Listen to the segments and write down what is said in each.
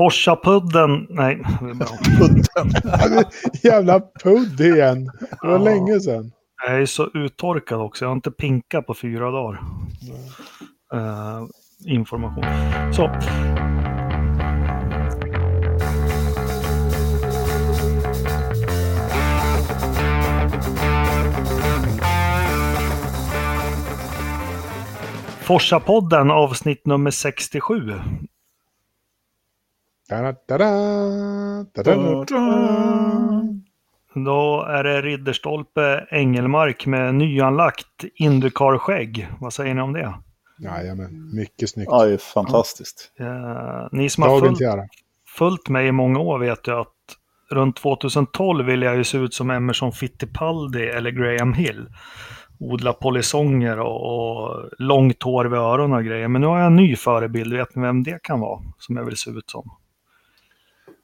Forsapudden, nej. Pudden. Jävla pudd igen. Det var ja. länge sedan. Jag är så uttorkad också. Jag har inte pinkat på fyra dagar. Uh, information. Så. Forsa-podden avsnitt nummer 67. Då är det Ridderstolpe Engelmark med nyanlagt Indycar-skägg. Vad säger ni om det? Jajamän, mycket snyggt. Ja, det är fantastiskt. Ja, ni som har följt, följt mig i många år vet ju att runt 2012 ville jag ju se ut som Emerson Fittipaldi eller Graham Hill odla polisonger och, och långt hår vid öronen och grejer. Men nu har jag en ny förebild. Vet ni vem det kan vara som jag vill se ut som?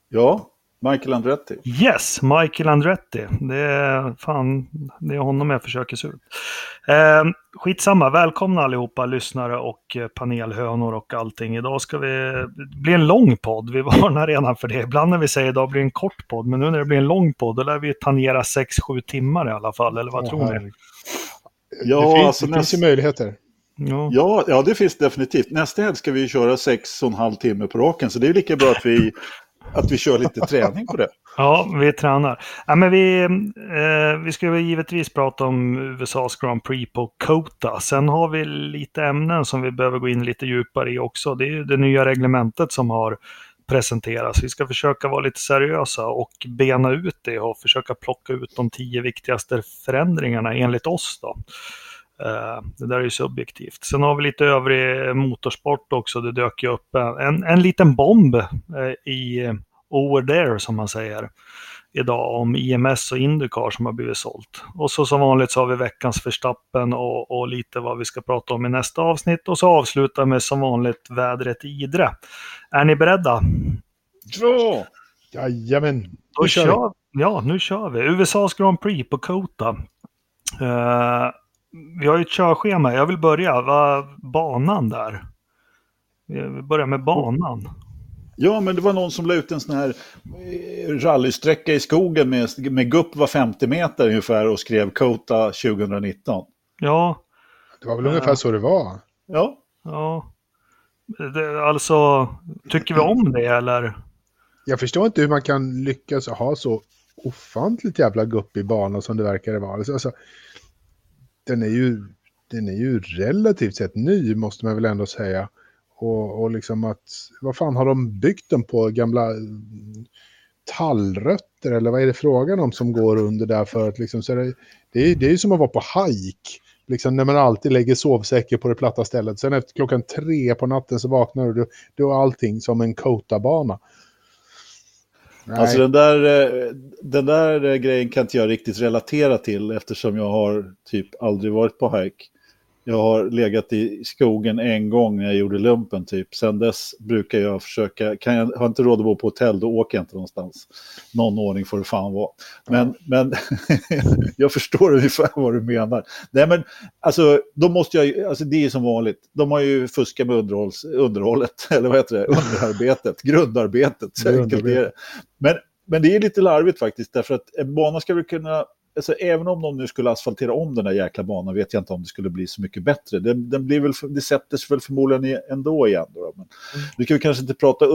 Ja, Michael Andretti. Yes, Michael Andretti. Det är, fan, det är honom jag försöker se ut. Eh, skitsamma, välkomna allihopa lyssnare och panelhönor och allting. Idag ska vi det bli en lång podd. Vi varnar redan för det. Ibland när vi säger idag blir det en kort podd, men nu när det blir en lång podd, då lär vi tangera 6-7 timmar i alla fall. Eller vad oh, tror ni? Ja, det finns, alltså, det finns ju möjligheter. Ja. ja. Ja, det finns definitivt. Nästa helg ska vi köra sex och en halv timme på raken, så det är lika bra att vi, att vi kör lite träning på det. Ja, vi tränar. Ja, men vi, eh, vi ska givetvis prata om USAs Grand Prix på Kota. Sen har vi lite ämnen som vi behöver gå in lite djupare i också. Det är det nya reglementet som har presenteras. Vi ska försöka vara lite seriösa och bena ut det och försöka plocka ut de tio viktigaste förändringarna enligt oss. Då. Uh, det där är ju subjektivt. Sen har vi lite övrig motorsport också. Det dök ju upp en, en liten bomb uh, i over there som man säger idag om IMS och Indycar som har blivit sålt. Och så som vanligt så har vi veckans förstappen och, och lite vad vi ska prata om i nästa avsnitt och så avslutar med som vanligt vädret i Idre. Är ni beredda? Ja! Jajamän. Då nu kör vi. Ja, nu kör vi. USAs Grand Prix på Kota. Uh, vi har ju ett körschema. Jag vill börja. Va, banan där. Vi börjar med banan. Ja, men det var någon som la ut en sån här eh, rallysträcka i skogen med, med gupp var 50 meter ungefär och skrev Kota 2019. Ja. Det var väl ungefär så det var. Ja. Ja. Det, alltså, tycker vi om det eller? Jag förstår inte hur man kan lyckas ha så ofantligt jävla gupp i banan som det verkar vara. Alltså, alltså, den, är ju, den är ju relativt sett ny måste man väl ändå säga. Och, och liksom att, vad fan har de byggt den på? Gamla mm, tallrötter eller vad är det frågan om som går under där för att liksom, så det, det, är, det är ju som att vara på hike. Liksom när man alltid lägger sovsäcken på det platta stället. Sen efter klockan tre på natten så vaknar du, då är allting som en Kota-bana. Alltså den där, eh, den där eh, grejen kan inte jag riktigt relatera till eftersom jag har typ aldrig varit på hike. Jag har legat i skogen en gång när jag gjorde lumpen typ. Sen dess brukar jag försöka, kan jag har inte råd att bo på hotell då åker jag inte någonstans. Någon ordning får det fan vara. Men, men jag förstår ungefär vad du menar. Nej men alltså, då måste jag alltså det är som vanligt. De har ju fuskat med underhållet, eller vad heter det, underarbetet, grundarbetet. Så det. Men, men det är lite larvigt faktiskt, därför att en bana ska väl kunna alltså, även om de nu skulle asfaltera om den där jäkla banan vet jag inte om det skulle bli så mycket bättre. Den, den blir väl, det sätter sig väl förmodligen ändå igen. Då, men mm. Vi kan kanske inte prata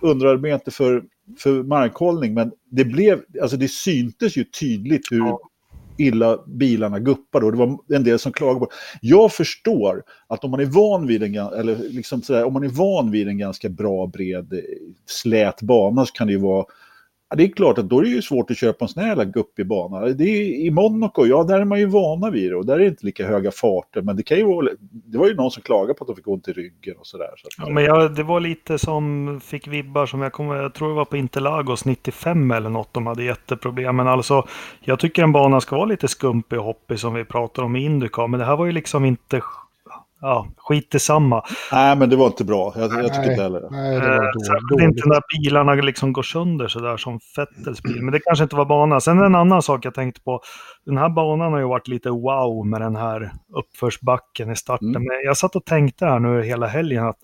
underarbete för, för markhållning, men det, blev, alltså det syntes ju tydligt hur ja. illa bilarna guppade och det var en del som klagade på Jag förstår att om man är van vid en, eller liksom sådär, om man är van vid en ganska bra, bred, slät bana så kan det ju vara Ja, det är klart att då är det ju svårt att köpa en sån här jävla guppig bana. Det är, I Monaco, ja där är man ju vana vid det och där är det inte lika höga farter. Men det kan ju vara, det var ju någon som klagade på att de fick ont i ryggen och sådär. Så ja, men jag, det var lite som fick vibbar som jag kommer, jag tror det var på Interlagos 95 eller något de hade jätteproblem. Men alltså, jag tycker en bana ska vara lite skumpig och hoppig som vi pratar om i Indycar. Men det här var ju liksom inte ja, skit i samma. Nej, men det var inte bra. Jag, jag tycker inte heller det. Nej, det var eh, dåligt. inte när bilarna liksom går sönder sådär som Fettels bil. Men det kanske inte var banan. Sen en annan sak jag tänkte på. Den här banan har ju varit lite wow med den här uppförsbacken i starten. Mm. Men jag satt och tänkte här nu hela helgen att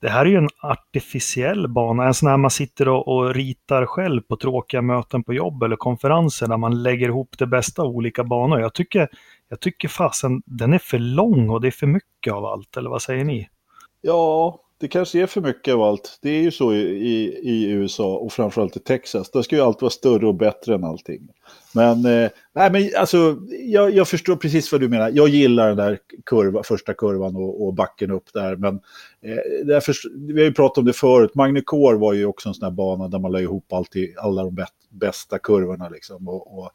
det här är ju en artificiell bana, en sån här man sitter och, och, ritar själv på tråkiga möten på jobb eller konferenser där man lägger ihop det bästa av olika banor. Jag tycker, jag tycker fasen, den är för lång och det är för mycket av allt, eller vad säger ni? Ja, det kanske är för mycket av allt. Det är ju så i, i, i USA och framförallt i Texas. Där ska ju allt vara större och bättre än allting. Men, eh, nej, men alltså, jag, jag, förstår precis vad du menar. Jag gillar den där kurva, första kurvan och, och backen upp där. Men eh, därför, vi har ju pratat om det förut. Magnicor var ju också en sån här bana där man la ihop alltid, alla de bästa kurvorna. Liksom. Och, och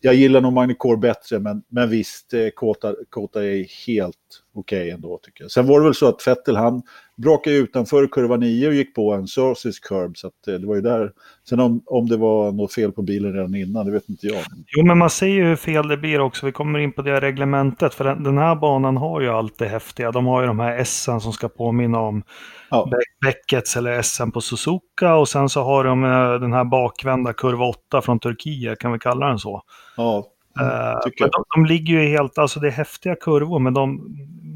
jag gillar nog Magnicor bättre, men, men visst, eh, Kota, Kota är helt okej okay ändå tycker jag. Sen var det väl så att Vettel, han brakade utanför kurva 9 och gick på en Sources curb. Så eh, det var ju där. Sen om, om det var något fel på bilen redan innan, det vet inte jag. Jo, men man ser ju hur fel det blir också. Vi kommer in på det reglementet. För den, den här banan har ju allt det häftiga. De har ju de här S som ska påminna om ja. Beckets eller SM på Suzuka. Och sen så har de eh, den här bakvända kurva 8 från Turkiet, kan vi kalla den så? Ja, Uh, de, de, ligger ju helt, alltså det är häftiga kurvor, men de,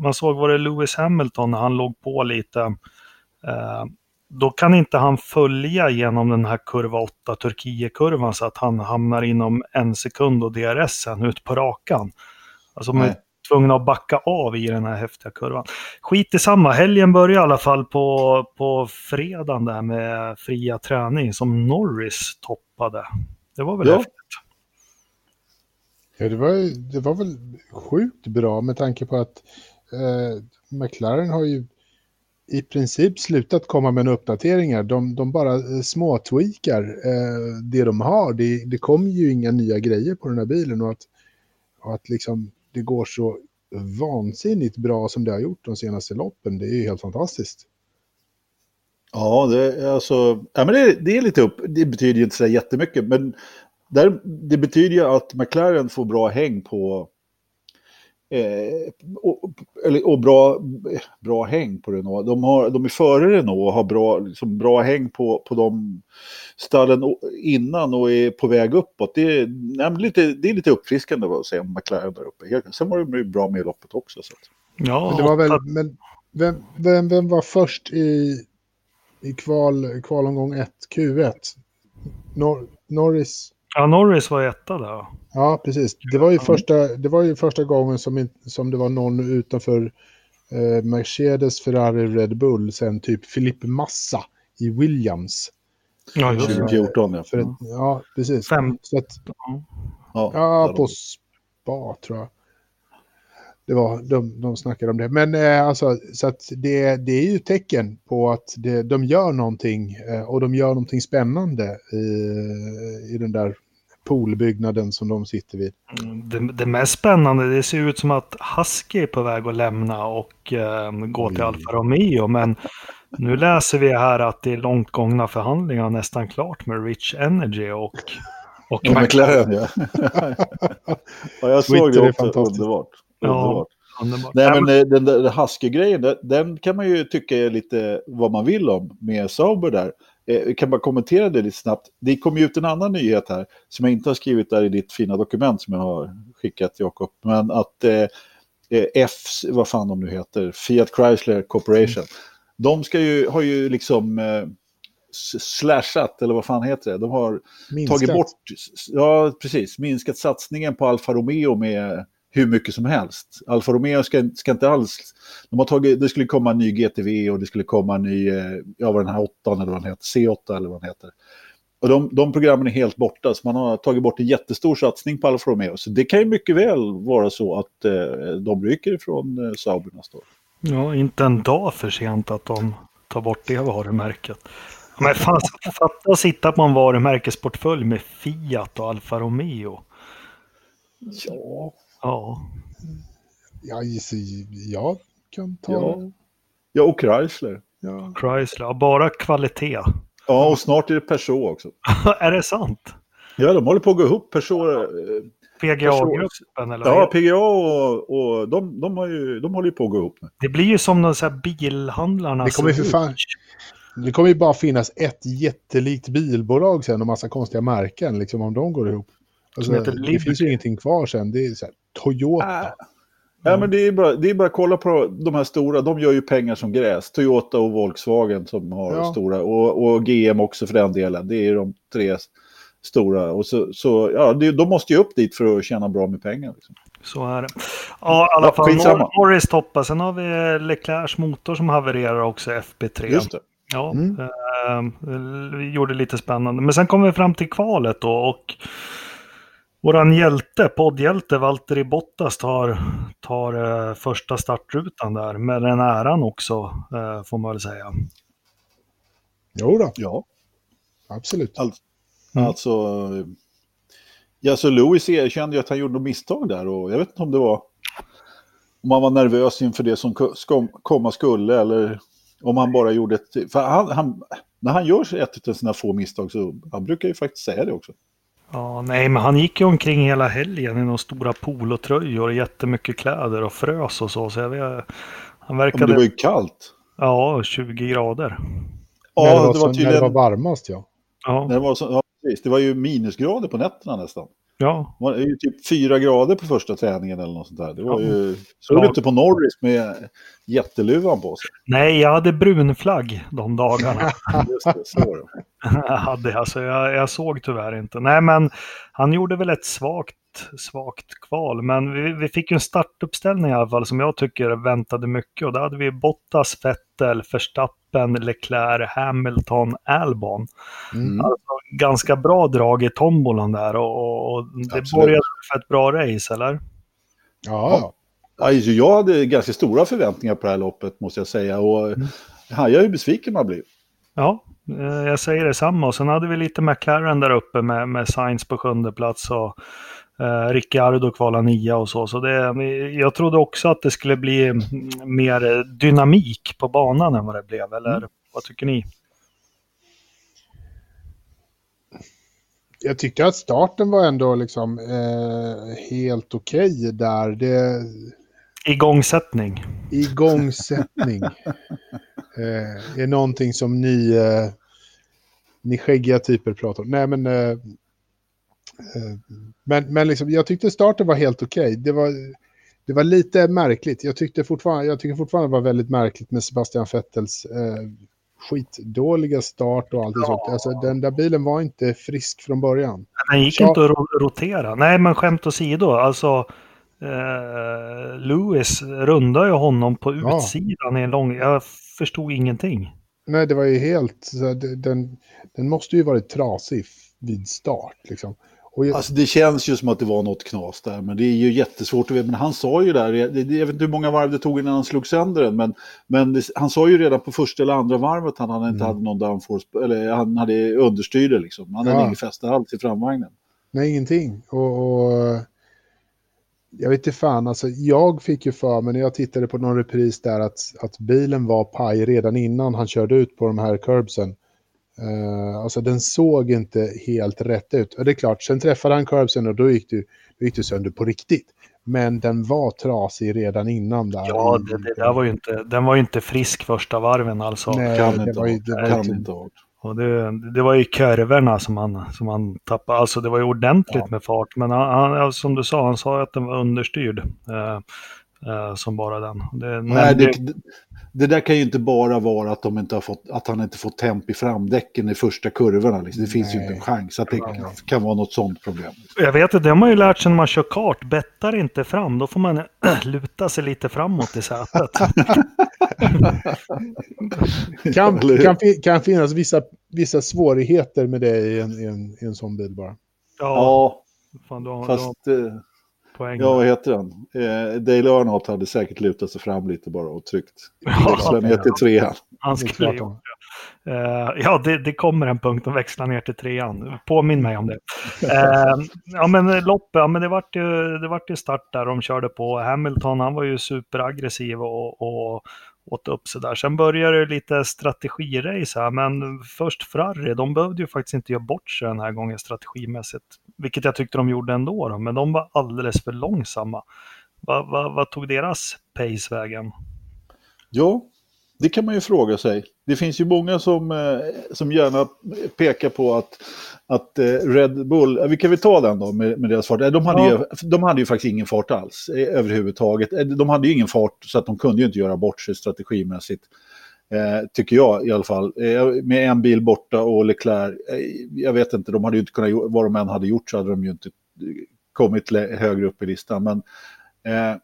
man såg var det Lewis Hamilton när han låg på lite. Uh, då kan inte han följa genom den här kurva 8 Turkiet-kurvan så att han hamnar inom en sekund och DRS sen ut på rakan. Alltså man är tvungna att backa av i den här häftiga kurvan. Skit i samma, helgen börjar i alla fall på, på fredagen där med fria träning som Norris toppade. Det var väl ja. häftigt. Ja, det var, det var väl sjukt bra med tanke på att eh, McLaren har ju i princip slutat komma med uppdateringar. De, de bara eh, småtweakar eh, det de har. Det, det kommer ju inga nya grejer på den här bilen och att, och att liksom det går så vansinnigt bra som det har gjort de senaste loppen, det är ju helt fantastiskt. Ja, det, alltså, ja, men det, det är lite upp, det betyder ju inte så jättemycket, men där, det betyder ju att McLaren får bra häng på Eh, och, eller, och bra, bra häng på Renault. De, har, de är före Renault och har bra, liksom, bra häng på, på de stallen innan och är på väg uppåt. Det är, nej, lite, det är lite uppfriskande att se McLaren där uppe. Sen var de bra med i loppet också. Så Ja, men det var väl, men vem, vem, vem var först i, i kval, kvalomgång 1, Q1? Nor Norris? Ja, Norris var etta där. Ja, precis. Det var ju första, det var ju första gången som, som det var någon utanför eh, Mercedes, Ferrari, Red Bull, sen typ Filippe Massa i Williams. Ja, 2014 ja. För ett, ja, precis. Fem. Så att, ja, ja på spa tror jag. Det var, de, de snackade om det. Men eh, alltså, så att det, det är ju tecken på att det, de gör någonting eh, och de gör någonting spännande i, i den där poolbyggnaden som de sitter vid. Mm, det, det mest spännande, det ser ut som att Husky är på väg att lämna och eh, gå till Alfa Romeo. Men nu läser vi här att det är långt gångna förhandlingar nästan klart med Rich Energy och och McLaren, ja. ja. Jag såg det också, underbart. Ja, underbart. Nej, men eh, den där Husky-grejen, den kan man ju tycka är lite vad man vill om med Sauber där. Jag eh, kan bara kommentera det lite snabbt. Det kom ju ut en annan nyhet här som jag inte har skrivit där i ditt fina dokument som jag har skickat Jakob. Men att eh, eh F, vad fan de nu heter, Fiat Chrysler Corporation. Mm. De ska ju, har ju liksom eh, slashat, eller vad fan heter det? De har minskat. tagit bort, ja precis, minskat satsningen på Alfa Romeo med hur mycket som helst. Alfa Romeo ska, ska inte alls... De har tagit, det skulle komma en ny GTV och det skulle komma en ny, eh, ja vad den här 8 eller vad den heter, C8 eller vad den heter. Och de, de programmen är helt borta, så man har tagit bort en jättestor satsning på Alfa Romeo. Så det kan ju mycket väl vara så att eh, de ryker ifrån eh, Sauber nästa år. Ja, inte en dag för sent att de tar bort det varumärket. Men fan, fatta att sitta på en varumärkesportfölj med Fiat och Alfa Romeo. Ja, Ja. Jag gissar, jag kan ta... Ja, ja och Chrysler. Ja. Chrysler, bara kvalitet. Ja, och snart är det Peugeot också. är det sant? Ja, de håller på att gå ihop. Peugeot... PGA-gruppen eller? Ja, PGA och, och de, de, har ju, de håller ju på att gå ihop nu. Det blir ju som de så här bilhandlarna. Det kommer, för fan, det kommer ju bara finnas ett jättelikt bilbolag sen och massa konstiga märken liksom om de går ihop. Alltså, det finns ju ingenting kvar sen. Det är så här, Toyota. Äh, Ja, men det är, bara, det är bara att kolla på de här stora, de gör ju pengar som gräs. Toyota och Volkswagen som har ja. stora, och, och GM också för den delen. Det är de tre stora. Och så, så ja, det, de måste ju upp dit för att tjäna bra med pengar. Liksom. Så är det. Ja, i alla fall ja, Norris toppar. Sen har vi Leclercs motor som havererar också, FP3. Just det. Ja, mm. eh, vi gjorde lite spännande. Men sen kom vi fram till kvalet då och våran hjälte, poddhjälte Valtteri Bottas tar, tar eh, första startrutan där med den äran också, eh, får man väl säga. Jo då. Ja. Absolut. All, mm. Alltså, ja, så Lewis erkände ju att han gjorde något misstag där och jag vet inte om det var om han var nervös inför det som komma skulle eller om han bara gjorde ett... För han, han, när han gör ett av sina få misstag så han brukar ju faktiskt säga det också. Ja, nej, men han gick ju omkring hela helgen i några stora polotröjor och jättemycket kläder och frös och så. så jag vet, han verkade... Men det var ju kallt. Ja, 20 grader. Ja, när det var, det var tydligen... När det var varmast, ja. Ja. När det, var så... ja, precis. det var ju minusgrader på nätterna nästan. Ja. Det var ju typ fyra grader på första träningen eller något sånt där. Det var ja. ju... Såg du inte på Norris med jätteluvan på sig? Nej, jag hade brunflagg de dagarna. Just det, så jag hade alltså, jag, jag såg tyvärr inte. Nej, men han gjorde väl ett svagt svagt kval. Men vi, vi, fick ju en startuppställning i alla fall som jag tycker väntade mycket. Och där hade vi Bottas, Vettel, Verstappen, Leclerc, Hamilton, Albon. Mm. Alltså, ganska bra drag i tombolan där och, och det började för ett bra race, eller? Ja. ja. Jag hade ganska stora förväntningar på det här loppet, måste jag säga. Och mm. jag är ju besviken man blir. Ja, eh, jag säger detsamma. Och sen hade vi lite McLaren där uppe med, med Sainz på sjunde plats och eh, Ricciardo kvala nia och så. så det, jag trodde också att det skulle bli mer dynamik på banan än vad det blev. Eller mm. vad tycker ni? jag tyckte att starten var ändå liksom eh, helt okej okay där. Det... Igångsättning. Igångsättning. eh, är någonting som ni, eh, ni skäggiga typer pratar om. Nej, men, eh, men, men liksom, jag tyckte starten var helt okej. Okay. Det, var, det var lite märkligt. Jag, tyckte fortfarande, jag tycker fortfarande det var väldigt märkligt med Sebastian Vettels eh, skitdåliga start och allt ja. sånt. Alltså, den där bilen var inte frisk från början. Den gick Så... inte att rotera. Nej, men skämt åsido. Alltså, eh, Lewis rundade ju honom på utsidan ja. i en lång... Jag förstod ingenting. Nej, det var ju helt... Den, den måste ju varit trasig vid start. Liksom. Jag... Alltså det känns ju som att det var något knas där, men det är ju jättesvårt att veta. Men han sa ju där, jag vet inte hur många varv det tog innan han slog sönder den, men, men det, han sa ju redan på första eller andra varvet att han inte mm. hade någon downforce, eller han hade understyrde liksom. Han ja. hade ingen fäste alls i framvagnen. Nej, ingenting. Och, och, jag vet inte fan, alltså jag fick ju för mig när jag tittade på någon repris där att, att bilen var paj redan innan han körde ut på de här curbsen. Uh, alltså den såg inte helt rätt ut. Och det är klart, sen träffade han curbsen och då gick, det, då gick det sönder på riktigt. Men den var trasig redan innan där. Ja, det, det där var ju inte, den var ju inte frisk första varven alltså. Nej, kan det, inte var ju, det var kan inte ha och det, det var ju kurvorna som han, som han tappade. Alltså det var ju ordentligt ja. med fart. Men han, han, som du sa, han sa att den var understyrd. Eh, eh, som bara den. Det, Nej, det, det där kan ju inte bara vara att, de inte har fått, att han inte fått temp i framdäcken i första kurvorna. Liksom. Det finns Nej. ju inte en chans att det kan, vara något sånt problem. Jag vet inte, det har man ju lärt sig när man kör kart. Bettar inte fram, då får man luta sig lite framåt i sätet. kan, kan, kan finnas vissa, vissa svårigheter med det i en, i en, i en sån bil bara. Ja, ja Fan, då, fast... Då poäng. Ja, vad heter den? Eh, Dale Earnhardt hade säkert lutat sig fram lite bara och tryckt. Växla ner till trean. Han skulle ju Uh, ja, det, det, kommer en punkt att växla ner till trean. Påminn mig om det. Uh, ja, men loppet, ja, men det vart ju, det vart ju start där de körde på. Hamilton, han var ju superaggressiv och, och åt upp sig där. Sen började det lite strategirace här, men först Ferrari, de behövde ju faktiskt inte göra bort sig den här gången strategimässigt. Vilket jag tyckte de gjorde ändå, då, men de var alldeles för långsamma. Vad va, va tog deras pace vägen? Ja, det kan man ju fråga sig det finns ju många som, eh, som gärna pekar på att, att eh, Red Bull, vi kan väl ta den då med, med deras fart. De hade, ja. ju, de hade ju faktiskt ingen fart alls överhuvudtaget. De hade ju ingen fart så att de kunde ju inte göra bort sig strategimässigt. Eh, tycker jag i alla fall. Eh, med en bil borta och Leclerc, eh, jag vet inte, de hade ju inte kunnat, vad de än hade gjort så hade de ju inte kommit högre upp i listan. Men eh,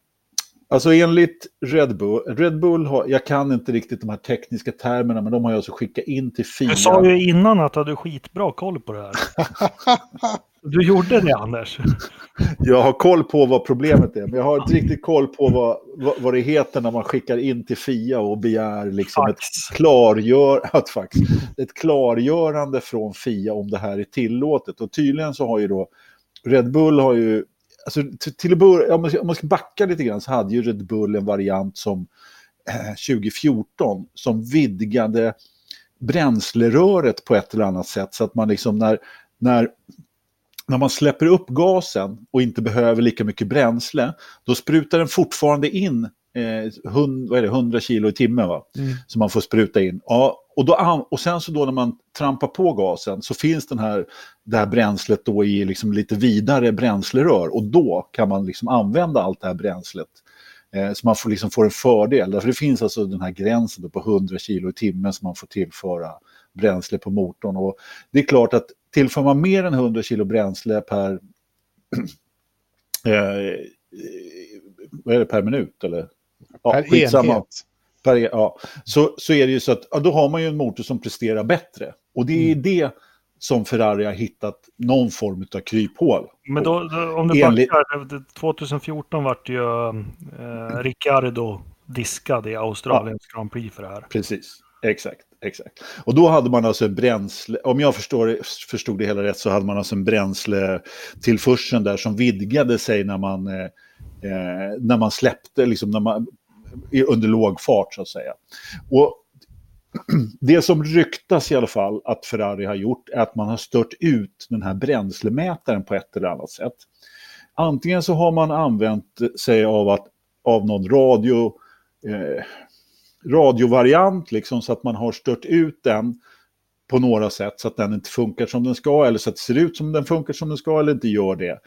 alltså enligt Red Bull, Red Bull har, jag kan inte riktigt de här tekniska termerna, men de har ju alltså skickat in till FIA. Du sa ju innan att du hade skitbra koll på det här. Du gjorde det, Anders. Jag har koll på vad problemet är, men jag har inte riktigt koll på vad, vad, vad det heter när man skickar in till FIA och begär liksom ett, klargör, att fax, ett klargörande från FIA om det här är tillåtet. Och tydligen så har ju då Red Bull har ju, alltså till att börja, om man ska backa lite grann så hade ju Red Bull en variant som eh, 2014 som vidgade bränsleröret på ett eller annat sätt. Så att man liksom när, när när man släpper upp gasen och inte behöver lika mycket bränsle, då sprutar den fortfarande in eh, 100, vad är det, 100 kilo i timmen va? Mm. som man får spruta in. Ja, och, då, och sen så då när man trampar på gasen så finns den här, det här bränslet då i liksom lite vidare bränslerör och då kan man liksom använda allt det här bränslet. Eh, så man får, liksom får en fördel, därför det finns alltså den här gränsen på 100 kilo i timmen som man får tillföra bränsle på motorn. Och det är klart att tillför man mer än 100 kilo bränsle per, eh, vad är det, per minut? Eller? Ja, per skitsamma. enhet. Per, e- ja. så, så är det ju så att ja, då har man ju en motor som presterar bättre. Och det är mm. det som Ferrari har hittat någon form av kryphål. Men då, då om du Enligt... backar, 2014 vart ju eh, Ricciardo diskad i Australiens ja. Grand Prix för det här. Precis, exakt. Exakt. Och då hade man alltså en bränsle, om jag förstår, förstod det hela rätt så hade man alltså en bränsletillförseln där som vidgade sig när man, eh, eh när man släppte, liksom när man, under låg fart så att säga. Och det som ryktas i alla fall att Ferrari har gjort är att man har stört ut den här bränslemätaren på ett eller annat sätt. Antingen så har man använt sig av, att, av någon radio, eh, radiovariant liksom, så att man har stört ut den på några sätt så att den inte funkar som den ska eller så att det ser ut som den funkar som den ska eller inte gör det.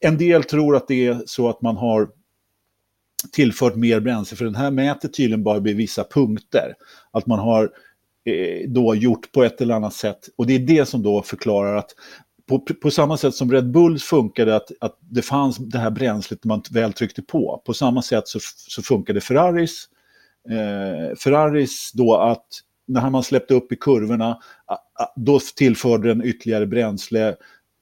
En del tror att det är så att man har tillfört mer bränsle för den här mäter tydligen bara vid vissa punkter. Att man har eh, då gjort på ett eller annat sätt och det är det som då förklarar att på, på samma sätt som Red Bulls funkade att, att det fanns det här bränslet man väl tryckte på. På samma sätt så, så funkade Ferraris eh, Ferraris då att när man släppte upp i kurvorna, då tillförde den ytterligare bränsle,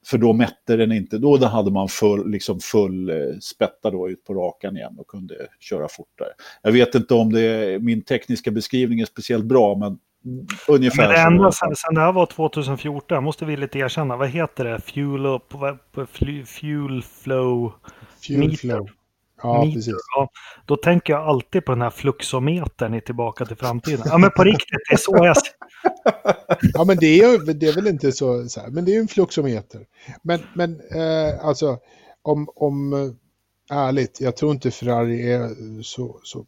för då mätte den inte, då hade man full, liksom full eh, spätta då ut på rakan igen och kunde köra fortare. Jag vet inte om det, min tekniska beskrivning är speciellt bra, men ungefär men det enda sen, sen det här var 2014, måste vi lite erkänna, vad heter det? Fuel, up, fuel flow Fuel meter. flow. Ja, meter, precis. Ja, då tänker jag alltid på den här fluxometern i Tillbaka till framtiden. Ja, men på riktigt, det är så jag... ja, men det är, det är väl inte så, så här, men det är en fluxometer. Men, men eh, alltså, om, om, eh, ärligt, jag tror inte Ferrari är så, så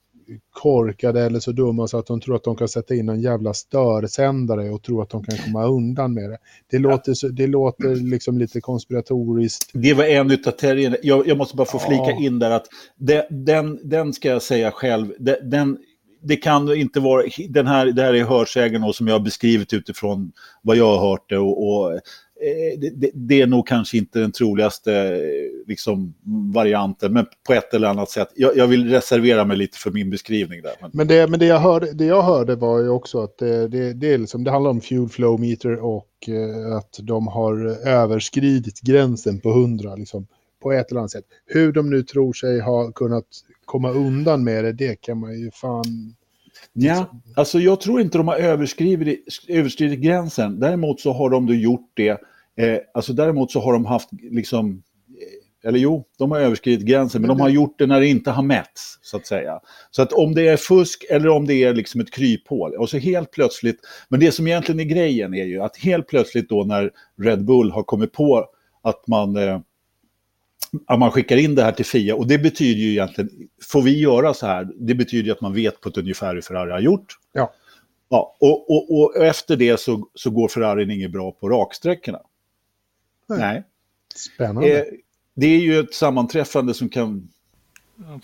korkade eller så dumma så att de tror att de kan sätta in en jävla störsändare och tro att de kan komma undan med det. Det låter, så, det låter liksom lite konspiratoriskt. Det var en utav terrierna. Jag, jag, måste bara få flika ja. in där att det, den, den ska jag säga själv, det, den, det kan inte vara, den här, det här är hörsägen som jag har beskrivit utifrån vad jag har hört det och, och Eh, det, det, är nog kanske inte den troligaste eh, liksom, varianten, men på ett eller annat sätt. Jag, jag, vill reservera mig lite för min beskrivning där. Men, det, men det, jag hörde, det jag hörde var ju också att det, det, det, är liksom, det handlar om fuel flow meter och att de har överskridit gränsen på 100 liksom, på ett eller annat sätt. Hur de nu tror sig ha kunnat komma undan med det, det kan man ju fan Ja, alltså jag tror inte de har överskridit, överskridit gränsen. Däremot så har de gjort det. Eh, alltså däremot så har de haft liksom, eh, eller jo, de har överskridit gränsen, men de har gjort det när det inte har mätts, så att säga. Så att om det är fusk eller om det är liksom ett kryphål, och så helt plötsligt, men det som egentligen är grejen är ju att helt plötsligt då när Red Bull har kommit på att man eh, att man skickar in det här till FIA och det betyder ju egentligen, får vi göra så här, det betyder ju att man vet på ett ungefär hur Ferrari har gjort. Ja. Ja, och, och, och efter det så, så går Ferrarin inget bra på raksträckorna. Nej. Nej. Spännande. Eh, det är ju ett sammanträffande som kan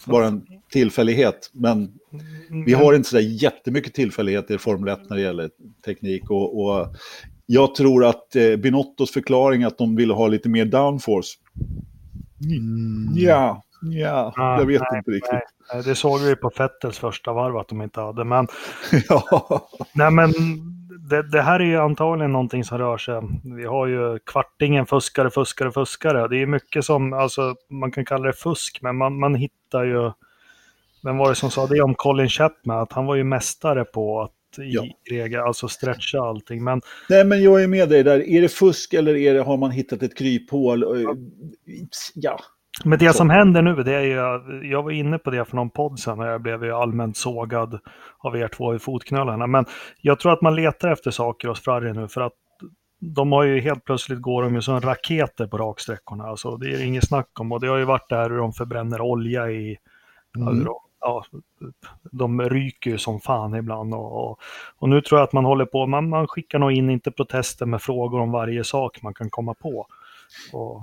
vara en tillfällighet. Men vi har inte så där jättemycket tillfälligheter i Formel 1 när det gäller teknik. Och, och jag tror att eh, Binottos förklaring att de ville ha lite mer downforce. Mm. Ja, ja, ah, jag vet nej, inte riktigt. Nej, det såg vi på Fettels första varv att de inte hade. Men, ja. nej, men det, det, här är ju antagligen någonting som rör sig. Vi har ju kvartingen fuskare, fuskare, fuskare. Det är mycket som, alltså man kan kalla det fusk, men man, man hittar ju... Vem var det som sa det om Colin Chapman? Att han var ju mästare på att i ja. regel, alltså stretcha allting. Men... Nej, men jag är med dig där. Är det fusk eller är det, har man hittat ett kryphål? Ja, men det som händer nu, det är ju, jag var inne på det för någon podd sen och jag blev ju allmänt sågad av er två i fotknölarna. Men jag tror att man letar efter saker hos Ferrari nu för att de har ju helt plötsligt går de ju som raketer på raksträckorna. Alltså, det är inget snack om och det har ju varit där hur de förbränner olja i, mm. Ja, de ryker ju som fan ibland. Och, och, nu tror jag att man håller på, man, man skickar nog in inte protester med frågor om varje sak man kan komma på. Och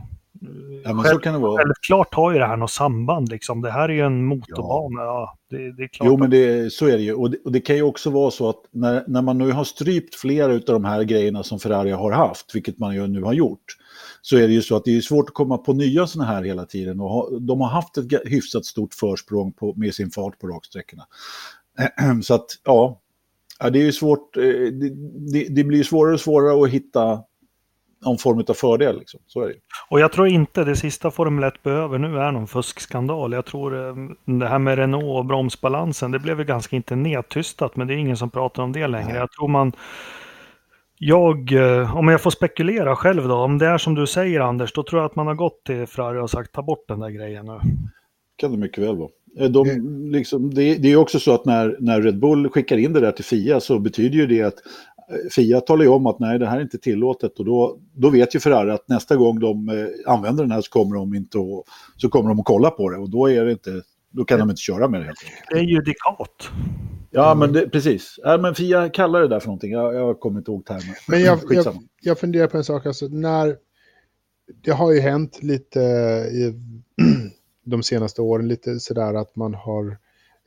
Ja, men Själv, så kan det vara. Självklart har ju det här något samband. Liksom. Det här är ju en motorbana. Ja. ja det, det, är klart jo, men det, så är det ju. Och det, och det, kan ju också vara så att när, när man nu har strypt flera av de här grejerna som Ferrari har haft, vilket man ju nu har gjort, så är det ju så att det är svårt att komma på nya sådana här hela tiden. Och ha, de har haft ett hyfsat stort försprång på, med sin fart på raksträckorna. Så att, ja, det är ju svårt. Eh, det, det blir svårare och svårare att hitta någon form av fördel. Liksom. Så är det. Och jag tror inte det sista Formel 1 behöver nu är någon fuskskandal. Jag tror eh, det här med Renault och bromsbalansen, det blev väl ganska inte nedtystat, men det är ingen som pratar om det längre. Jag tror man jag, eh, om jag får spekulera själv då, om det är som du säger Anders, då tror jag att man har gått till Ferrari och sagt ta bort den där grejen nu. kan det mycket väl vara. Eh, de, liksom, det, det, är också så att när, när Red Bull skickar in det där till FIA så betyder ju det att Fia talar ju om att nej, det här är inte tillåtet och då, då vet ju Ferrari att nästa gång de eh, använder den här så kommer de inte att, så kommer de att kolla på det och då är det inte, då kan de inte köra med det helt. Det är judikat. Ja, men det, precis. Ja, men Fia kallar det där för någonting. Jag, jag kommer inte ihåg termen. Men jag, jag, jag funderar på en sak. Alltså, när, det har ju hänt lite i de senaste åren, lite sådär att man har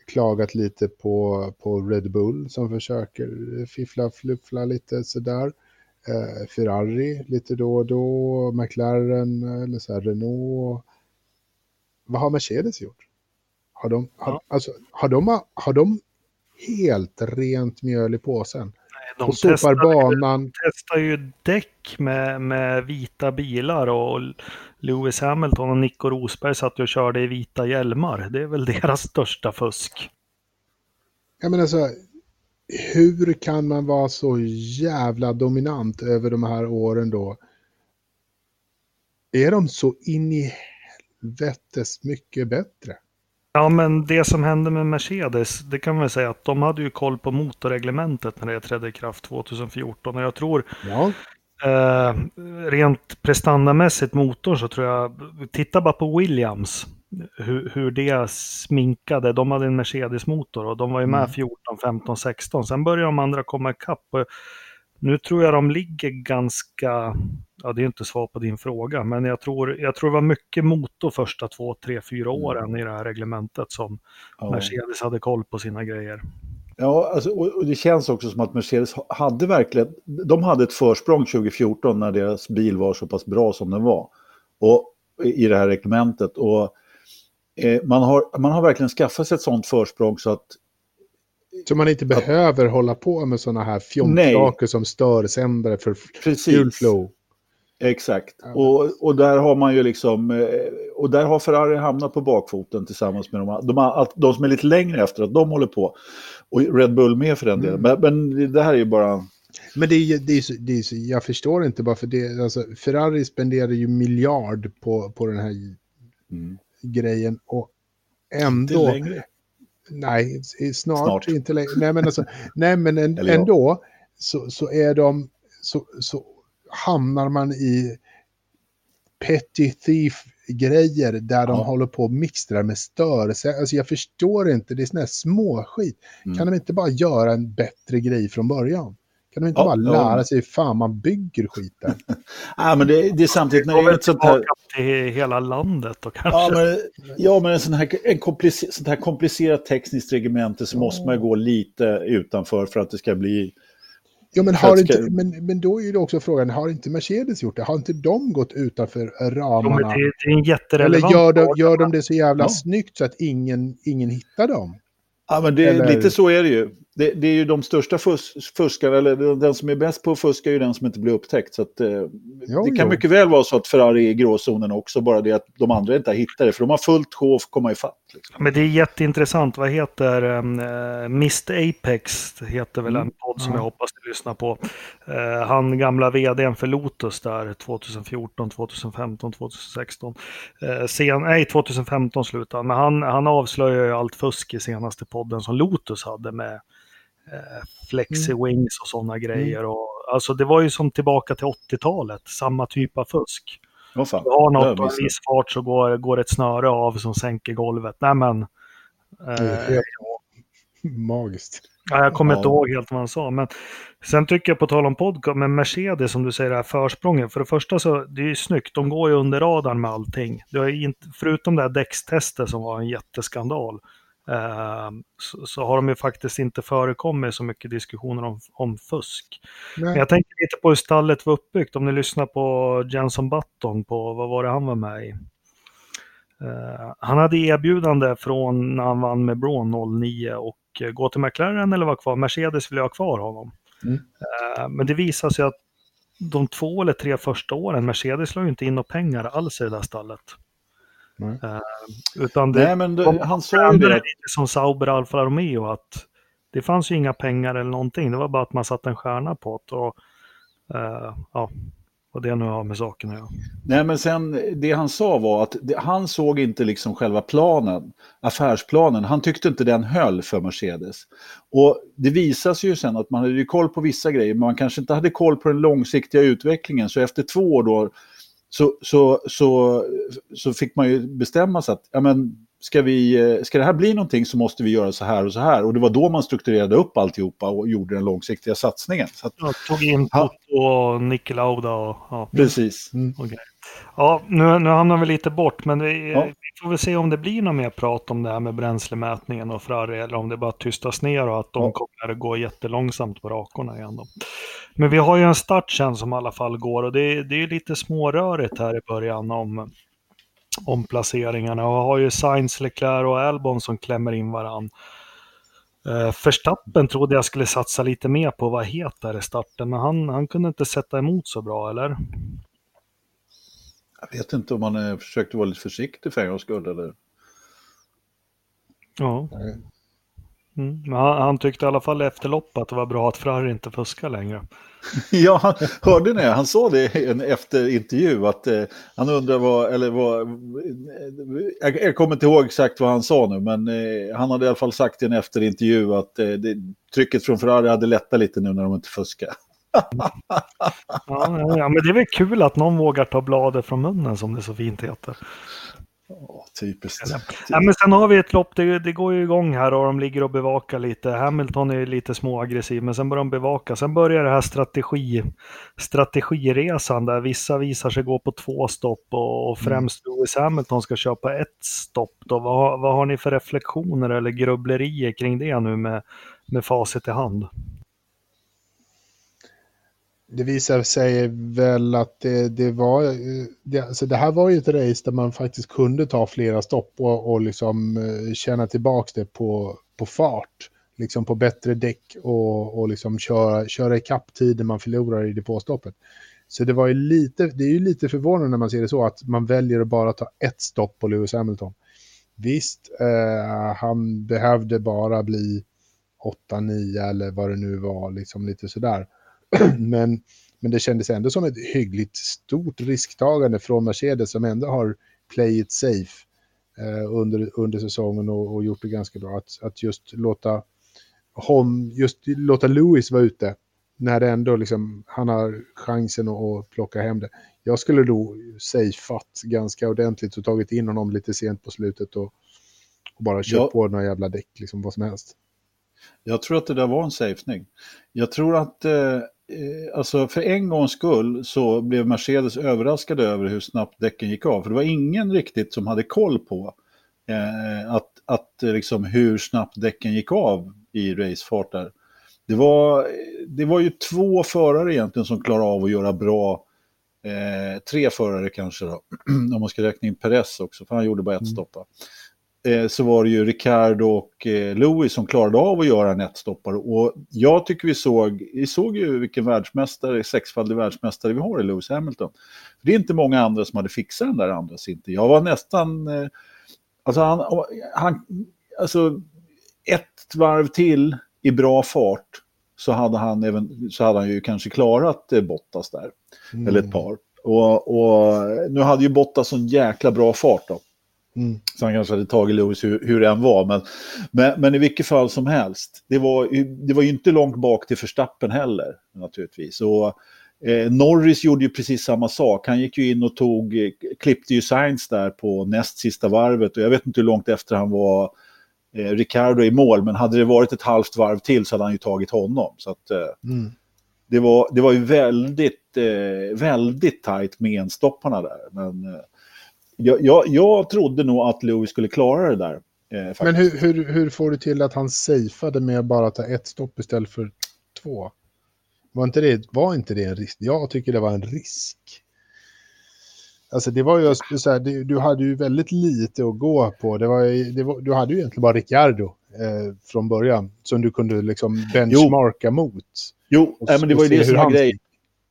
klagat lite på, på Red Bull som försöker fiffla, fluffla lite sådär. Eh, Ferrari lite då och då, McLaren eller så här, Renault. Vad har Mercedes gjort? Har de, har, alltså, har, de, har de helt rent mjöl i påsen? de och sopar banan. De testar ju däck med, med vita bilar och Lewis Hamilton och Nico Rosberg satt och körde i vita hjälmar. Det är väl deras största fusk. Ja men alltså, hur kan man vara så jävla dominant över de här åren då? Är de så in i helvetes mycket bättre? Ja, men det som hände med Mercedes, det kan man säga att de hade ju koll på motorreglementet när det trädde i kraft 2014. Och jag tror, ja. eh, rent prestandamässigt motor så tror jag, titta bara på Williams, hur, hur det sminkade. De hade en Mercedes-motor och de var ju med mm. 14, 15, 16. Sen började de andra komma ikapp. Nu tror jag de ligger ganska, ja det är inte svar på din fråga, men jag tror, jag tror det var mycket motor första två, tre, fyra mm. åren mm. i det här reglementet som ja. Mercedes hade koll på sina grejer. Ja, alltså, och det känns också som att Mercedes hade verkligen, de hade ett försprång 2014 när deras bil var så pass bra som den var. Och i det här reglementet. Och eh, man, har, man har verkligen skaffat sig ett sånt försprång så att så man inte behöver att, hålla på med sådana här fjontsaker som störsändare för fuel Exakt, ja. och, och där har man ju liksom, eh, och där har Ferrari hamnat på bakfoten tillsammans med de, de, de som är lite längre efter att de håller på. Och Red Bull med för den delen. Mm. Men, men, det här är ju bara... Men det är, det är, det är jag förstår inte bara för det, alltså Ferrari spenderar ju miljard på, på den här mm. grejen och ändå... Inte längre. Nej, snart, snart. inte längre. Nej, men, alltså, nej, men en, ändå så, så är de, så, så hamnar man i petty thief grejer där de håller på och mixtrar med störelse. Alltså jag förstår inte, det är sån här småskit. Mm. Kan de inte bara göra en bättre grej från början? Kan de inte ja, bara lära ja. sig hur fan man bygger skiten? ja, men det, det är samtidigt när det är ett sånt här... till hela landet och kanske... Ja, men, ja, men en sån här, en komplicer, sånt här komplicerat tekniskt regemente så ja. måste man gå lite utanför för att det ska bli Ja, men, har inte, men, men då är det också frågan, har inte Mercedes gjort det? Har inte de gått utanför ramarna? Ja, det, det, är en jätterelevant Eller gör de, gör de det så jävla ja. snyggt så att ingen, ingen hittar dem? Ja, men det, Eller... lite så är det ju det, det, är ju de största fus fuskarna, eller den som är bäst på att fuska är ju den som inte blir upptäckt. Så att, eh, jo, det kan jo. mycket väl vara så att Ferrari är i gråzonen också, bara det att de andra inte har hittat det, för de har fullt sjå att komma ifatt. Liksom. Men det är jätteintressant, vad heter um, uh, Mr Apex, heter väl mm. en podd som mm. jag hoppas ni lyssnar på. Uh, han gamla vdn för Lotus där 2014, 2015, 2016. Uh, sen, nej, 2015 slutade men han, han avslöjar ju allt fusk i senaste podden som Lotus hade med eh, flexi-wings mm. och sådana grejer. Mm. Och, alltså det var ju som tillbaka till 80-talet, samma typ av fusk. Oh, fan. Du har något och en viss fart så går, går ett snöre av som sänker golvet. Nej men... Eh, magiskt. Ja, jag kommer ja. inte ihåg helt vad han sa. Men sen tycker jag på tal om podcast, med Mercedes som du säger, det här försprånget. För det första så, det är ju snyggt, de går ju under radarn med allting. Det har inte, förutom det här däckstestet som var en jätteskandal, så, så, har de ju faktiskt inte förekommit så mycket diskussioner om, om fusk. Men jag tänker lite på hur stallet var uppbyggt. Om ni lyssnar på Jenson Button på, vad var det han var med i? Uh, han hade erbjudande från när han vann med Braun 09 och uh, gå till McLaren eller vara kvar. Mercedes ville ha kvar honom. Mm. Uh, men det visade sig att de två eller tre första åren, Mercedes la ju inte in några pengar alls i det där stallet. Uh, utan det, Nej, men det, han sa ju det. lite som Sauber Alfa Romeo att det fanns ju inga pengar eller någonting. Det var bara att man satte en stjärna på det. Och, uh, ja, vad det nu har med saken att göra. Nej, men sen det han sa var att det, han såg inte liksom själva planen, affärsplanen. Han tyckte inte den höll för Mercedes. Och det visade sig ju sen att man hade koll på vissa grejer, men man kanske inte hade koll på den långsiktiga utvecklingen. Så efter två år då så, så, så, så fick man ju bestämma sig att ja, men, ska, vi, eh, ska det här bli någonting så måste vi göra så här och så här. Och det var då man strukturerade upp alltihopa och gjorde den långsiktiga satsningen. Så att, ja, tog in Toto och Nicke Lauda och... Ja. Precis. Mm. Okay. Ja, nu, nu hamnar vi lite bort, men vi, ja. vi får väl se om det blir något mer prat om det här med bränslemätningen och Ferrari, eller om det bara tystas ner och att de ja. kommer att gå jättelångsamt på rakorna igen. Då. Men vi har ju en start sen som i alla fall går och det, det är lite smårörigt här i början om, om placeringarna. Och har ju Sainz, Leclerc och Albon som klämmer in varann. Förstappen trodde jag skulle satsa lite mer på att vara het där i starten, men han, han kunde inte sätta emot så bra, eller? Jag vet inte om han eh, försökte vara lite försiktig för en gångs skull, eller? Ja. Mm, han, han, tyckte i alla fall efter loppet att det var bra att Ferrari inte fuskar längre. ja, han, hörde ni? Han sa det i en efterintervju att eh, han undrar vad, eller vad, jag, jag, kommer inte ihåg exakt vad han sa nu, men eh, han hade i alla fall sagt i en efterintervju att eh, det, trycket från Ferrari hade lättat lite nu när de inte fuskar. ja, ja, men det är väl kul att någon vågar ta bladet från munnen som det så fint heter. Oh, typiskt. Ja, men sen har vi ett lopp, det, det, går ju igång här och de ligger och bevakar lite. Hamilton är lite småaggressiv, men sen börjar de bevaka. Sen börjar det här strategi, strategiresan där vissa visar sig gå på två stopp och, och mm. främst mm. Lewis Hamilton ska köpa ett stopp. Då. Vad, vad har ni för reflektioner eller grubblerier kring det nu med, med facit i hand? Det visar sig väl att det, det var, eh, det, alltså det här var ju ett race där man faktiskt kunde ta flera stopp och, och liksom eh, känna tillbaka det på, på fart. Liksom på bättre däck och, och liksom köra, köra ikapp tiden man förlorar i depåstoppet. Så det var ju lite, det är ju lite förvånande när man ser det så att man väljer att bara ta ett stopp på Lewis Hamilton. Visst, eh, han behövde bara bli 8-9 eller vad det nu var, liksom lite sådär. men, men det kändes ändå som ett hyggligt stort risktagande från Mercedes som ändå har play it safe eh, under, under säsongen och, och, gjort det ganska bra. Att, att just låta, hom, just låta Lewis vara ute när ändå liksom, han har chansen att, att plocka hem det. Jag skulle då safeat ganska ordentligt och tagit in honom lite sent på slutet och, och bara kört ja. på några jävla däck, liksom vad som helst. Jag tror att det där var en safening. Jag tror att, eh, alltså för en gångs skull så blev Mercedes överraskade över hur snabbt däcken gick av. För det var ingen riktigt som hade koll på eh, att, att liksom hur snabbt däcken gick av i racefart där. Det var, det var ju två förare egentligen som klarade av att göra bra, eh, tre förare kanske då, om man ska räkna in Perez också, för han gjorde bara ett mm. stopp. Eh, så var det ju Ricardo och eh, Louis som klarade av att göra en ettstoppare. Och jag tycker vi såg, vi såg ju vilken världsmästare, sexfaldig världsmästare vi har i Lewis Hamilton. Det är inte många andra som hade fixat den där andra inte. Jag var nästan, eh, alltså han, han, alltså ett varv till i bra fart så hade han, även, så hade han ju kanske klarat Bottas där. Mm. Eller ett par. Och, och, nu hade ju Bottas en jäkla bra fart då. Mm. Så han kanske hade tagit Lewis hur, hur det än var. Men, men, men, i vilket fall som helst. Det var, det var ju inte långt bak till Förstappen heller naturligtvis. Och, eh, Norris gjorde ju precis samma sak. Han gick ju in och tog, eh, klippte ju Sainz där på näst sista varvet. Och jag vet inte hur långt efter han var eh, Ricardo i mål. Men hade det varit ett halvt varv till så hade han ju tagit honom. Så att, eh, mm. det, var, det var ju väldigt, eh, väldigt tajt med enstopparna där. Men eh, jag, jag, jag trodde nog att Louis skulle klara det där. Eh, Men hur, hur, hur får du till att han safeade med att bara ta ett stopp istället för två? Var inte, det, var inte det en risk? Jag tycker det var en risk. Alltså det var ju så här, det, du hade ju väldigt lite att gå på. Det var, det var, du hade ju egentligen bara Ricciardo eh, från början som du kunde liksom benchmarka jo. mot. Jo, och, men det var ju det som var grejen.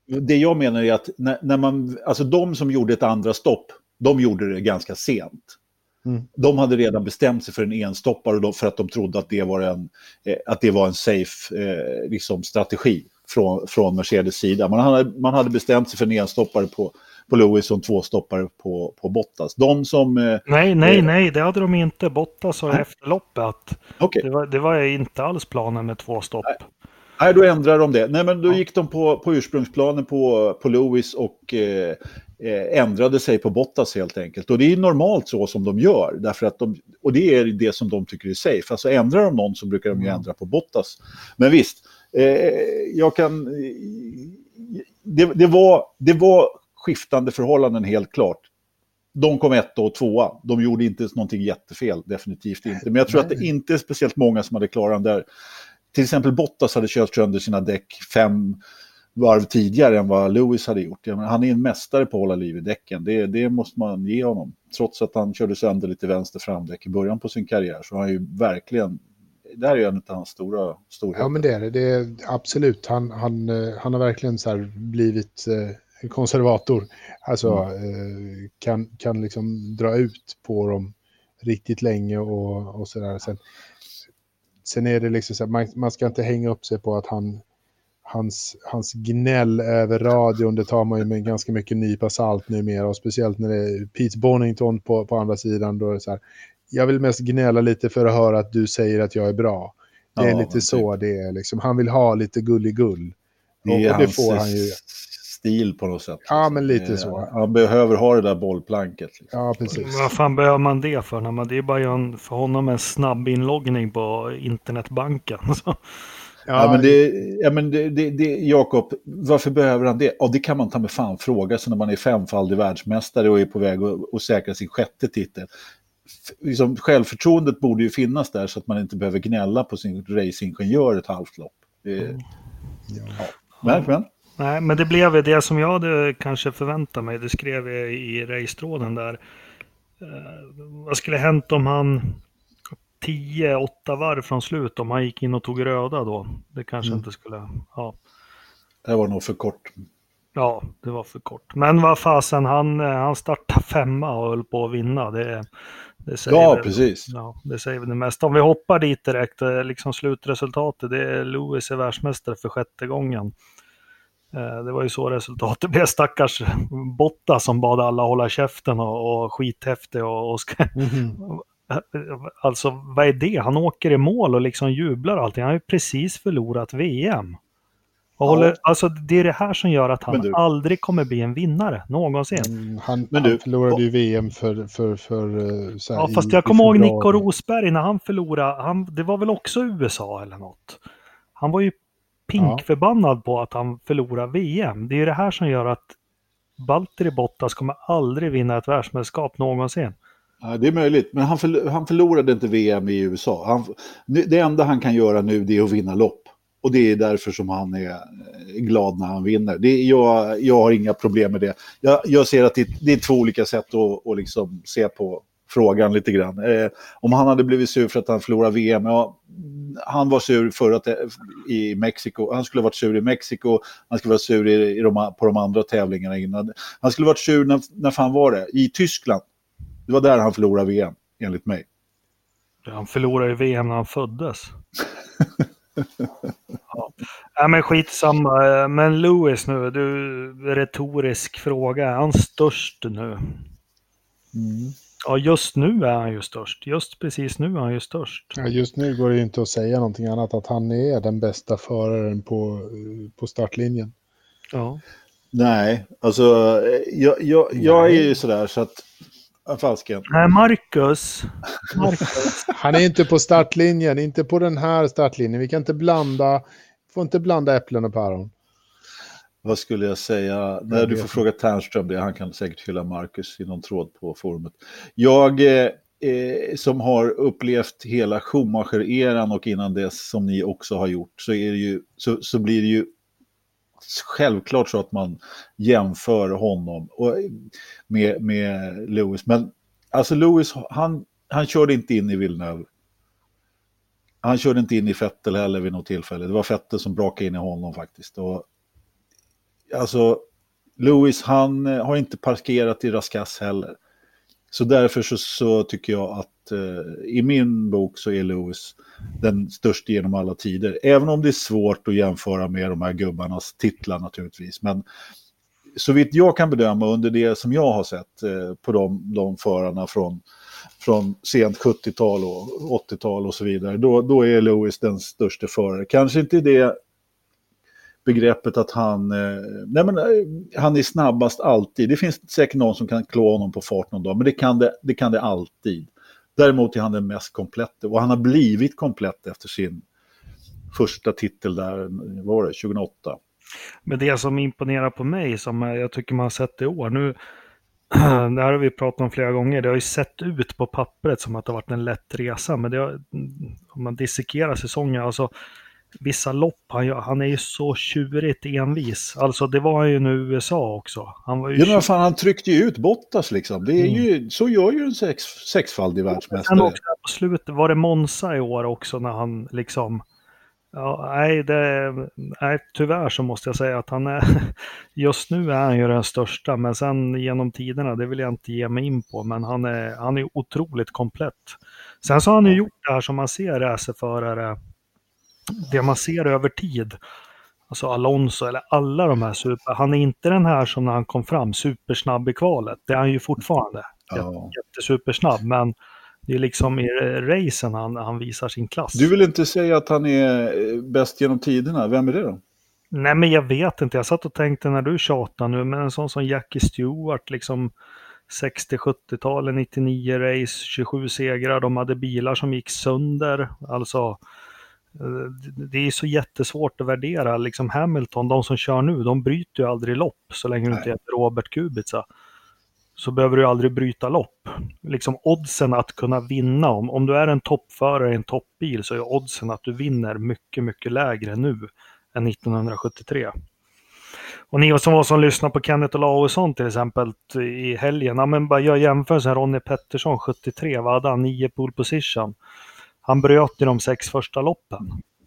Det jag menar är att när, när, man, alltså de som gjorde ett andra stopp, de gjorde det ganska sent. Mm. De hade redan bestämt sig för en enstoppare för att de trodde att det var en, eh, att det var en safe eh, liksom strategi från, från Mercedes sida. Man hade, man hade bestämt sig för en enstoppare på, på Lewis och en tvåstoppare på, på Bottas. De som... Eh, nej, nej, eh, nej, det hade de inte. Bottas sa efter loppet okay. det, var, det var inte alls planen med två stopp. Nej. Nej, då ändrade de det. Nej, men då gick de på, på ursprungsplanen på, på Lewis och eh, eh, ändrade sig på Bottas helt enkelt. Och det är normalt så som de gör, därför att de, och det är det som de tycker är safe. Alltså ändrar de någon så brukar de ju mm. ändra på Bottas. Men visst, eh, jag kan... Det, det, var, det var skiftande förhållanden helt klart. De kom ett och tvåa. De gjorde inte någonting jättefel, definitivt inte. Men jag tror att det inte är speciellt många som hade klarat den där. Till exempel Bottas hade kört sönder sina däck fem varv tidigare än vad Lewis hade gjort. Menar, han är en mästare på att hålla liv i däcken, det, det måste man ge honom. Trots att han körde sönder lite vänster framdäck i början på sin karriär så har han ju verkligen det här är en av hans stora storheter. Ja, men det är det. det är, absolut, han, han, eh, han har verkligen så blivit eh, konservator. Alltså mm. eh, kan, kan liksom dra ut på dem riktigt länge och, och sådär. Sen, sen är det liksom så här, man, man ska inte hänga upp sig på att han hans, hans gnäll över radion, det tar man ju med ganska mycket nypa salt numera. Och speciellt när det är Pete Bonington på, på andra sidan. Då är det så här, jag vill mest gnälla lite för att höra att du säger att jag är bra. Det är ja, lite så typ. det är. Liksom. Han vill ha lite gulligull. Och, och det får han ju. Stil på något sätt. Liksom. Ja, men lite så. Han behöver ha det där bollplanket. Liksom. Ja, precis. Vad fan behöver man det för? När man, det är bara en, för honom en snabb inloggning på internetbanken. Ja, ja, men, det, ja, men det, det, det, Jakob, varför behöver han det? Ja, det kan man ta med fan fråga sig när man är femfaldig världsmästare och är på väg att, att säkra sin sjätte titel. Liksom, självförtroendet borde ju finnas där så att man inte behöver gnälla på sin racingingenjör ett halvt lopp. Mm. ja. Men, men. Nej, men det blev det som jag hade kanske förväntat mig. Det skrev jag i racetråden där. Uh, vad skulle hänt om han 10-8 varv från slut om han gick in och tog röda då. Det kanske mm. inte skulle... Ja. Det var nog för kort. Ja, det var för kort. Men vad fasen, han, han startade femma och höll på att vinna. Det, det säger ja, väl, precis. Ja, det säger väl det mesta. Om vi hoppar dit direkt, eh, liksom slutresultatet, det är Lewis är världsmästare för sjätte gången. Eh, det var ju så resultatet blev. Stackars Botta som bad alla hålla käften och, och skithäftig och, och ska, mm. Alltså vad är det? Han åker i mål och liksom jublar och allting. Han har ju precis förlorat VM. Och håller, alltså, det är det här som gör att han aldrig kommer bli en vinnare någonsin. Mm, han, men han förlorade ju VM för... för, för eh, så ja, fast jag kommer ihåg Nico Rosberg när han förlorade. Han, det var väl också USA eller något. Han var ju pinkförbannad ja. på att han förlorade VM. Det är det här som gör att Valtteri Bottas kommer aldrig vinna ett världsmästerskap någonsin. Ja, det är möjligt, men han, förl han förlorade inte VM i USA. Han, det enda han kan göra nu är att vinna lopp. Och det är därför som han är glad när han vinner. Det, jag, jag har inga problem med det. Jag, jag ser att det, det, är två olika sätt att, att liksom se på frågan lite grann. Eh, om han hade blivit sur för att han förlorade VM, ja, han var sur för att, i Mexiko. Han skulle varit sur i Mexiko, han skulle varit sur i, i de, på de andra tävlingarna innan. Han skulle varit sur, när, när fan var det? I Tyskland. Det var där han förlorade VM, enligt mig. Han förlorade VM när han föddes. ja. ja, men skitsamma. Men Lewis nu, du, retorisk fråga. Är han störst nu? Mm. Ja, just nu är han ju störst. Just precis nu är han ju störst. Ja, just nu går det ju inte att säga någonting annat att han är den bästa föraren på, på startlinjen. Ja. Nej, alltså jag, jag, jag är ju sådär så att Falsken. Nej, Marcus. Marcus. Han är inte på startlinjen, inte på den här startlinjen. Vi kan inte blanda, får inte blanda äpplen och päron. Vad skulle jag säga? Nej, du får fråga Ternström det. Han kan säkert hylla Marcus i någon tråd på forumet. Jag eh, eh, som har upplevt hela Schumacher-eran och innan dess som ni också har gjort så, är det ju, så, så blir det ju självklart så att man jämför honom och, med, med Lewis. Men alltså Lewis, han, han körde inte in i Villeneuve. Han körde inte in i Fettel heller vid något tillfälle. Det var Fettel som brakade in i honom faktiskt. Och, alltså, Lewis, han eh, har inte parkerat i Raskas heller. Så därför så, så tycker jag att eh, i min bok så är Lewis den största genom alla tider. Även om det är svårt att jämföra med de här gubbarnas titlar naturligtvis. Men så vitt jag kan bedöma under det som jag har sett eh, på de, de förarna från, från sent 70-tal och 80-tal och så vidare, då, då är Lewis den största förare. Kanske inte det begreppet att han, eh, nej men, eh, han är snabbast alltid. Det finns säkert någon som kan klå honom på fart någon dag, men det kan det, det, kan det alltid. Däremot är han den mest kompletta och han har blivit komplett efter sin första titel där, var det, 2008. Men det som imponerar på mig, som jag tycker man har sett i år, nu, det här har vi pratat om flera gånger, det har ju sett ut på pappret som att det har varit en lätt resa, men det har, om man dissekerar säsongen, alltså vissa lopp, han, han är ju så tjurigt envis. Alltså det var ju nu USA också. Han var ju ja, men fan, han tryckte ju ut Bottas liksom. Det är mm. ju, så gör ju en sex, sexfaldig världsmästare. Också, på slutet var det Monza i år också när han liksom... Ja, nej, det, nej, tyvärr så måste jag säga att han är... Just nu är han ju den största, men sen genom tiderna, det vill jag inte ge mig in på, men han är, han är otroligt komplett. Sen så har han ju gjort det här som man ser racerförare det man ser över tid, alltså Alonso eller alla de här super, han är inte den här som när han kom fram, supersnabb i kvalet. Det är han ju fortfarande. Ja. Jättesupersnabb, men det är liksom i racen han, han visar sin klass. Du vill inte säga att han är eh, bäst genom tiderna, vem är det då? Nej, men jag vet inte. Jag satt och tänkte när du tjatar nu, men en sån som Jackie Stewart, liksom 60-70-talet, 99 race, 27 segrar, de hade bilar som gick sönder. Alltså, det är så jättesvårt att värdera. Liksom Hamilton, de som kör nu, de bryter ju aldrig lopp så länge du inte heter Robert Kubica. Så behöver du aldrig bryta lopp. Liksom oddsen att kunna vinna, om, om du är en toppförare i en toppbil så är oddsen att du vinner mycket, mycket lägre nu än 1973. Och ni som var som lyssnade på Kenneth Olausson till exempel i helgen, ja, men bara gör jämförelsen Ronnie Pettersson 73, vad hade han? 9 pole position han bröt i de sex första loppen.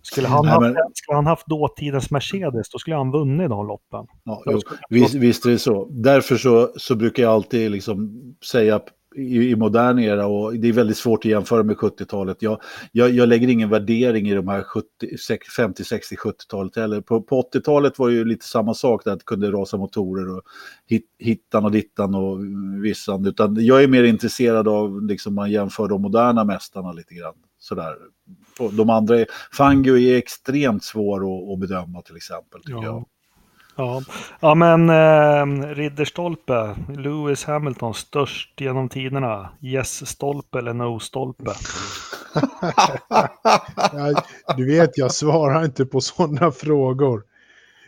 Skulle han, haft, men... skulle han haft dåtidens Mercedes, då skulle han vunnit de loppen. Ja, jo, visst, visst är det så. Därför så, så brukar jag alltid liksom säga i, i modern era och det är väldigt svårt att jämföra med 70-talet. Jag, jag, jag, lägger ingen värdering i de här 70, 50, 60, 70-talet heller. På, på 80-talet var det ju lite samma sak, där det kunde rasa motorer och hit, hittan och dittan och vissan. Utan jag är mer intresserad av, liksom man jämför de moderna mästarna lite grann sådär. De andra, Fangio är extremt svår att, att bedöma till exempel. Tycker Ja. jag. Ja, ja men eh, Ridderstolpe, Lewis Hamilton, störst genom tiderna. Yes-stolpe eller no-stolpe? Ja, du vet, jag svarar inte på sådana frågor.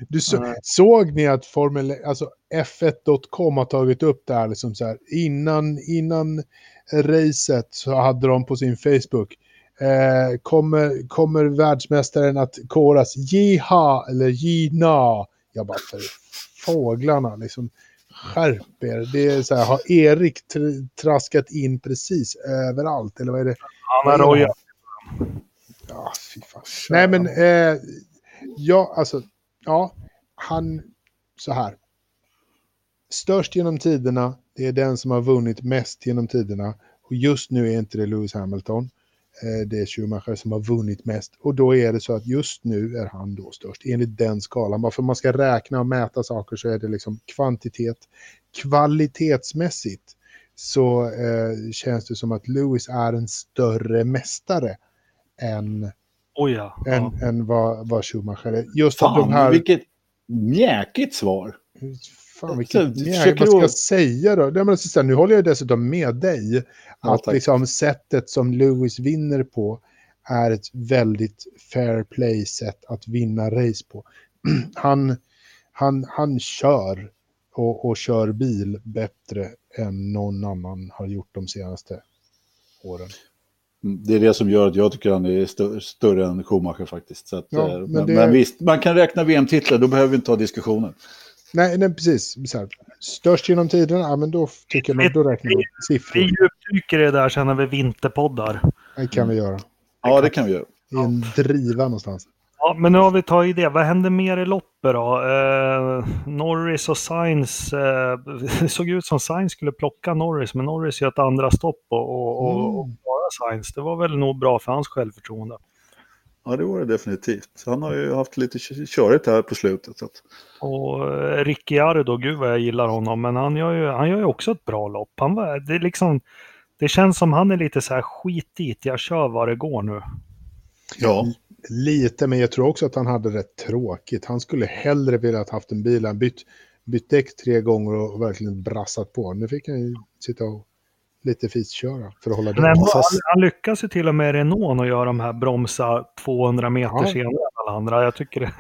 Du så, såg ni att Formel, alltså F1.com har tagit upp det här liksom så här innan, innan racet så hade de på sin Facebook eh, kommer, kommer världsmästaren att koras jiha eller jina? Jag bara för fåglarna liksom skärp er. Det är så här, har Erik tr- traskat in precis överallt eller vad är det? Han har rojat. Ja, fy fan. Nej, men eh, ja, alltså, ja, han, så här. Störst genom tiderna, det är den som har vunnit mest genom tiderna. Och just nu är inte det Lewis Hamilton. Eh, det är Schumacher som har vunnit mest. Och då är det så att just nu är han då störst, enligt den skalan. Bara för man ska räkna och mäta saker så är det liksom kvantitet. Kvalitetsmässigt så eh, känns det som att Lewis är en större mästare än, Oj ja. än, ja. än vad, vad Schumacher är. Just att de Fan, här... vilket mjäkigt svar. Fan, vilket, du ja, försöker vad ska jag säga då? Nej, men så, så nu håller jag dessutom med dig. Ja, Att tack. liksom, sättet som Lewis vinner på är ett väldigt fair play-sätt att vinna race på. Han, han, han kör och, och kör bil bättre än någon annan har gjort de senaste åren. Det är det som gör att jag tycker han är stö- större än Schumacher faktiskt. Att, Ja, eh, men men, det- men visst, man kan räkna VM-titlar, då behöver vi inte ha diskussionen. Nej, nej precis. Så här, störst genom tiden, ja men då tycker jag, då räknar vi Vi siffror. djupdyker i det där sen när vi vinterpoddar. Det kan vi göra. Ja, det kan vi göra. I en driva någonstans. Ja, men nu har vi tagit det. Vad hände mer i loppet då? Eh, Norris och Sainz. Eh, det såg ut som Sainz skulle plocka Norris, men Norris gör ett andra stopp och, och, och, och Mm. klara Sainz. Det var väl nog bra för hans självförtroende. Ja, det var det definitivt. Han har ju haft lite kö- körigt här på slutet. Så att, Och eh, Ricciardo, gud vad jag gillar honom, men han gör ju, han gör ju också ett bra lopp. Han var, det, liksom, det känns som han är lite så här skit dit, jag kör vad det går nu. ja, Lite, men jag tror också att han hade rätt tråkigt. Han skulle hellre velat haft en bil. Han bytt, bytt däck tre gånger och verkligen brassat på. Nu fick han ju sitta och lite fisköra för att hålla fast- han, han lyckas ju till och med Renault att göra de här bromsa 200 meter Ja. senare alla andra. Jag tycker det.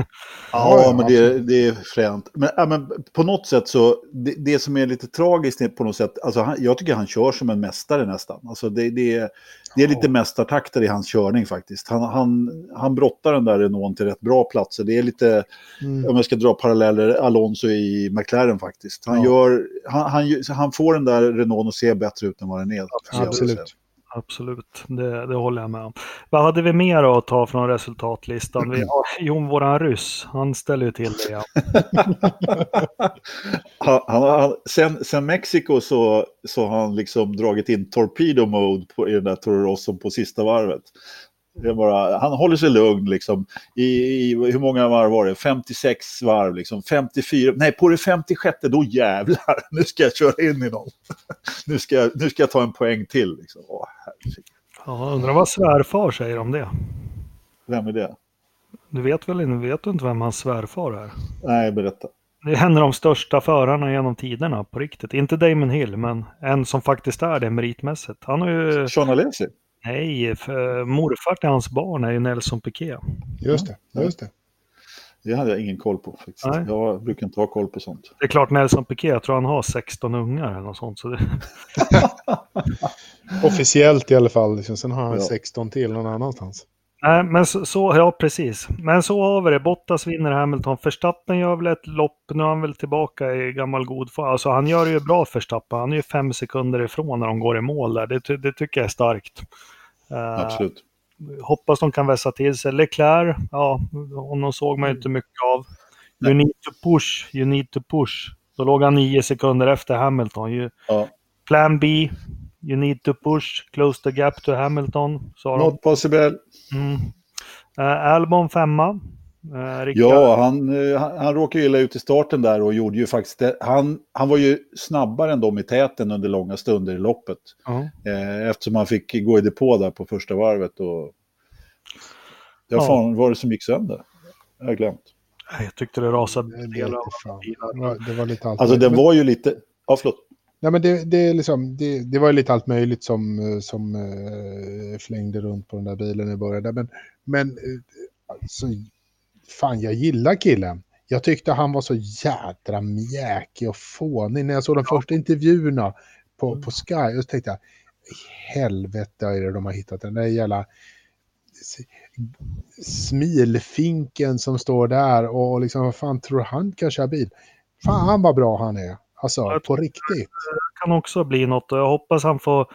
Ja, men det, det är fränt. Men, ja, men på något sätt så, det, det som är lite tragiskt på något sätt, alltså han, jag tycker han kör som en mästare nästan. Alltså det, det, är, det är lite mästartakter i hans körning faktiskt. Han, han, han brottar den där Renault till rätt bra platser. Det är lite, Mm. om jag ska dra paralleller, Alonso i McLaren faktiskt. Han, Ja. gör, han, han, han får den där Renault att se bättre ut än vad den är. Absolut. Absolut, det, det håller jag med om. Vad hade vi mer att ta från resultatlistan? Vi har, jo, våran ryss, han ställer ju till det Ja. Han, han, han, sen, sen Mexiko så, så har han liksom dragit in torpedo mode på, i den där Toro Rosso på sista varvet. Är bara, han håller sig lugn liksom. I, I hur många varv var det? 56 varv liksom. 54, nej på det 56 då jävlar. Nu ska jag köra in i någon. nu, ska jag, nu ska jag ta en poäng till. Liksom. Åh. Ja, undrar vad svärfar säger om det. Vem är det? Du vet väl inte, vet du inte vem hans svärfar är? Nej, berätta. Det är en av de största förarna genom tiderna på riktigt. Inte Damon Hill, men en som faktiskt är det meritmässigt. Han har ju, Sean Alesi? Nej, för morfar till hans barn är ju Nelson Piquet. Just det, just det. Det hade jag ingen koll på. Faktiskt. Nej. Jag brukar inte ha koll på sånt. Det är klart Nelson Piquet, jag tror han har 16 ungar eller något sånt. Så det, Officiellt i alla fall. Liksom. Sen har han Ja. 16 till någon annanstans. Nej, men så, så, ja precis. Men så har vi det. Bottas vinner Hamilton. Verstappen gör väl ett lopp, nu är han väl tillbaka i gammal god form. Alltså han gör det ju bra Verstappen. Han är ju fem sekunder ifrån när de går i mål där. Det, det tycker jag är starkt. Eh, Absolut. hoppas de kan vässa till sig. Leclerc, ja, honom såg man ju inte mycket av. You Nej. need to push, you need to push. Då låg han nio sekunder efter Hamilton. You, Ja. plan B, you need to push, close the gap to Hamilton. Sa de. Not possible. Mm. Uh, Albon femma. Eh, ja, han, eh, han, han råkade illa ut i starten där och gjorde ju faktiskt det. Han, han var ju snabbare än dem i täten under långa stunder i loppet. Ja. Eh, eftersom han fick gå i depå där på första varvet. Och... Ja, fan var det som gick sönder? Jag har glömt. Jag tyckte det rasade Det, det, det, var, lite allt Alltså den var ju lite... Ja, förlåt. Nej, men det, det, är liksom, det, det var ju lite allt möjligt som, som uh, flängde runt på den där bilen i början. där. Men, men eh, alltså, fan, jag gillar killen. Jag tyckte han var så jädra mjäkig och fånig. När jag såg de första intervjuerna på, på Sky, och tänkte jag, helvete är det de har hittat den där jävla smilfinken som står där och liksom, vad fan tror han kan köra bil? Fan vad bra han är. Alltså, Jag på riktigt. kan också bli något och jag hoppas han får...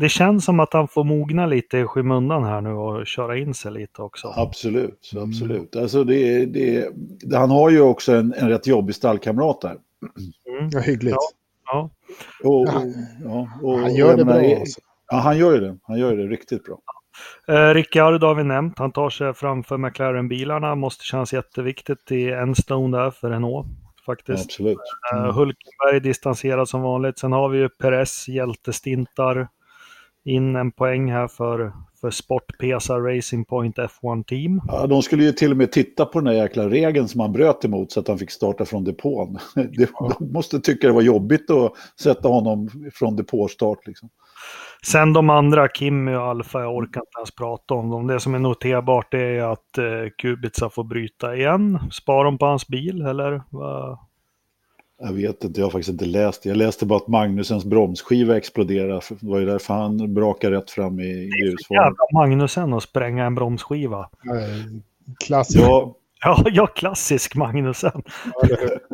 Det känns som att han får mogna lite i skymundan här nu och köra in sig lite också. Absolut, Mm. absolut. Alltså det, det, han har ju också en, en rätt jobbig stallkamrat där. Mm. Ja, hyggligt. Ja. Och, Ja. och, ja, och, han gör det bra. Alltså. Ja, han gör ju det. Han gör det riktigt bra. Eh, Ricciardo har vi nämnt. Han tar sig framför McLaren-bilarna. Måste kännas jätteviktigt i en stone där för Renault. Faktiskt. Absolut. Eh, Mm. Hulkenberg distanserad som vanligt. Sen har vi ju Perez, hjältestintar. In en poäng här för, för Sportpesa Racing Point F1 Team. Ja, de skulle ju till och med titta på den där jäkla regeln som han bröt emot så att han fick starta från depån. De måste tycka det var jobbigt att sätta honom från depåstart. Liksom. Sen de andra, Kimmy och Alfa, jag orkar inte ens prata om dem. Det som är noterbart är att eh, Kubica får bryta igen. Spar de på hans bil eller? vad? Jag vet inte, jag har faktiskt inte läst det. Jag läste bara att Magnusens bromsskiva exploderade. Det var ju därför han brakade rätt fram i grusformen. Jävla Magnusen att spränga en bromsskiva. Klassiskt. Ja, Ja, ja, klassisk Magnusen.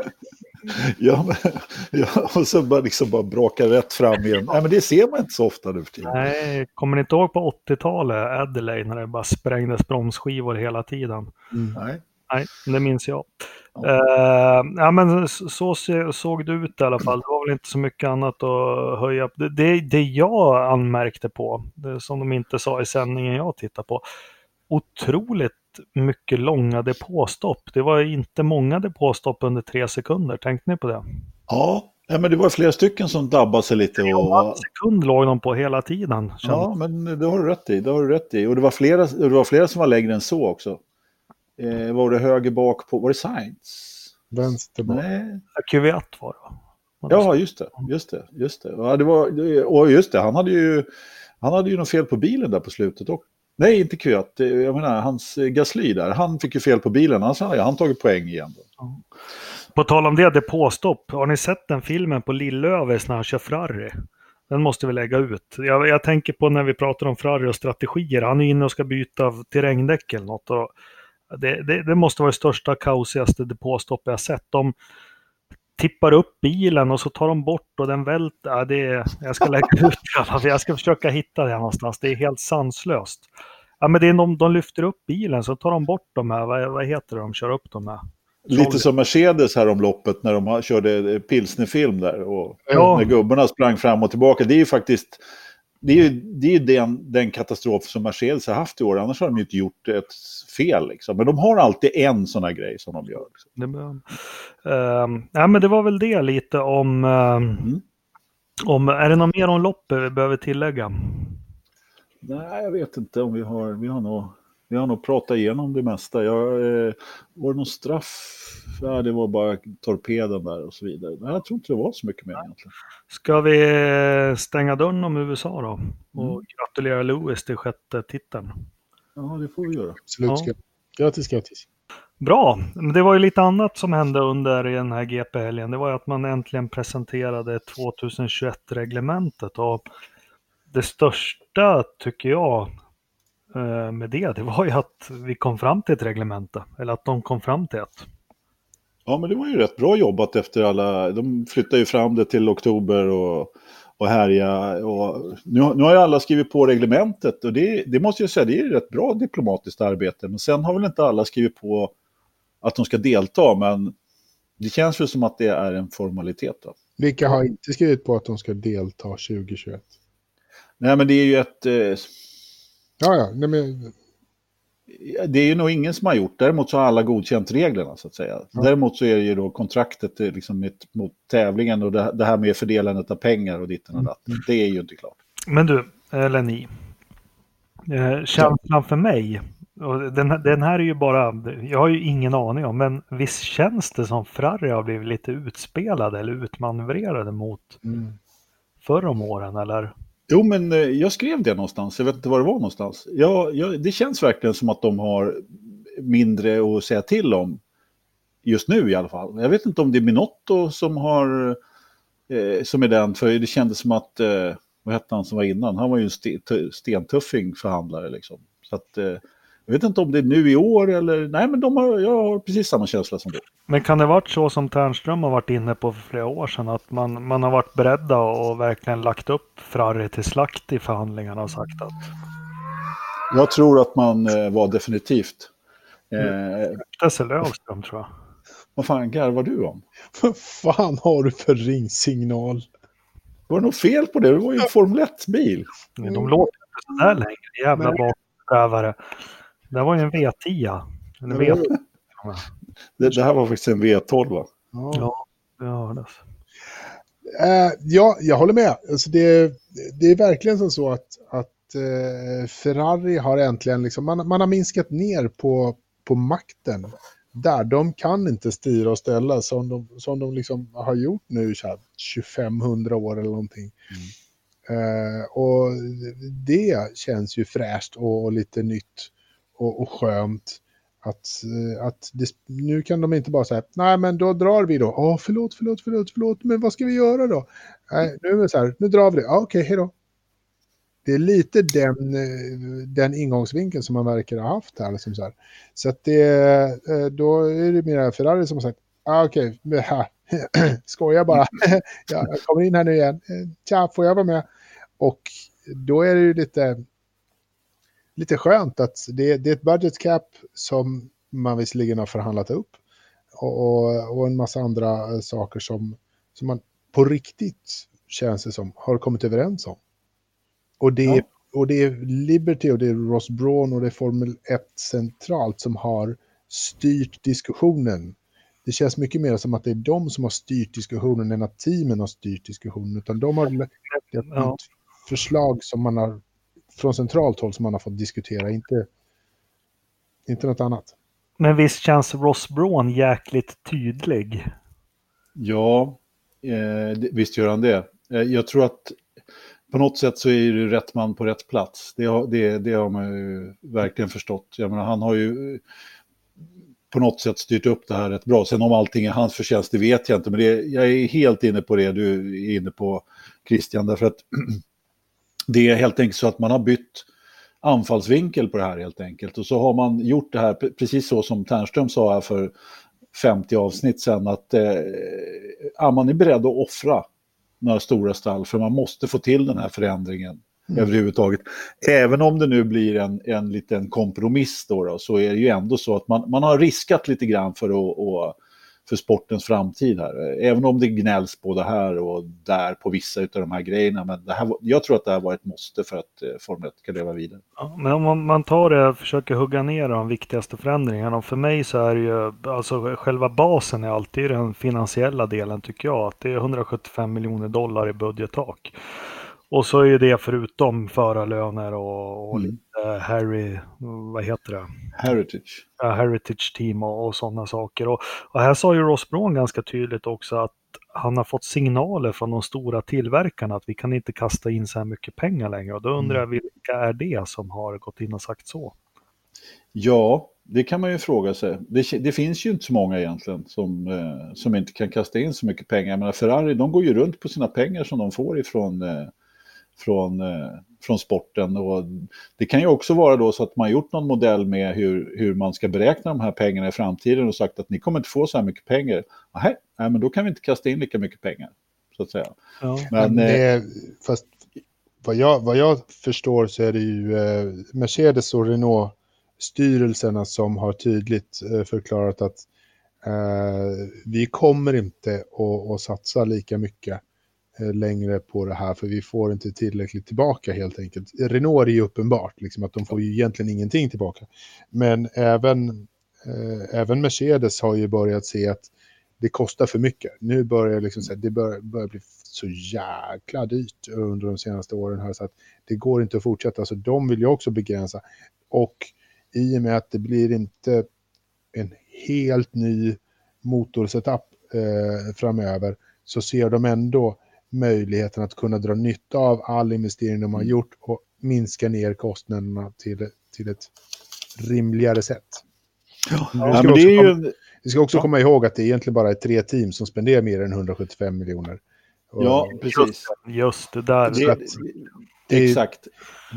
ja, men, ja, och så bara, liksom bara braka rätt fram igen. Nej, men det ser man inte så ofta nu för tiden. Nej, kommer ni inte ihåg på 80-talet, Adelaide, när det bara sprängdes bromsskivor hela tiden? Mm. Nej. Nej, det minns jag. Ja. Eh, ja, men så, såg det ut i alla fall. Det var väl inte så mycket annat att höja. Det, det, det jag anmärkte på, det som de inte sa i sändningen jag tittade på, otroligt mycket långa depåstopp. Det var inte många depåstopp under tre sekunder. Tänkte ni på det? Ja, ja, men det var flera stycken som dabbade sig lite. En Och, sekund låg de på hela tiden. kände ja, men det har du rätt i. Det har du rätt i. Och det var flera, det var flera som var längre än så också. Eh, var det höger bak på, var det Sainz? Vänster bak. Nej. QV1 var det va? Ja, just det. Just det. Just det. Ja, det var, och just det, han hade ju, han hade ju något fel på bilen där på slutet. Och, nej, inte Kvyat. Jag menar, hans eh, Gasly där, han fick ju fel på bilen. Annars hade han tagit poäng igen. Då. På tal om det, depåstopp. Har ni sett den filmen på Lillövers när han kör Ferrari? Den måste vi lägga ut. Jag, jag tänker på när vi pratar om Ferrari och strategier. Han är inne och ska byta till regndäck eller något. Och det, det, det måste vara det största, kaosigaste depåstopp jag sett. De tippar upp bilen och så tar de bort och den välter. Ja, det är, jag ska lägga ut det. fall. Jag ska försöka hitta det någonstans. Det är helt sanslöst. Ja, men det är de, de lyfter upp bilen så tar de bort de här, vad, vad heter det de kör upp de här? Lite som Mercedes här om loppet när de körde pilsnerfilm där. Och Ja. när gubbarna sprang fram och tillbaka. Det är ju faktiskt det är ju, det är ju den, den katastrof som Mercedes har haft i år. Annars har de ju inte gjort ett fel. Liksom. Men de har alltid en sån här grej som de gör. Liksom. Det, uh, ja, men det var väl det lite om, ehm, om... Är det något mer om loppet vi behöver tillägga? Nej, jag vet inte om vi har... Vi har nog, vi har nog pratat igenom det mesta. Jag, eh, var det någon straff? Ja, det var bara torpeden där och så vidare. Nej, jag tror inte det var så mycket mer egentligen. Ska vi eh, stänga dörren om USA då? Och Mm. gratulera Lewis till sjätte titeln. Ja, det får vi göra. Absolut. Ja. Grattis, grattis. Bra, men det var ju lite annat som hände under den här GP-helgen. Det var ju att man äntligen presenterade 2021-reglementet och det största tycker jag med det, det var ju att vi kom fram till ett reglemente. Eller att de kom fram till ett. Ja, men det var ju rätt bra jobbat efter alla... De flyttade ju fram det till oktober och, och härja. Och nu, nu har ju alla skrivit på reglementet och det, det måste jag säga, det är rätt bra diplomatiskt arbete. Men sen har väl inte alla skrivit på att de ska delta, men det känns väl som att det är en formalitet. Då. Vilka har inte skrivit på att de ska delta 2021? Nej, men det är ju ett... Eh, Ja, ja. Nej, men... det är ju nog ingen som har gjort. Däremot så har alla godkänt reglerna så att säga. Ja. Däremot så är det ju då kontraktet eh, liksom mot tävlingen och det, det, här med fördelandet av pengar och ditten och datten. Mm. Det är ju inte klart. Men du, eller ni. Eh, känslan för mig, och den, den här är ju bara, jag har ju ingen aning om, men visst känns det som Ferrari har blivit lite utspelade eller utmanövrerade mot mm. förr om åren eller? Jo, men eh, jag skrev det någonstans. Jag vet inte var det var någonstans. Jag, jag, det känns verkligen som att de har mindre att säga till om. Just nu i alla fall. Jag vet inte om det är Minotto som har eh, som är den, för det kändes som att, eh, vad hette han som var innan? Han var ju en stentuffing förhandlare liksom. Så att, eh, jag vet inte om det är nu i år eller... Nej, men de har, jag har precis samma känsla som du. Men kan det varit så som Ternström har varit inne på för flera år sedan? Att man, man har varit beredda och verkligen lagt upp Frarri till slakt i förhandlingarna och sagt att... Jag tror att man eh, var definitivt. Eh, Löfström tror jag. Vad fan garvar du om? Vad fan har du för ringsignal? Var det något fel på det? Det var ju en Formel 1-bil. De låter inte sådär längre. Jävla bakåtsträvare. Det var ju en V10. En V10. Det, det, här var faktiskt en V12 va? Ja, det hördes. Uh, ja, jag håller med. Alltså det, det är verkligen som så att, att uh, Ferrari har äntligen, liksom, man, man har minskat ner på, på makten. Där de kan inte styra och ställa som de, som de liksom har gjort nu 2500 år eller någonting. Mm. Uh, och det känns ju fräscht och, och lite nytt och, och skönt. Att, eh, att det, nu kan de inte bara säga, nej men då drar vi då. Åh, förlåt, förlåt, förlåt, förlåt, men vad ska vi göra då? Nej, nu är det så här, nu drar vi det. Ah, okej, okay, då. Det är lite den, eh, den ingångsvinkeln som man verkar ha haft här. Liksom så här. så att det, eh, då är det mer Ferrari som har sagt, ah, okej, okay, skoja bara. jag kommer in här nu igen. Tja, får jag vara med? Och då är det ju lite lite skönt att det, det är ett budget cap som man visserligen har förhandlat upp och, och, och en massa andra eh, saker som, som man på riktigt känns det som har kommit överens om. Och det, ja. och det är Liberty och det är Ross Braun och det är Formel 1 centralt som har styrt diskussionen. Det känns mycket mer som att det är de som har styrt diskussionen än att teamen har styrt diskussionen. Utan de har ett förslag som man har från centralt håll som man har fått diskutera, inte, inte något annat. Men visst känns Ross Braun jäkligt tydlig? Ja, eh, visst gör han det. Eh, jag tror att på något sätt så är det rätt man på rätt plats. Det har, det, det har man ju verkligen förstått. Jag menar, han har ju på något sätt styrt upp det här rätt bra. Sen om allting är hans förtjänst, det vet jag inte. Men det, jag är helt inne på det du är inne på, Christian. Därför att det är helt enkelt så att man har bytt anfallsvinkel på det här helt enkelt. Och så har man gjort det här precis så som Ternström sa här för 50 avsnitt sedan att eh, man är beredd att offra några stora stall för man måste få till den här förändringen mm. överhuvudtaget. Även om det nu blir en, en liten kompromiss då, då, så är det ju ändå så att man, man har riskat lite grann för att, att för sportens framtid här. Även om det gnälls både här och där på vissa av de här grejerna. Men det här, jag tror att det här var ett måste för att eh, Formel 1 ska leva vidare. Ja, men om man tar det och försöker hugga ner de viktigaste förändringarna. För mig så är det ju, alltså själva basen är alltid den finansiella delen tycker jag. Att det är 175 miljoner dollar i budgettak. Och så är det förutom förarlöner och, och mm. lite Harry, vad heter det? Heritage. Ja, heritage team och, och sådana saker. Och, och, här sa ju Ross Braun ganska tydligt också att han har fått signaler från de stora tillverkarna att vi kan inte kasta in så här mycket pengar längre. Och då undrar jag mm. vilka är det som har gått in och sagt så? Ja, det kan man ju fråga sig. Det, det, finns ju inte så många egentligen som, eh, som inte kan kasta in så mycket pengar. Men Ferrari, de går ju runt på sina pengar som de får ifrån eh, från, eh, från sporten. Och det kan ju också vara då så att man gjort någon modell med hur, hur man ska beräkna de här pengarna i framtiden och sagt att ni kommer inte få så här mycket pengar. Nej, men då kan vi inte kasta in lika mycket pengar. Så att säga. Ja. Men, det, eh, fast vad jag, vad jag förstår så är det ju eh, Mercedes och Renault styrelserna som har tydligt eh, förklarat att eh, vi kommer inte att, att satsa lika mycket Eh, längre på det här för vi får inte tillräckligt tillbaka helt enkelt. Renault är ju uppenbart, liksom, att de får ju egentligen ingenting tillbaka. Men även, eh, även Mercedes har ju börjat se att det kostar för mycket. Nu börjar liksom, så här, det bör, börjar bli så jäkla dyrt under de senaste åren här så att det går inte att fortsätta. Så de vill ju också begränsa. Och i och med att det blir inte en helt ny motorsetup eh, framöver så ser de ändå möjligheten att kunna dra nytta av all investering de har mm. gjort och minska ner kostnaderna till, till ett rimligare sätt. Ja, ja men det är ju... Komma, vi ska också ja. komma ihåg att det egentligen bara är tre team som spenderar mer än 175 miljoner. ja, precis. Just det där. Det, det, exakt.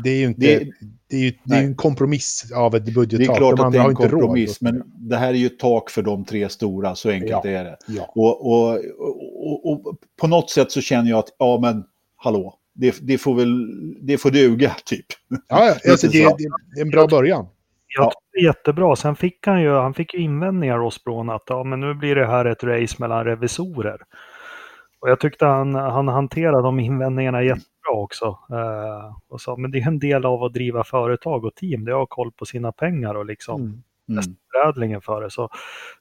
Det är ju inte, det, det är, ju, det är en kompromiss av ett budgettak. Det är klart de att det är en kompromiss, men det här är ju ett tak för de tre stora, så enkelt ja, är det. Ja. Och, och, och, och, på något sätt så känner jag att, ja men, hallå, det, det får väl, det får duga, typ. Ja, alltså, det, det är en bra början. Jag ja. jättebra. Sen fick han ju, han fick ju invändningar hos Bron att ja, men nu blir det här ett race mellan revisorer. Och jag tyckte han, han hanterade de invändningarna jättebra också. Uh, och sa, men det är en del av att driva företag och team, det är att ha koll på sina pengar och liksom mm. Mm. förädlingen för det. Så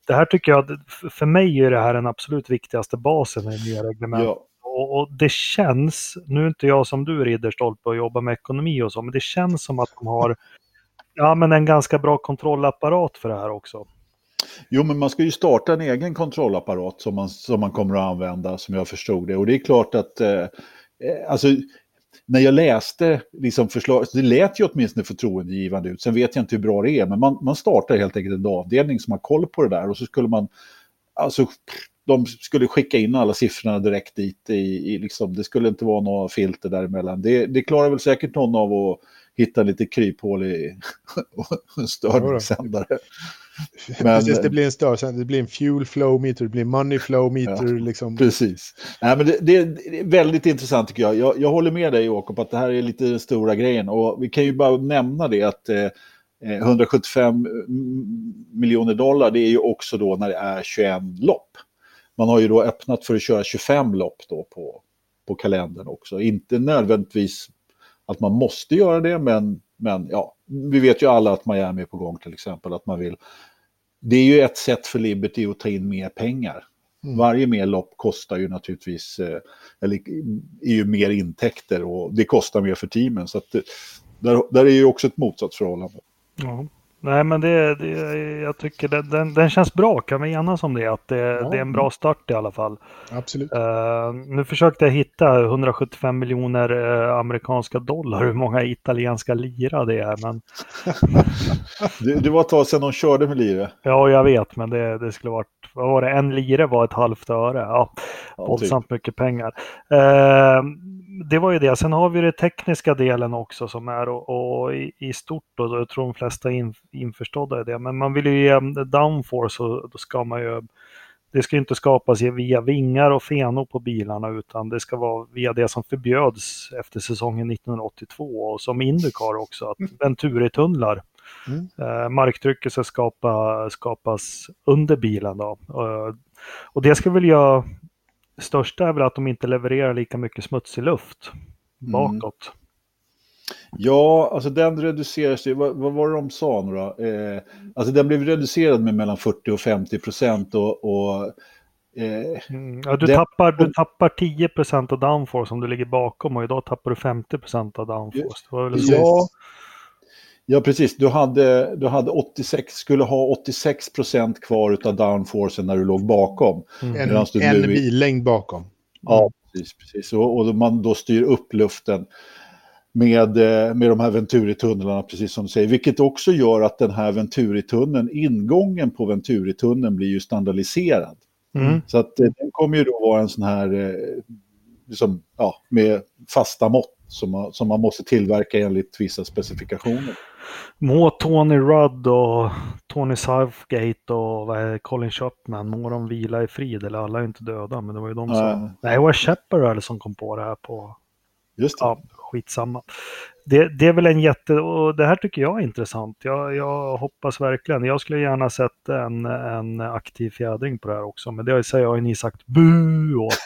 det här tycker jag, för mig är det här den absolut viktigaste basen i det nya reglementet. Ja. Och, och, det känns, nu är inte jag som du Ridderstolpe och jobbar med ekonomi och så, men det känns som att de har ja, men en ganska bra kontrollapparat för det här också. Jo, men man ska ju starta en egen kontrollapparat som man, som man kommer att använda, som jag förstod det. Och det är klart att, eh, eh alltså, när jag läste liksom förslag, det lät ju åtminstone förtroendegivande ut. Sen vet jag inte hur bra det är, men man, man startar helt enkelt en avdelning som har koll på det där. Och så skulle man, alltså, de skulle skicka in alla siffrorna direkt dit. I, i liksom, det skulle inte vara några filter däremellan. Det, det klarar väl säkert någon av att hitta lite kryphål i en störningssändare. Men, precis, det blir en störsändare, det blir en fuel flow meter, det blir money flow meter. Ja, liksom. Precis. Nej, men det, det, är väldigt intressant tycker jag. jag. jag. håller med dig Jakob att det här är lite den stora grejen. Och vi kan ju bara nämna det att eh, 175 eh, miljoner dollar det är ju också då när det är 21 lopp. Man har ju då öppnat för att köra 25 lopp då på, på kalendern också. Inte nödvändigtvis att man måste göra det, men, men ja, vi vet ju alla att Miami är på gång till exempel, att man vill. Det är ju ett sätt för Liberty att ta in mer pengar. Mm. Varje mer lopp kostar ju naturligtvis, eh, eller är ju mer intäkter och det kostar mer för teamen. Så att det, där, där är ju också ett motsatsförhållande. Ja. Nej, men det, det, jag tycker det, den, den känns bra. Kan vi enas om det? Att det, ja. det är en bra start i alla fall. Absolut. Uh, nu försökte jag hitta 175 miljoner uh, amerikanska dollar, hur många italienska lira det är. Men... det, det var ett tag sedan de körde med lire. Ja, jag vet, men det, det skulle varit, vad var det, en lire var ett halvt öre. Ja, ja typ. våldsamt typ. mycket pengar. Uh, det var ju det. Sen har vi den tekniska delen också som är och, och i, i, stort och jag tror de flesta är in, införstådda i det. Men man vill ju ge downforce och då ska man ju det ska inte skapas via vingar och fenor på bilarna utan det ska vara via det som förbjöds efter säsongen 1982 och som Indycar också, att mm. Venturi-tunnlar. Mm. Eh, marktrycket ska skapa, skapas under bilen. Då. Eh, och det ska väl göra största är väl att de inte levererar lika mycket smutsig luft mm. bakåt. Mm. Ja, alltså den reduceras ju, vad, vad, var det de sa nu då? Eh, alltså den blev reducerad med mellan 40 och 50 procent och, och eh, mm, ja, du, den, tappar, du tappar 10 procent av downforce om du ligger bakom och idag tappar du 50 procent av downforce. Ja, Ja, precis. Du, hade, du hade 86, skulle ha 86 procent kvar av downforcen när du låg bakom. Mm. En, en billängd bakom. Ja, precis. precis. Och, och man då styr upp luften med, eh, med de här Venturi-tunnlarna, precis som du säger. Vilket också gör att den här Venturi-tunneln, ingången på Venturi-tunneln blir ju standardiserad. Mm. Så att eh, den kommer ju då vara en sån här, eh, liksom, ja, med fasta mått som man, som man måste tillverka enligt vissa specifikationer. Må Tony Rudd och Tony Southgate och vad är Colin Chapman, må de vila i frid, eller alla är inte döda, men det var ju de som... Äh. Nej, det var Shepard som kom på det här på... Just det. Ja, skitsamma. Det, det är väl en jätte... Och det här tycker jag är intressant. Jag, jag hoppas verkligen. Jag skulle gärna sett en, en aktiv fjädring på det här också. Men det säger jag ju ni sagt bu åt.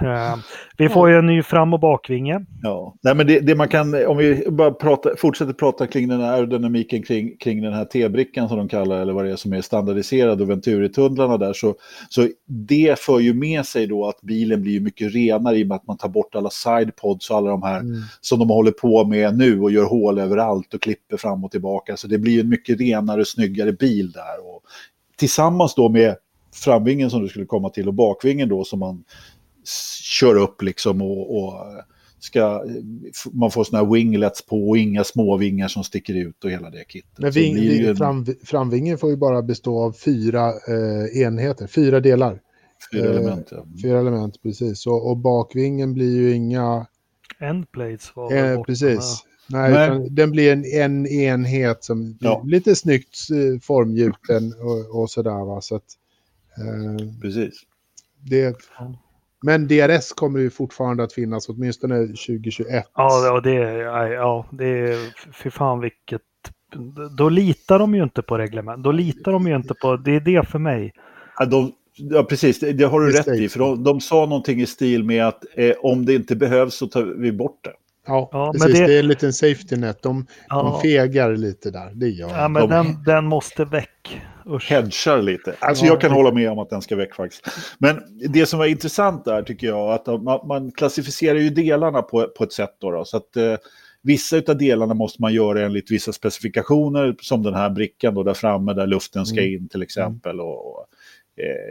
Eh, vi får ju en ny fram och bakvinge. Ja, Nej, men det, det, man kan, om vi bara prata, fortsätter prata kring den här aerodynamiken kring, kring den här T-brickan som de kallar eller vad det är som är standardiserad och Venturi-tunnlarna där så, så det för ju med sig då att bilen blir mycket renare i och med att man tar bort alla sidepods och alla de här mm. som de håller på med nu och gör hål överallt och klipper fram och tillbaka. Så det blir en mycket renare och snyggare bil där. Och tillsammans då med framvingen som du skulle komma till och bakvingen då som man kör upp liksom och, och ska, man får sådana här winglets på och inga småvingar som sticker ut och hela det kittet. Men ving, ving, en... fram, framvingen får ju bara bestå av fyra eh, enheter, fyra delar. Fyra eh, element, ja. Fyra element, precis. Och, och bakvingen blir ju inga... Endplates var eh, Precis. Nej, Men... den blir en, en enhet som ja. lite snyggt eh, formgjuten och, och sådär. Va? Så att, eh, precis. Det, men DRS kommer ju fortfarande att finnas åtminstone 2021. Ja, det, ja, det är, fy fan vilket, då litar de ju inte på reglement. Då litar de ju inte på, det är det för mig. Ja, de, ja precis, det, det har du rätt i. För de, de, sa någonting i stil med att eh, om det inte behövs så tar vi bort det. Ja, ja precis. Det... det... är en liten safety net. De, ja. de fegar lite där. Det gör ja, men de... den, den måste väck. Usch. Hedgar lite. Alltså ja, jag kan det... hålla med om att den ska väck faktiskt. Men det som var intressant där tycker jag, att man, man klassificerar ju delarna på, på ett sätt då. då så att eh, vissa av delarna måste man göra enligt vissa specifikationer, som den här brickan då där framme där luften ska mm. in till exempel. Och, och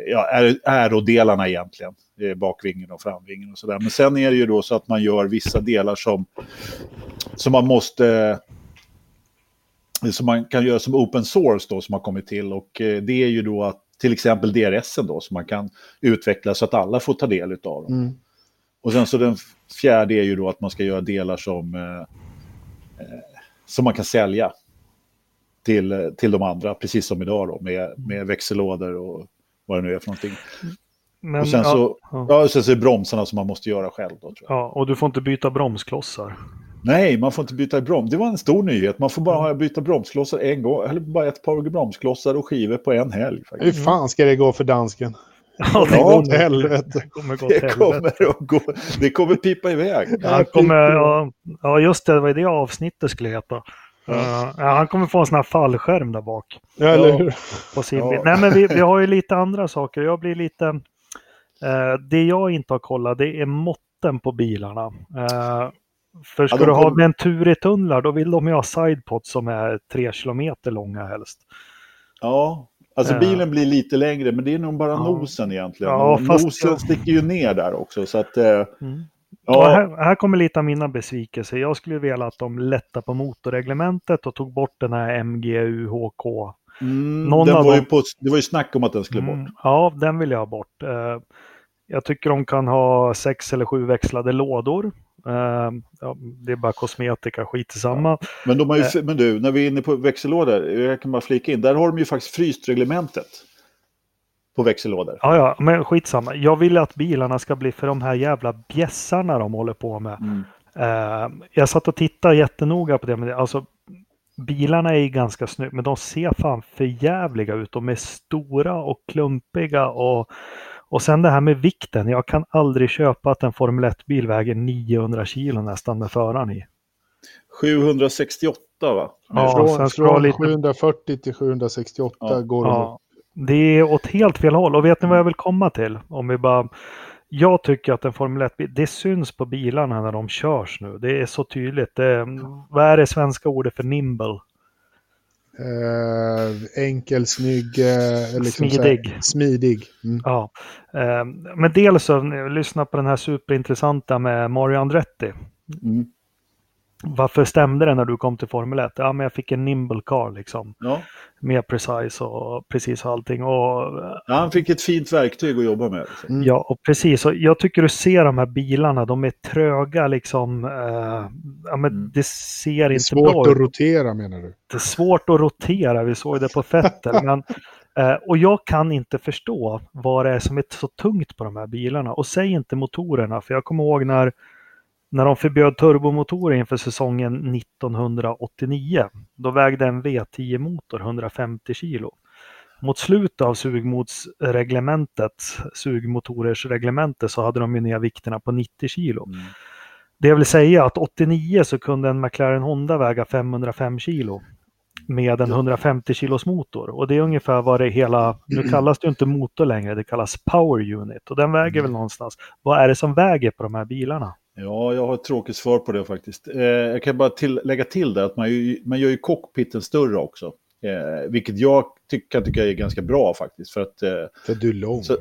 ja, ärodelarna egentligen bakvingen och framvingen och sådär. Men sen är det ju då så att man gör vissa delar som, som man måste som man kan göra som open source då som har kommit till och eh, det är ju då att till exempel DRS då som man kan utveckla så att alla får ta del av dem. Mm. Och sen så den fjärde är ju då att man ska göra delar som, eh, eh som man kan sälja till, till de andra, precis som idag då med, med växellådor och vad det nu är för någonting. Men, och sen, ja, så, ja. ja. sen så är det bromsarna som man måste göra själv. Då, tror jag. Ja, och du får inte byta bromsklossar. Nej, man får inte byta broms. Det var en stor nyhet. Man får bara byta bromsklossar en gång, eller bara ett par bromsklossar och skivor på en helg. Hur fan ska det gå för dansken? Ja, det går åt helvete. Det kommer gå det kommer, att gå, det kommer pipa iväg. Han kommer, ja, ja, just det, det var det avsnittet skulle heta. Ja. Uh, han kommer få en sån här fallskärm där bak. Ja, eller hur? På sin ja. Nej, men vi, vi har ju lite andra saker. Jag blir lite... Eh, det jag inte har kollat det är måtten på bilarna. Eh, för ska ja, du ha Venturi-tunnlar då vill de ju ha sidepods som är tre kilometer långa helst. Ja, alltså bilen blir lite längre men det är nog bara ja. nosen egentligen. Ja. Nosen sticker ju ner där också. Så att, mm. Ja. Här, här, kommer lite av mina besvikelser. Jag skulle vilja att de lättar på motorreglementet och tog bort den här MGU, HK. Mm, Någon var dem... på, det var ju snack om att den skulle mm, bort. Ja, den vill jag ha bort. Jag tycker de kan ha sex eller sju växlade lådor. Uh, ja, det är bara kosmetika, skit samma. Ja. Men, de har ju, uh, men du, när vi är inne på växellådor, jag kan bara flika in, där har de ju faktiskt fryst reglementet på växellådor. Ja, ja, men skitsamma. Jag vill att bilarna ska bli för de här jävla bjässarna de håller på med. Mm. Uh, jag satt och tittade jättenoga på det, men alltså bilarna är ganska snygga, men de ser fan för jävliga ut. De är stora och klumpiga och och sen det här med vikten. Jag kan aldrig köpa att en Formel 1-bil väger 900 kilo nästan med föraren i. 768 va? Ja, från, från lite... 740 till 768 ja. går de ja. Det är åt helt fel håll. Och vet ni vad jag vill komma till? Om vi bara... Jag tycker att en Formel 1-bil, det syns på bilarna när de körs nu. Det är så tydligt. Det, vad är det svenska ordet för nimble? Eh, enkel, snygg, eh, liksom smidig. Här, smidig. Mm. Ja. Eh, men dels så, lyssna på den här superintressanta med Mario Andretti. Mm. Varför stämde det när du kom till Formel 1? Ja, men jag fick en nimble car liksom. Ja. Mer precise och precis allting. Och, ja, han fick ett fint verktyg att jobba med. Mm. Ja, och precis. Och jag tycker du ser de här bilarna, de är tröga liksom. Eh, ja, men mm. Det ser inte bra ut. Det är svårt att rotera menar du? Det är svårt att rotera, vi såg det på Fettel. men, eh, och jag kan inte förstå vad det är som är så tungt på de här bilarna. Och säg inte motorerna, för jag kommer ihåg när när de förbjöd turbomotorer inför säsongen 1989, då vägde en V10-motor 150 kilo. Mot slutet av sugmotsreglementet, sugmotorersreglementet, så hade de ju ner vikterna på 90 kilo. Mm. Det vill säga att 89 så kunde en McLaren Honda väga 505 kilo med en 150 kilos motor. Och det är ungefär vad det hela, nu kallas det inte motor längre, det kallas Power Unit. Och den väger väl någonstans, vad är det som väger på de här bilarna? Ja, jag har ett tråkigt svar på det faktiskt. Eh, jag kan bara till, lägga till det att man, ju, man gör ju cockpiten större också. Eh, vilket jag ty kan tycka är ganska bra faktiskt. För att, eh, för du är lång. Så,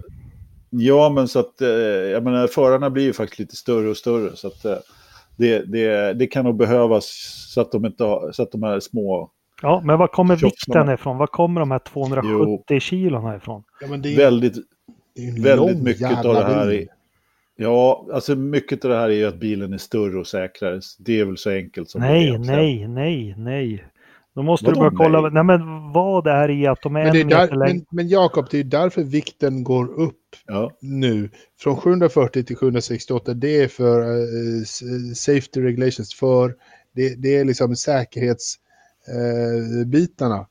ja, men så att eh, jag menar, förarna blir ju faktiskt lite större och större. Så att, eh, det, det, det kan nog behövas så att de, inte har, så att de här små Ja, men var kommer vikten ifrån? Var kommer de här 270 jo. kilona ifrån? Ja, men det är, väldigt det är väldigt mycket av det här. Är, ja, alltså mycket av det här är ju att bilen är större och säkrare. Det är väl så enkelt som nej, det är. Nej, nej, nej, Då måste Vadå, du börja kolla. Nej? nej, men vad det är i att de är men en där, Men, men Jakob, det är därför vikten går upp ja. nu. Från 740 till 768. Det är för uh, safety regulations. För det, det är liksom säkerhets eh, bitarna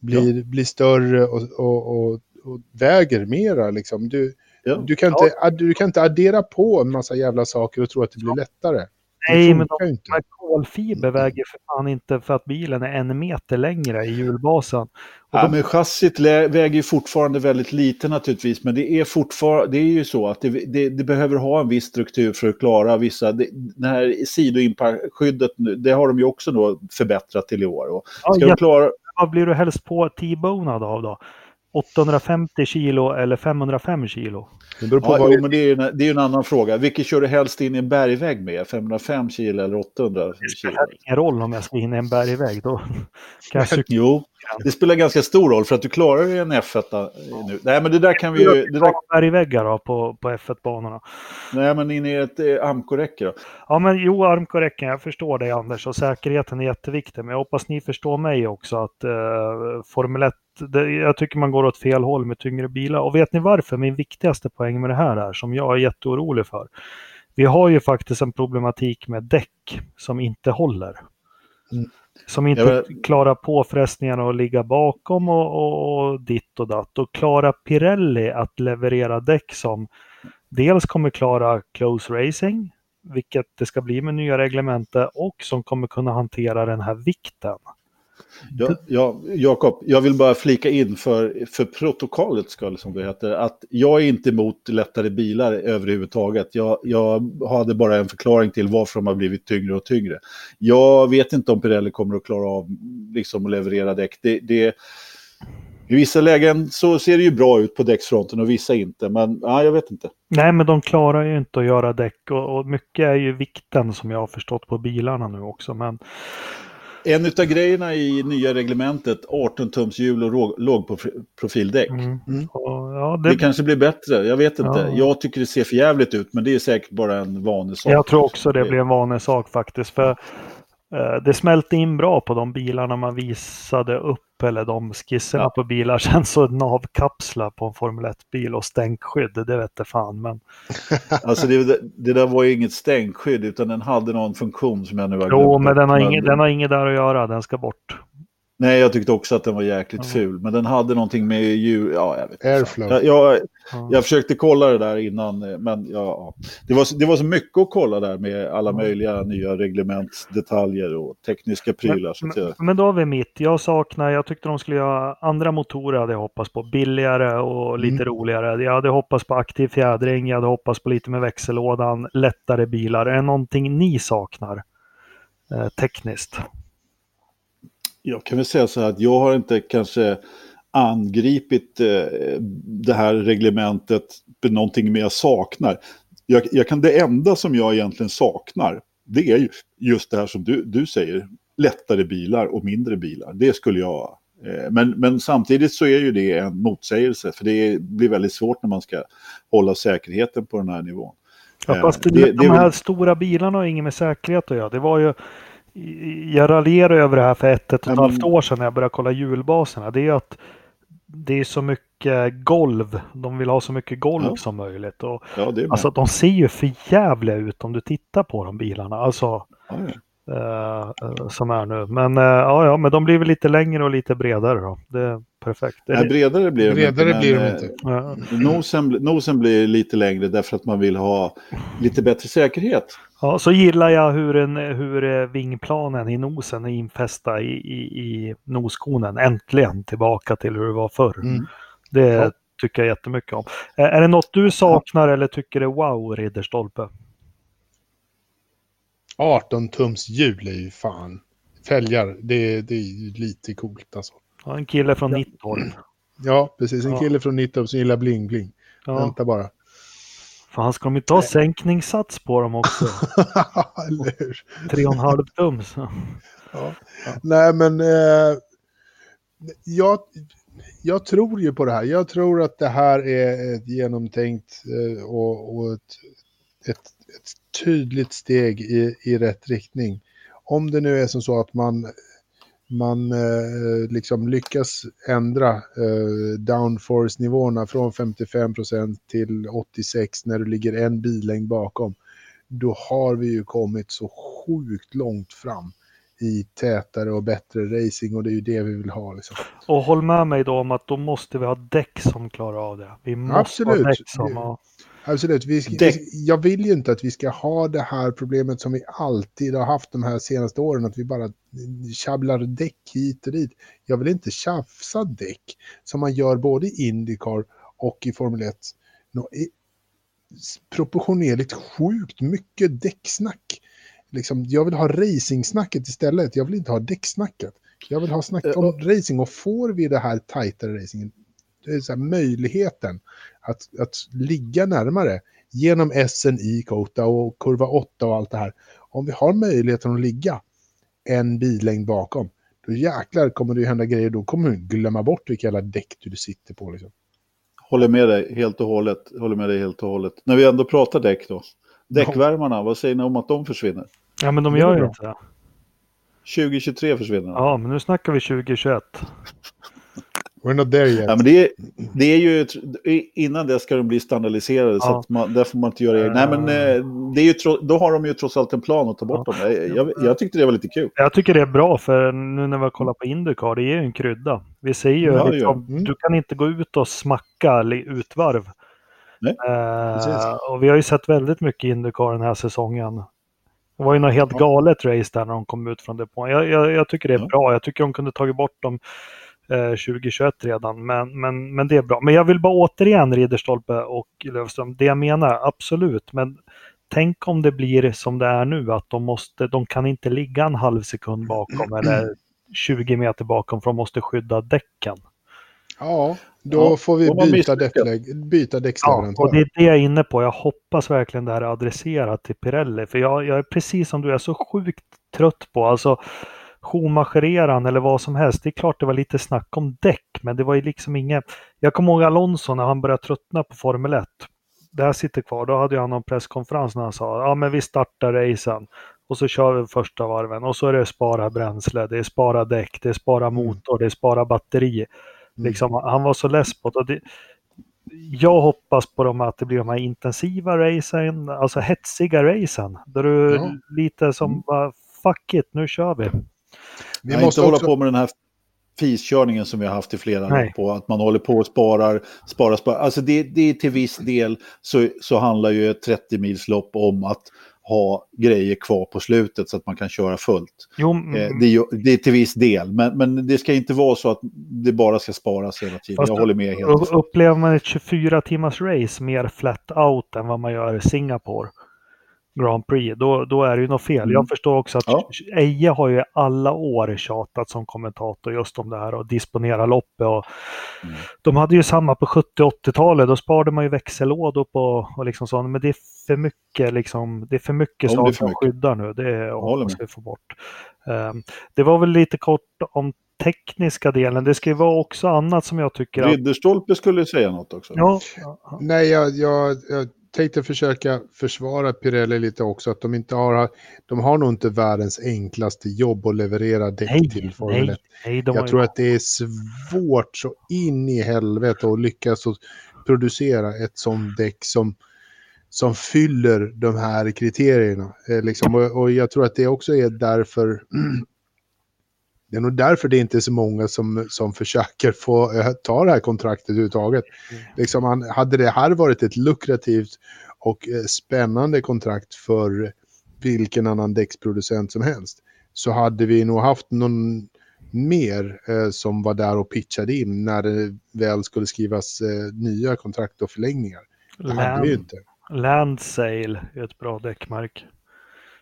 blir, ja. blir större och, och, och, och, väger mera. Liksom. Du, ja. du, kan inte, ja. du kan inte addera på en massa jävla saker och tro att det blir lättare. Nej, men de, inte. kolfiber väger för fan inte för att bilen är en meter längre i hjulbasen. Ja, de... men chassit väger ju fortfarande väldigt lite naturligtvis, men det är fortfarande, det är ju så att det, det, det behöver ha en viss struktur för att klara vissa, det, det här sidoinskyddet, det har de ju också då förbättrat till i år. Och ska ja, de klara... Vad blir du helst på T-bonad av då? 850 kilo eller 505 kilo? Det beror på ja, vad... jo, men det är, en, det är en annan fråga. Vilket kör du helst in i en bergvägg med? 505 kilo eller 800 kilo? Det spelar ingen roll om jag ska in i en bergvägg. Då kan jag jo, det spelar ganska stor roll för att du klarar ju en F1 nu. Nej, men det där kan vi ju... Det där... Bergväggar då på, på F1-banorna. Nej, men in i ett eh, AMK-räcke då? Ja, men jo, AMK-räcken, jag förstår det Anders och säkerheten är jätteviktig. Men jag hoppas ni förstår mig också att eh, Formel 1 det, jag tycker man går åt fel håll med tyngre bilar. Och vet ni varför? Min viktigaste poäng med det här är, som jag är jätteorolig för. Vi har ju faktiskt en problematik med däck som inte håller. Mm. Som inte klarar påfrestningarna att ligga bakom och, och, och ditt och datt. Och klarar Pirelli att leverera däck som dels kommer klara close racing, vilket det ska bli med nya reglementet, och som kommer kunna hantera den här vikten. Ja, ja, Jakob, jag vill bara flika in för, för protokollets skull, som det heter, att jag är inte emot lättare bilar överhuvudtaget. Jag, jag hade bara en förklaring till varför de har blivit tyngre och tyngre. Jag vet inte om Pirelli kommer att klara av liksom, att leverera däck. Det, det, I vissa lägen så ser det ju bra ut på däcksfronten och vissa inte, men ja, jag vet inte. Nej, men de klarar ju inte att göra däck och, och mycket är ju vikten som jag har förstått på bilarna nu också. Men en av grejerna i nya reglementet, 18 tums hjul och lågprofildäck. Mm. Mm. Ja, det... det... kanske blir bättre, jag vet inte. Ja. Jag tycker det ser för jävligt ut, men det är säkert bara en vanesak. Jag tror också det blir en vanesak faktiskt. För eh, det smälte in bra på de bilarna man visade upp eller de skisserna ja. på bilar. Sen så navkapslar på en Formel 1-bil och stänkskydd, det vet fan. Men... alltså det, det, där var ju inget stänkskydd utan den hade någon funktion som jag nu har glömt. Jo, men den har, inget, den har inget där att göra, den ska bort. Nej, jag tyckte också att den var jäkligt ja. ful. Men den hade någonting med djur... Ja, jag vet Airflow. Jag, jag, jag, försökte kolla det där innan, men ja, det, var, det var så mycket att kolla där med alla möjliga nya reglementsdetaljer och tekniska prylar. Men, men, men, då har vi mitt. Jag saknar, jag tyckte de skulle göra andra motorer hade jag hoppats på. Billigare och lite mm. roligare. Jag hade hoppats på aktiv fjädring, jag hade hoppats på lite med växellådan, lättare bilar. Är det någonting ni saknar eh, tekniskt? Jag kan väl säga så här att jag har inte kanske angripit eh, det här reglementet med någonting mer jag saknar. Jag, jag, kan, det enda som jag egentligen saknar, det är ju just det här som du, du säger, lättare bilar och mindre bilar. Det skulle jag... Eh, men, men samtidigt så är ju det en motsägelse, för det blir väldigt svårt när man ska hålla säkerheten på den här nivån. Ja, fast det, det, de här det, stora bilarna har inget med säkerhet att göra. Det var ju jag raljerar över det här för ett, ett och ett halvt år sedan när jag började kolla hjulbaserna. Det är att det är så mycket golv. De vill ha så mycket golv ja. som möjligt. Och, ja, alltså de ser ju för jävliga ut om du tittar på de bilarna. Alltså, ja, Uh, som är nu. Men uh, ja, ja, men de blir väl lite längre och lite bredare då. Det är perfekt. Nej, det... bredare blir de bredare inte. Blir de inte. Ja. Nosen, nosen blir lite längre därför att man vill ha lite bättre säkerhet. Ja, så gillar jag hur, en, hur vingplanen i nosen är infästa i, i, i noskonen. Äntligen tillbaka till hur det var förr. Mm. Det ja. tycker jag jättemycket om. Är det något du saknar eller tycker är wow, Ridderstolpe? 18 tums hjul är ju fan fälgar. Det, det är ju lite coolt alltså. Ja, en kille från ja. Nittorp. Ja, precis. En ja. kille från Nittorp som gillar bling-bling. Ja. Vänta bara. Fan, ska de inte ha sänkningssats på dem också? Tre och en halv tums. ja. ja. Nej, men eh, jag, jag tror ju på det här. Jag tror att det här är ett genomtänkt eh, och, och ett, ett, ett, tydligt steg i, i rätt riktning. Om det nu är som så att man, man eh, liksom lyckas ändra eh, downforce-nivåerna från 55% till 86% när du ligger en billängd bakom, då har vi ju kommit så sjukt långt fram i tätare och bättre racing och det är ju det vi vill ha. Liksom. Och håll med mig då om att då måste vi ha däck som klarar av det. Vi måste Absolut. ha däck som... Ja. Absolut. Vi, däck. jag vill ju inte att vi ska ha det här problemet som vi alltid har haft de här senaste åren, att vi bara tjabblar däck hit och dit. Jag vill inte tjafsa däck som man gör både i Indycar och i Formel 1. Proportionerligt sjukt mycket däcksnack liksom, jag vill ha racingsnacket istället. Jag vill inte ha däcksnacket. Jag vill ha snack om uh, racing och får vi det här tajtare racingen, det så här, möjligheten att, att ligga närmare genom SN i Kota och kurva 8 och allt det här. Om vi har möjligheten att ligga en billängd bakom, då jäklar kommer det ju hända grejer. Då kommer du glömma bort vilka jävla däck du sitter på. Liksom. Håller med dig helt och hållet. Håller med dig helt och hållet. När vi ändå pratar däck då. Däckvärmarna, vad säger ni om att de försvinner? Ja, men de gör ju inte det. 2023 försvinner de. Ja, men nu snackar vi 2021. We're not there yet. Ja, men det, är, det är ju, innan det ska de bli standardiserade, ja. så att man, där får man inte göra... Uh, Nej, men eh, det är ju, då har de ju trots allt en plan att ta bort ja. dem. Jag, jag, jag, tyckte det var lite kul. Jag tycker det är bra, för nu när vi har kollat på Indycar, det är ju en krydda. Vi ser ju, ja, liksom, mm. du kan inte gå ut och smacka utvarv Uh, och vi har ju sett väldigt mycket Indycar den här säsongen. Det var ju något helt galet race där när de kom ut från depån. Jag, jag, jag tycker det är ja. bra. Jag tycker de kunde tagit bort dem eh, 2021 redan. Men, men, men det är bra. Men jag vill bara återigen Ridderstolpe och Löfström. Det jag menar, absolut. Men tänk om det blir som det är nu. Att de, måste, de kan inte ligga en halv sekund bakom eller 20 meter bakom för de måste skydda däcken. Ja, då ja, får vi byta, däcklägg, byta däcksleverantör. Ja, och det är det jag är inne på. Jag hoppas verkligen det här är adresserat till Pirelli. För jag, jag är precis som du är så sjukt trött på. Alltså Schumachereran eller vad som helst. Det är klart det var lite snack om däck, men det var ju liksom inget. Jag kommer ihåg Alonso när han började tröttna på Formel 1. Det här sitter kvar. Då hade han någon presskonferens när han sa ja men vi startar racen och så kör vi första varven och så är det spara bränsle, det är spara däck, det är spara mm. motor, det är spara batteri. Mm. Liksom, han var så less på det. Jag hoppas på dem att det blir de här intensiva racen, alltså hetsiga racen. Där du ja. lite som mm. bara, fuck it, nu kör vi. Vi måste inte också... hålla på med den här fiskörningen som vi har haft i flera år på, att man håller på och sparar, sparar, sparar. Alltså det, det är till viss del så, så handlar ju ett 30 milslopp om att ha grejer kvar på slutet så att man kan köra fullt. Jo, mm. eh, det, är, det är till viss del, men, men det ska inte vara så att det bara ska sparas hela tiden. Fast Jag håller med helt. Upplever man ett 24 timmars race mer flat out än vad man gör i Singapore, Grand Prix, då, då är det ju något fel. Mm. Jag förstår också att ja. Eje har ju alla år tjatat som kommentator just om det här och disponera loppet. Och mm. De hade ju samma på 70 80-talet, då sparade man ju växellådor på och liksom sånt, men det är för mycket, liksom, det är för mycket saker som skyddar nu. Det är, hoppas vi får bort. Um, det var väl lite kort om tekniska delen. Det ska ju vara också annat som jag tycker... Ridderstolpe skulle säga något också. Ja. Nej, jag, jag, jag tänkte försöka försvara Pirelli lite också. Att de inte har, de har nog inte världens enklaste jobb att leverera däck nej, till Formel 1. Nej, jag tror att det är svårt så in i helvete att lyckas och producera ett sånt däck som som fyller de här kriterierna. Eh, liksom, och, och, jag tror att det också är därför det är nog därför det inte är så många som, som försöker få äh, ta det här kontraktet överhuvudtaget. Mm. Liksom, hade det här varit ett lukrativt och äh, spännande kontrakt för vilken annan däcksproducent som helst så hade vi nog haft någon mer eh, som var där och pitchade in när det väl skulle skrivas eh, nya kontrakt och förlängningar. Det Land, hade vi inte. Landsail är ett bra däckmark.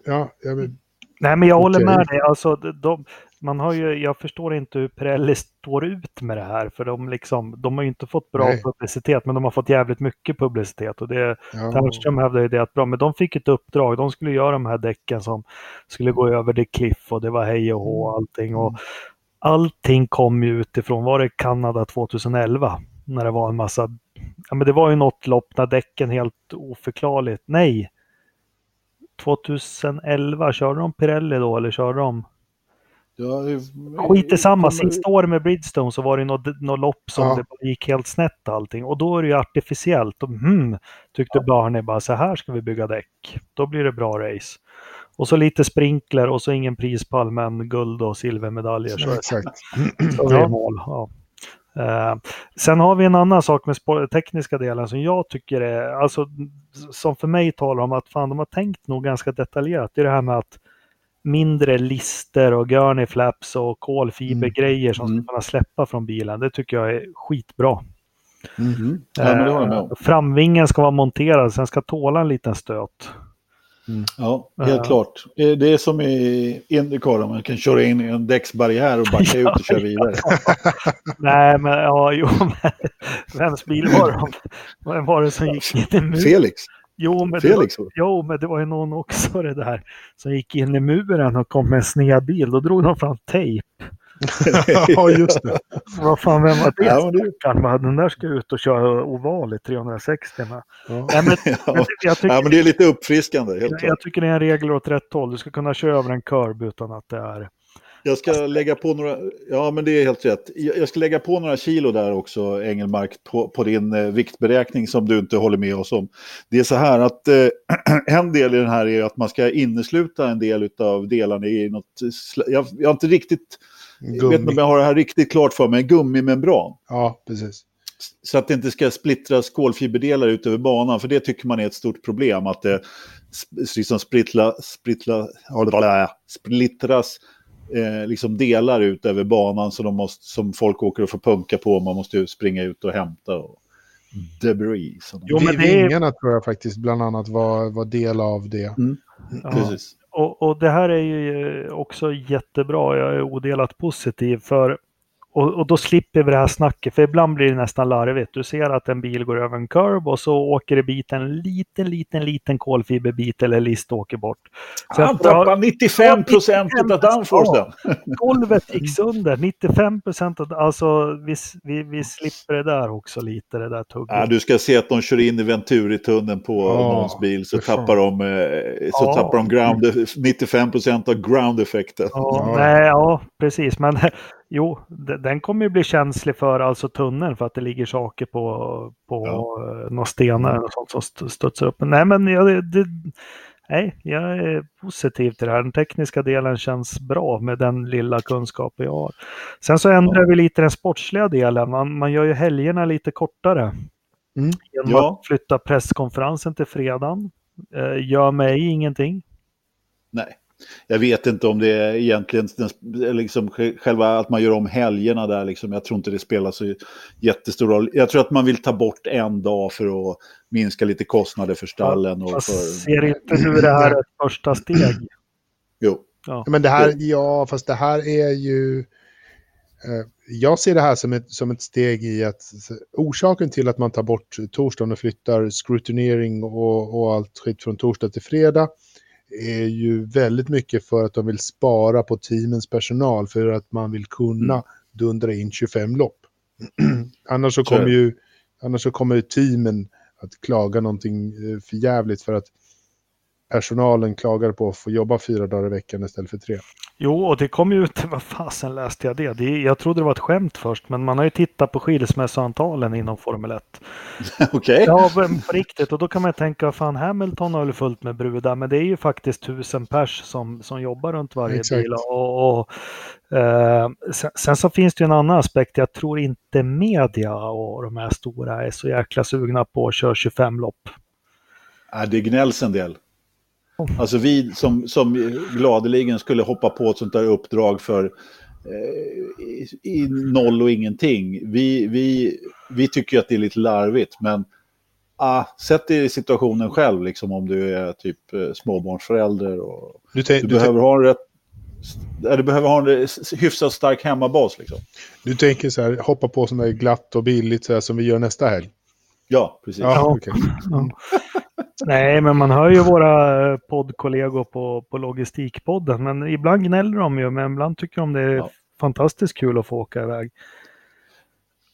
Ja, jag men, Nej, men jag håller med dig. Alltså, de, man har ju, jag förstår inte hur Pirelli står ut med det här, för de, liksom, de har ju inte fått bra Nej. publicitet, men de har fått jävligt mycket publicitet. Och det, ja. Ternström hävdade ju det att bra, men de fick ett uppdrag, de skulle göra de här däcken som skulle gå över det cliff och det var hej och hå och mm. allting. Och allting kom ju utifrån, var det Kanada 2011? När det var en massa, ja men det var ju något lopp när däcken helt oförklarligt, nej, 2011, körde de Pirelli då eller körde de? Skit i samma, sista året med Bridgestone så var det något, något lopp som ja. det gick helt snett allting. Och då är det ju artificiellt. Och, hmm, tyckte ja. Barney bara så här ska vi bygga däck. Då blir det bra race. Och så lite sprinkler och så ingen prispall men guld och silvermedaljer. Så, Exakt. Så är mål. Ja. Uh, sen har vi en annan sak med tekniska delen som jag tycker är, alltså som för mig talar om att fan de har tänkt nog ganska detaljerat. Det är det här med att mindre lister och gurney flaps och kolfibergrejer som mm. ska kunna släppa från bilen. Det tycker jag är skitbra. Mm. Ja, om. Framvingen ska vara monterad, sen ska tåla en liten stöt. Mm. Ja, helt uh. klart. Det är som i Indycar, man kan köra in i en däcksbarriär och backa ut och köra vidare. Nej, men ja, jo, men vems bil var det? Vem var det som gick in i Felix. Jo men, Felix. Det var, jo, men det var ju någon också det där som gick in i muren och kom med en sned bil. Då drog de fram tejp. ja, just det. Vad fan, vem var det? Ja, det... Den där ska ut och köra oval i 360 med. Ja. Nej, men, ja. jag tycker, ja, men det är lite uppfriskande. Helt jag, jag tycker det är en regel åt rätt håll. Du ska kunna köra över en curb utan att det är jag ska lägga på några, ja men det är helt rätt. Jag ska lägga på några kilo där också, Engelmark, på, på din eh, viktberäkning som du inte håller med oss om. Det är så här att eh, en del i den här är att man ska innesluta en del av delarna i något, jag, jag har inte riktigt, Gummi. jag vet inte om jag har det här riktigt klart för mig, gummimembran. Ja, precis. Så att det inte ska splittras kolfiberdelar ut över banan, för det tycker man är ett stort problem, att det liksom splittla, splittla, splittras eh, liksom delar ut över banan så de måste, som folk åker och får punka på. Man måste springa ut och hämta. Och debris. Jo, men det Vingarna tror jag faktiskt bland annat var, var del av det. Mm. Ja. Precis. Och, och det här är ju också jättebra. Jag är odelat positiv för och, och, då slipper vi det här snacket, för ibland blir det nästan larvigt. Du ser att en bil går över en curb och så åker det bit en liten, liten, liten kolfiberbit eller list åker bort. Så Han tappar 95 procent av downforcen. golvet gick sönder, 95 procent. Alltså vi, vi, vi slipper det där också lite, det där tugget. Ja, du ska se att de kör in i Venturi-tunneln på oh, någons bil så tappar de, eh, så oh. tappar de ground, 95 procent av ground-effekten. Ja, nej, ja, precis. Men Jo, den kommer ju bli känslig för alltså tunneln för att det ligger saker på, på ja. några stenar och sånt som studsar upp. Nej, men jag, det, nej, jag är positiv till det här. Den tekniska delen känns bra med den lilla kunskapen jag har. Sen så ändrar ja. vi lite den sportsliga delen. Man, man gör ju helgerna lite kortare. Mm. Genom ja. att flytta presskonferensen till fredagen. Eh, gör mig ingenting. Nej jag vet inte om det är egentligen liksom, själva att man gör om helgerna där. Liksom, jag tror inte det spelar så jättestor roll. Jag tror att man vill ta bort en dag för att minska lite kostnader för stallen. Och för... Ser inte du det här ett första steg? Jo. Ja. Men det här, ja, fast det här är ju... Eh, jag ser det här som ett, som ett steg i att orsaken till att man tar bort torsdagen och flyttar scrutinering och, och allt skit från torsdag till fredag är ju väldigt mycket för att de vill spara på teamens personal för att man vill kunna mm. dundra in 25 lopp. annars, så kommer ju, annars så kommer ju teamen att klaga någonting eh, för jävligt för att personalen klagar på att få jobba fyra dagar i veckan istället för tre. Jo, och det kom ju ut, vad fasen läste jag det? det? Jag trodde det var ett skämt först, men man har ju tittat på skilsmässoantalen inom Formel 1. Okej. Okay. Ja, på riktigt. Och då kan man tänka, fan Hamilton har väl fullt med brudar, men det är ju faktiskt tusen pers som, som jobbar runt varje Exakt. bil. Och, och eh, sen, sen, så finns det ju en annan aspekt. Jag tror inte media och de här stora är så jäkla sugna på att köra 25 lopp. Ja, det gnälls en del. Alltså vi som, som gladeligen skulle hoppa på ett sånt där uppdrag för eh, i, i, noll och ingenting. Vi, vi, vi tycker att det är lite larvigt, men ah, sätt dig i situationen själv, liksom, om du är typ eh, småbarnsförälder. Och du, du, du behöver ha en rätt du behöver ha en hyfsat stark hemmabas. Liksom. Du tänker så här, hoppa på sånt där glatt och billigt så här, som vi gör nästa helg? Ja, precis. Ja, okay. ja. Nej, men man hör ju våra eh, poddkollegor på, på Logistikpodden. Men ibland gnäller de ju, men ibland tycker de det är ja. fantastiskt kul att få åka iväg.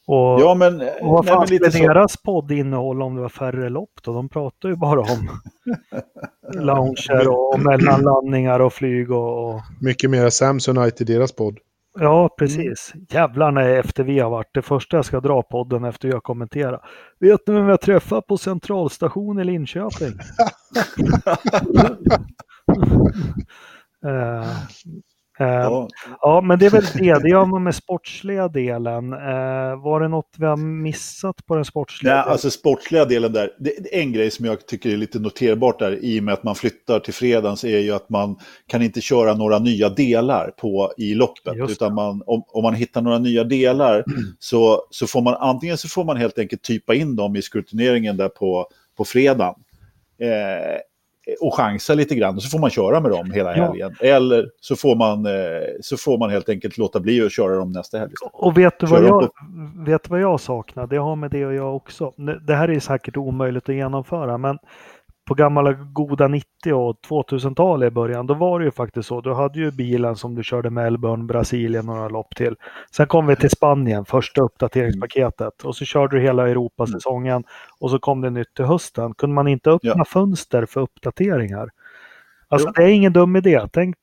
Och, ja, men, och vad fan skulle deras podd innehålla om det var färre lopp då? De pratar ju bara om lounger och, mellanlandningar och flyg och, och... Mycket mer Samsonite i deras podd. Ja, mm. precis. Mm. Jävlarna efter vi har varit. Det första jag ska dra podden efter jag kommenterar. Vet ni vem jag träffat på centralstation i Linköping? Uh, ja. ja. men det är väl det. Det gör man med sportsliga delen. Uh, var det något vi har missat på den sportsliga Nej, delen? Alltså sportsliga delen där. Det, en grej som jag tycker är lite noterbart där i och med att man flyttar till fredagens är ju att man kan inte köra några nya delar på, i loppet. Utan man, om, om, man hittar några nya delar mm. så, så får man antingen så får man helt enkelt typa in dem i skrutineringen där på, på fredagen. Eh, och chansa lite grann och så får man köra med dem hela helgen. Ja. Eller så får, man, eh, så får man helt enkelt låta bli att köra dem nästa helg. Och vet du, vad jag, vet vad jag saknar? Det har med det och jag också. Det här är säkert omöjligt att genomföra men på gamla goda 90 och 2000-talet i början, då var det ju faktiskt så. Du hade ju bilen som du körde Melbourne, Brasilien några lopp till. Sen kom vi till Spanien, första uppdateringspaketet. Och så körde du hela Europasäsongen och så kom det nytt till hösten. Kunde man inte öppna ja. fönster för uppdateringar? Alltså jo. det är ingen dum idé. Tänk,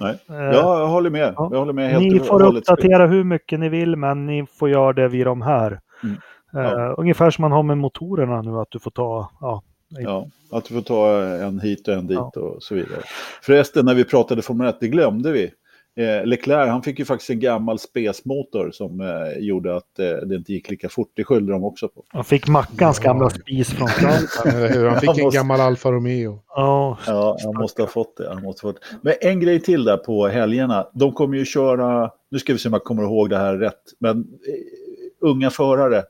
Nej. Eh, jag håller med. Ja. Jag håller med helt ni får uppdatera hur mycket ni vill, men ni får göra det vid de här. Mm. Ja. Uh, ungefär som man har med motorerna nu, att du får ta ja, Ja, att du får ta en hit och en dit ja. och så vidare. Förresten, när vi pratade Formel 1, det glömde vi. Eh, Leclerc, han fick ju faktiskt en gammal spesmotor som eh, gjorde att eh, det inte gick lika fort. Det skyllde de också på. Han fick Mackans ja. gamla spis från Frankrike. han fick han en måste... gammal Alfa Romeo. Oh, ja, han måste ha fått det. Han måste ha fått... Men en grej till där på helgerna. De kommer ju köra, nu ska vi se om jag kommer ihåg det här rätt, men eh, unga förare.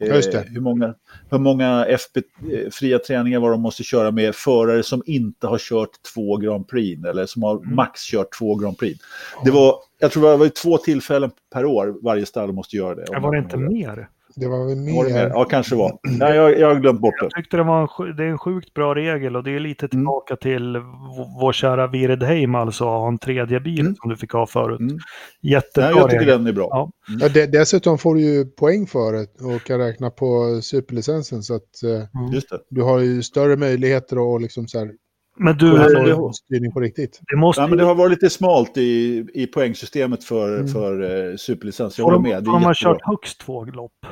Eh, hur många, hur många FP, eh, fria träningar var de måste köra med förare som inte har kört två Grand Prix eller som har mm. max kört två Grand Prix. Det var, jag tror det var två tillfällen per år varje stall måste göra det. Var det inte mer? Det var väl mer. Var det mer? Ja, kanske var. Nej, jag, jag har glömt bort det. Jag tyckte det var en, det är en sjukt bra regel och det är lite mm. tillbaka mm. till vår kära Viredheim, alltså ha en tredje bil mm. som du fick ha förut. Mm. Jättebra Nej, jag tycker regel. den är bra. Ja. Mm. Ja, dessutom får du ju poäng för det och kan räkna på superlicensen så att eh, du har ju större möjligheter att liksom så här, men du, det, styrning på riktigt. Det, måste... ja, men det har varit lite smalt i, i poängsystemet för, mm. för uh, superlicens. Jag håller med. Har man kört högst två lopp?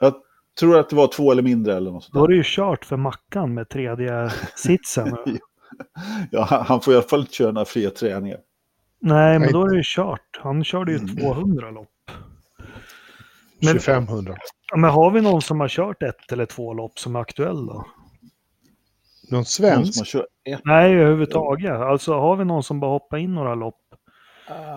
Jag tror att det var två eller mindre eller något sånt. Då är det ju kört för Mackan med tredje sitsen. ja, han får i alla fall inte köra några fria träningar. Nej, men då är det ju kört. Han körde ju 200 mm. lopp. Men, 2500. Men har vi någon som har kört ett eller två lopp som är aktuell då? Någon svensk? Nej, överhuvudtaget. Alltså har vi någon som bara hoppar in några lopp?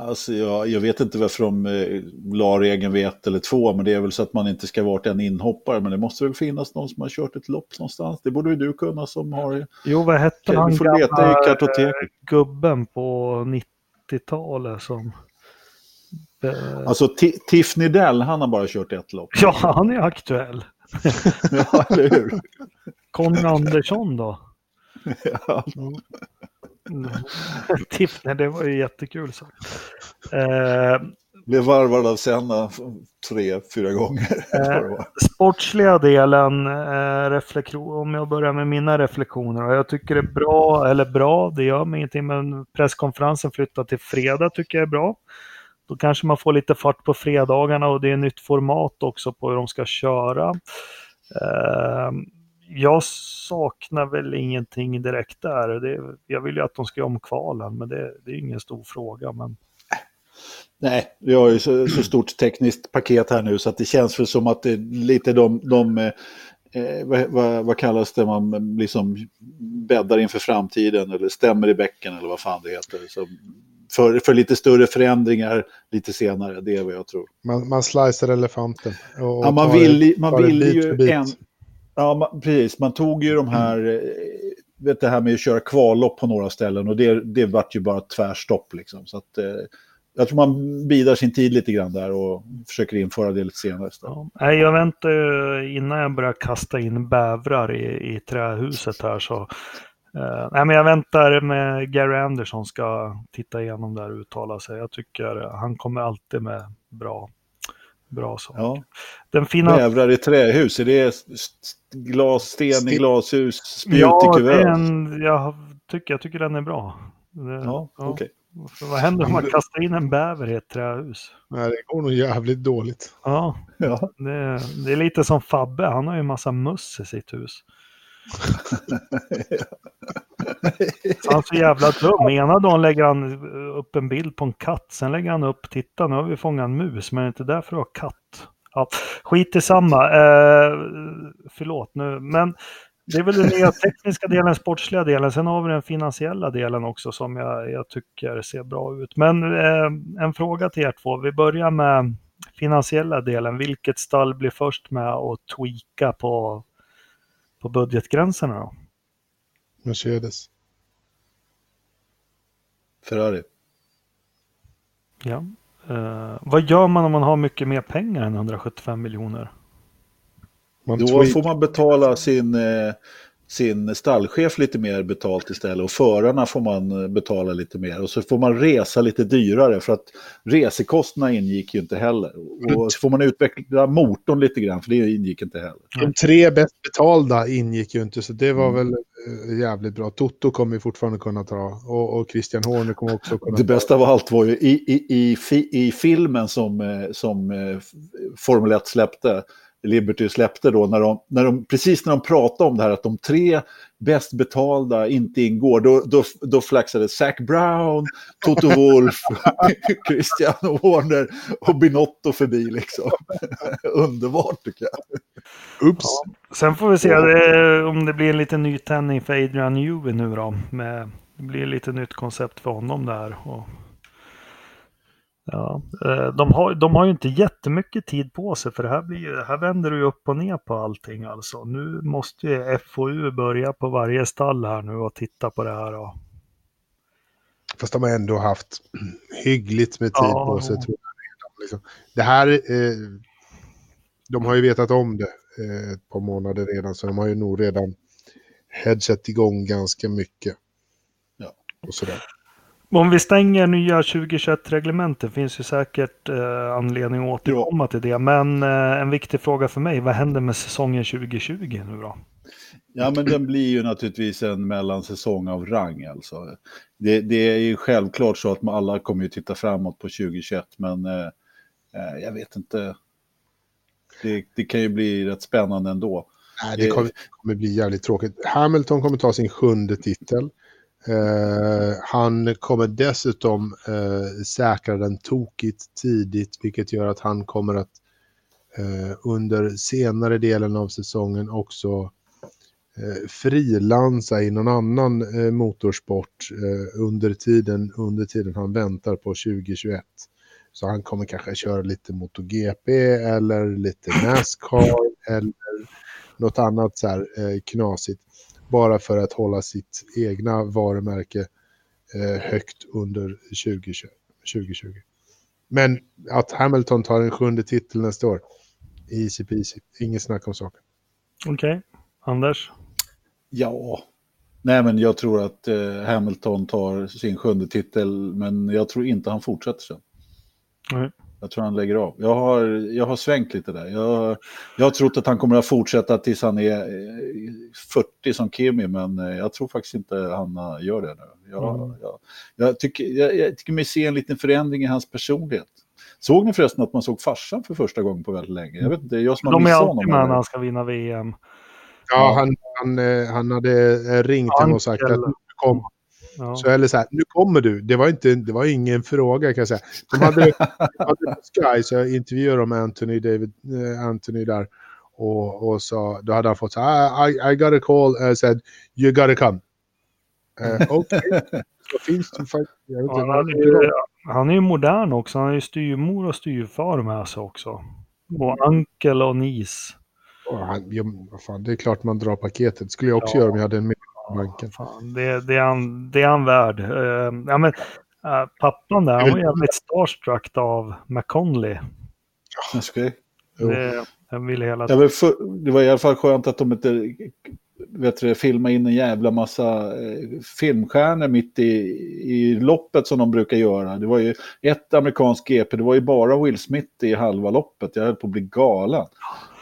Alltså, jag, jag vet inte varför de eh, la regeln vid ett eller två, men det är väl så att man inte ska vara en inhoppare. Men det måste väl finnas någon som har kört ett lopp någonstans. Det borde ju du kunna som har... Jo, vad hette han Vi får leta i kartoteket. gubben på 90-talet som... Alltså Tiff Nidell, han har bara kört ett lopp. Ja, han är aktuell. ja, eller hur? Conny Andersson då? ja. Mm. Tiffner, det var ju jättekul sagt. Eh, Blev varvad av Senna tre, fyra gånger. Eh, sportsliga delen, eh, om jag börjar med mina reflektioner. Jag tycker det är bra, eller bra, det gör mig ingenting, men presskonferensen flyttar till fredag tycker jag är bra. Då kanske man får lite fart på fredagarna och det är nytt format också på hur de ska köra. Eh, jag saknar väl ingenting direkt där. Det, jag vill ju att de ska göra om kvalen, men det, det är ingen stor fråga. Men... Nej, vi har ju så, så, stort tekniskt paket här nu så att det känns väl som att det är lite de, de eh, vad, vad, vad, kallas det, man liksom bäddar inför framtiden eller stämmer i bäcken eller vad fan det heter. Så för, för lite större förändringar lite senare, det är vad jag tror. Man, man slicer elefanten. Och, ja, man vill, man vill ju en, Ja, man, precis. Man tog ju de här, mm. vet det här med att köra kvallopp på några ställen och det, det vart ju bara tvärstopp liksom. Så att, eh, jag tror man bidar sin tid lite grann där och försöker införa det lite senare. Ja, jag väntar innan jag börjar kasta in bävrar i, i trähuset här så eh, nej, men jag väntar med Gary Anderson ska titta igenom det här och uttala sig. Jag tycker han kommer alltid med bra bra sak. Ja. Den fina... Bävrar i trähus, är det glas, sten i glashus, spjut ja, i kuvert? En, jag, tycker, jag tycker den är bra. Det, ja, ja. Okay. Vad händer om man kastar in en bäver i ett trähus? Nej, det går nog jävligt dåligt. Ja, ja. Det, det är lite som Fabbe, han har ju en massa möss i sitt hus. han är så jävla dum. Ena dagen lägger han eh, upp en bild på en katt, sen lägger han upp, titta nu har vi fångat en mus, men det är inte därför du har katt. Ja, skit i samma. Eh, förlåt nu, men det är väl den nya tekniska delen, sportsliga delen. Sen har vi den finansiella delen också som jag, jag tycker ser bra ut. Men eh, en fråga till er två. Vi börjar med finansiella delen. Vilket stall blir först med att tweaka på på budgetgränserna då? Mercedes. Ferrari. Ja. Uh, vad gör man om man har mycket mer pengar än 175 miljoner? Då får man betala sin, eh, sin stallchef lite mer betalt istället och förarna får man eh, betala lite mer och så får man resa lite dyrare för att resekostnaderna ingick ju inte heller. Och så får man utveckla motorn lite grann för det ingick inte heller. De tre bäst betalda ingick ju inte så det var mm. väl äh, jävligt bra. Toto kommer ju fortfarande kunna ta och, och Christian Horner kommer också kunna Det bästa av allt var ju i, i, i, i filmen som, eh, som Formel 1 släppte Liberty släppte då, när de, när de, precis när de pratade om det här att de tre bäst betalda inte ingår, då, då, då flaxade Zac Brown, Toto Wolf, Christian Warner och Binotto förbi liksom. Underbart tycker jag. Ups. Ja. Sen får vi se det, om det blir en liten nytändning för Adrian Newey nu då. Med, det blir lite nytt koncept för honom där. Och Ja, eh, de har, de har ju inte jättemycket tid på sig för det här, blir, här vänder du upp och ner på allting alltså. Nu måste ju FOU börja på varje stall här nu och titta på det här. Då. Fast de har ändå haft hyggligt med tid ja. på sig. Tror jag. Liksom. Det här, eh, de har ju vetat om det eh, ett par månader redan så de har ju nog redan headset igång ganska mycket. Ja. Och sådär. Om vi stänger nya 2021-reglementet finns ju säkert eh, anledning att återkomma ja. till det. Men eh, en viktig fråga för mig, vad händer med säsongen 2020 nu då? Ja, men den blir ju naturligtvis en mellansäsong av rang alltså. Det, det är ju självklart så att alla kommer ju titta framåt på 2021, men eh, eh, jag vet inte. Det, det, kan ju bli rätt spännande ändå. Nej, det kommer, kommer bli jävligt tråkigt. Hamilton kommer ta sin sjunde titel. Eh, han kommer dessutom eh, säkra den tokigt tidigt, vilket gör att han kommer att eh, under senare delen av säsongen också eh, frilansa i någon annan eh, motorsport under, tiden, under tiden han väntar på 2021. Så han kommer kanske köra lite MotoGP eller lite Nascar eller något annat så här knasigt bara för att hålla sitt egna varumärke eh, högt under 2020, 2020. Men att Hamilton tar en sjunde titel nästa år, easy peasy, inget snack om saken. Okej, okay. Anders? Ja, nej men jag tror att eh, Hamilton tar sin sjunde titel, men jag tror inte han fortsätter sen. Mm. Jag tror han lägger av. Jag har, jag har svängt lite där. Jag, jag har trott att han kommer att fortsätta tills han är 40 som Kimi, men jag tror faktiskt inte han gör det nu. Jag, mm. jag, jag, tycker, jag, jag tycker mig se en liten förändring i hans personlighet. Såg ni förresten att man såg farsan för första gången på väldigt länge? Jag vet inte, jag som har De är alltid med när han ska vinna VM. Ja, han, han, eh, han hade eh, ringt honom och sagt att nu kom. Ja. Så eller så här, nu kommer du. Det var, inte, det var ingen fråga kan jag säga. De hade, hade Sky, så jag intervjuade de Anthony, David, uh, Anthony där. Och, och så, då hade han fått så här, I, I got a call and said, you gotta come. Uh, Okej. Okay. finns det faktiskt. Ja, han, är han är ju modern också. Han har ju styrmor och styrfar med sig också. Och Ankel och Nis. Han, ja, fan, det är klart man drar paketet. Det skulle jag också ja. göra om jag hade en banken. Fan, det, det, är han, det är han värd. Uh, ja, men, uh, pappan där, han var jävligt starstruck av McConley. Okay. Det, ville hela ja, för, det var i alla fall skönt att de inte vet du, filma in en jävla massa eh, filmstjärnor mitt i, i loppet som de brukar göra. Det var ju ett amerikanskt GP, det var ju bara Will Smith i halva loppet. Jag höll på att bli galen.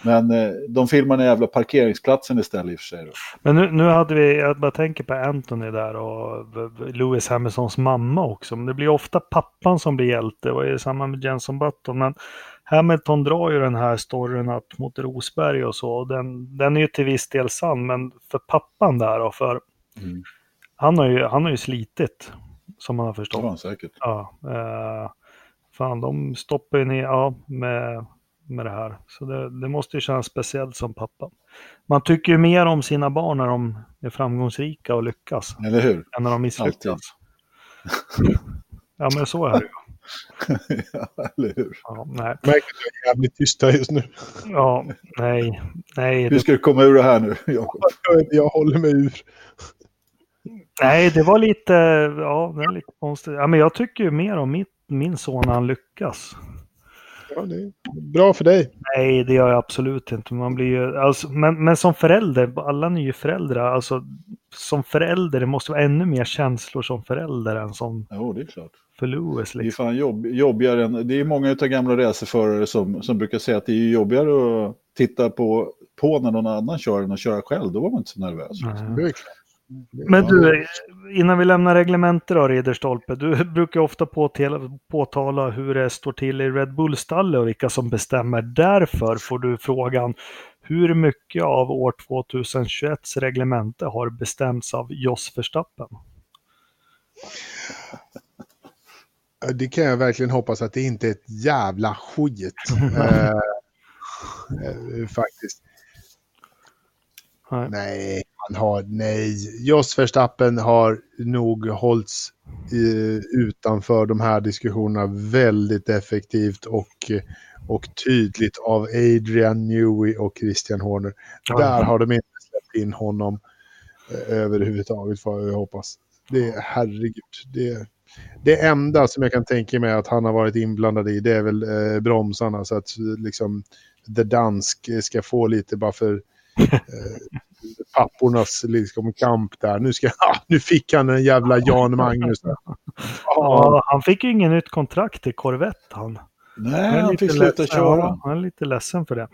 Men eh, de filmar den jävla parkeringsplatsen istället i och för sig. Då. Men nu, nu hade vi, jag bara tänker på Anthony där och Lewis Hamiltons mamma också. Men det blir ofta pappan som blir hjälte. Det var ju samma med Jenson Button. Men Hamilton drar ju den här storyn att mot Rosberg och så. Och den, den är ju till viss del sann. Men för pappan där och för mm. han, har ju, han har ju slitit. Som man har förstått. Ja, säkert. Ja, eh, fan, de stoppar ju ner ja, med med det här. Så det, det, måste ju kännas speciellt som pappa. Man tycker ju mer om sina barn när de är framgångsrika och lyckas. Eller hur? Än när de misslyckas. ja, men så är det ju. ja, eller hur? Ja, nej. Märker att är jävligt tysta just nu. Ja, nej. nej Hur ska du komma ur det här nu, Jakob? Jag håller mig ur. Nej, det var lite, ja, det är lite konstigt. Ja, men jag tycker ju mer om mitt, min son när han lyckas. Ja, det är bra för dig. Nej, det gör jag absolut inte. Man blir ju, alltså, men, men som förälder, alla nya föräldrar, alltså som förälder, det måste vara ännu mer känslor som förälder än som jo, det är klart. för Lewis. Liksom. Det är liksom. fan jobb, jobbigare än, det är många av gamla racerförare som, som brukar säga att det är jobbigare att titta på, på när någon annan kör än att köra själv. Då var man inte så nervös. Nej. Men du, innan vi lämnar reglementet då, Ridderstolpe. Du brukar ofta påtala, hur det står till i Red Bull-stallet och vilka som bestämmer. Därför får du frågan hur mycket av år 2021 reglemente har bestämts av Jos Verstappen? Det kan jag verkligen hoppas att det inte är ett jävla skit. eh, eh, faktiskt. Nej. nej. han har, nej. Jos Verstappen har nog hållits eh, utanför de här diskussionerna väldigt effektivt och, och tydligt av Adrian Newey och Christian Horner. Ja. Där har de inte släppt in honom eh, överhuvudtaget får jag hoppas. Det är herregud. Det, det enda som jag kan tänka mig att han har varit inblandad i det är väl eh, bromsarna så att liksom The Dansk ska få lite bara för pappornas liksom, kamp där. Nu, ska, nu fick han en jävla Jan Magnus. Ja, han fick ju ingen nytt kontrakt i Corvette han. Nej, han fick sluta köra. Ja, han är lite ledsen för det.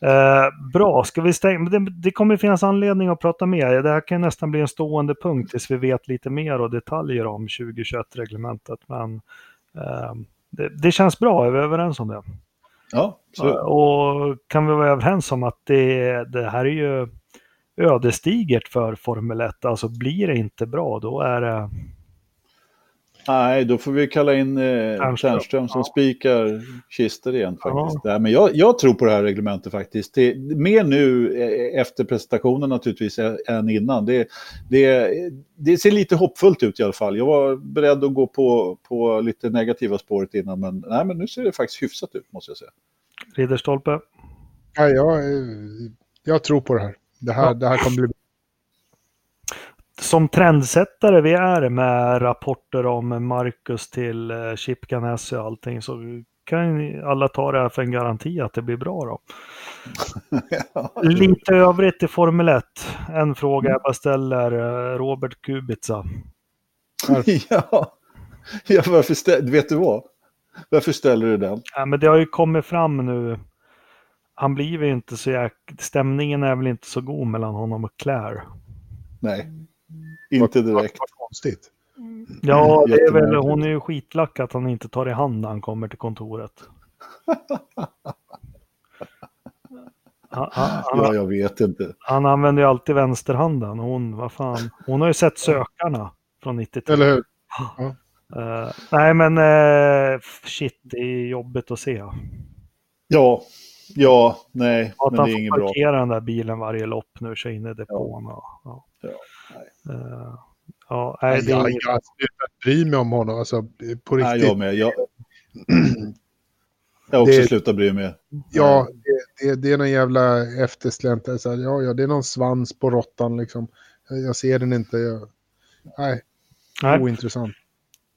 Eh, bra, ska vi stänga? Det, det kommer finnas anledning att prata mer. Det här kan nästan bli en stående punkt tills vi vet lite mer och detaljer om 2021-reglementet. Men eh, det, det, känns bra, är vi överens om det? Ja, så. Och kan vi vara överens om att det, det här är ju ödesdigert för Formel 1. Alltså blir det inte bra, då är det... Nej, då får vi kalla in eh, som ja. spikar kister igen faktiskt. Ja. men jag, jag, tror på det här reglementet faktiskt. Det, mer nu eh, efter presentationen naturligtvis än innan. Det, det, det, ser lite hoppfullt ut i alla fall. Jag var beredd att gå på, på lite negativa spåret innan, men, nej, men nu ser det faktiskt hyfsat ut måste jag säga. Ridderstolpe? Ja, jag, jag tror på det här. Det här, ja. det här kommer bli som trendsättare vi är med rapporter om Marcus till eh, Chip Ganassi och allting så kan alla ta det här för en garanti att det blir bra då. Lite övrigt i Formel 1. En fråga jag bara ställer. Eh, Robert Kubica. ja, ja varför vet du vad? Varför ställer du den? Ja, men det har ju kommit fram nu. Han blir ju inte så jäk... Stämningen är väl inte så god mellan honom och Claire. Nej, inte direkt. Vad konstigt. Ja, det är väl, hon är ju skitlack att han inte tar i hand när han kommer till kontoret. Han, han, Ja, han, jag vet inte. han använder ju alltid vänsterhanden. Hon, vad fan, hon har ju sett Sökarna från 93. Eller hur? Eh, nej, men eh, shit, det är jobbigt att se. Ja, ja, nej, Att men han det är får inget bra. parkera den där bilen varje lopp nu, kör in i depån. Ja. Ja. Ja. Eh, ja, nej, Nej, det jag, är jag inget... har slutat bry mig om honom. Alltså, på Nej, riktigt. jag med. Jag, jag har också Det- slutat bry mig. Ja, det, det, det är någon jävla eftersläntrare. Så här, ja, ja, det är någon svans på råttan liksom. Jag, jag ser den inte. Jag, nej, Nej. ointressant.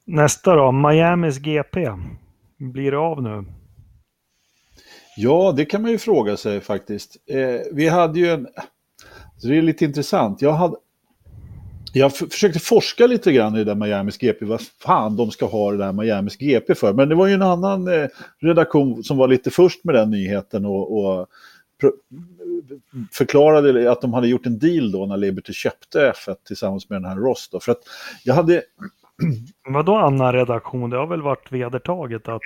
Nästa då, Miamis GP. Blir det av nu? Ja, det kan man ju fråga sig faktiskt. Eh, vi hade ju en... Så det är lite intressant. Jag, hade, jag försökte forska lite grann i det där Miamis GP. Vad fan de ska ha det där Miamis GP för. Men det var ju en annan eh, redaktion som var lite först med den nyheten och, och förklarade att de hade gjort en deal då när Liberty köpte F1 tillsammans med den här Ross. Då. För att jag hade... Vadå annan redaktion? Det har väl varit vedertaget att...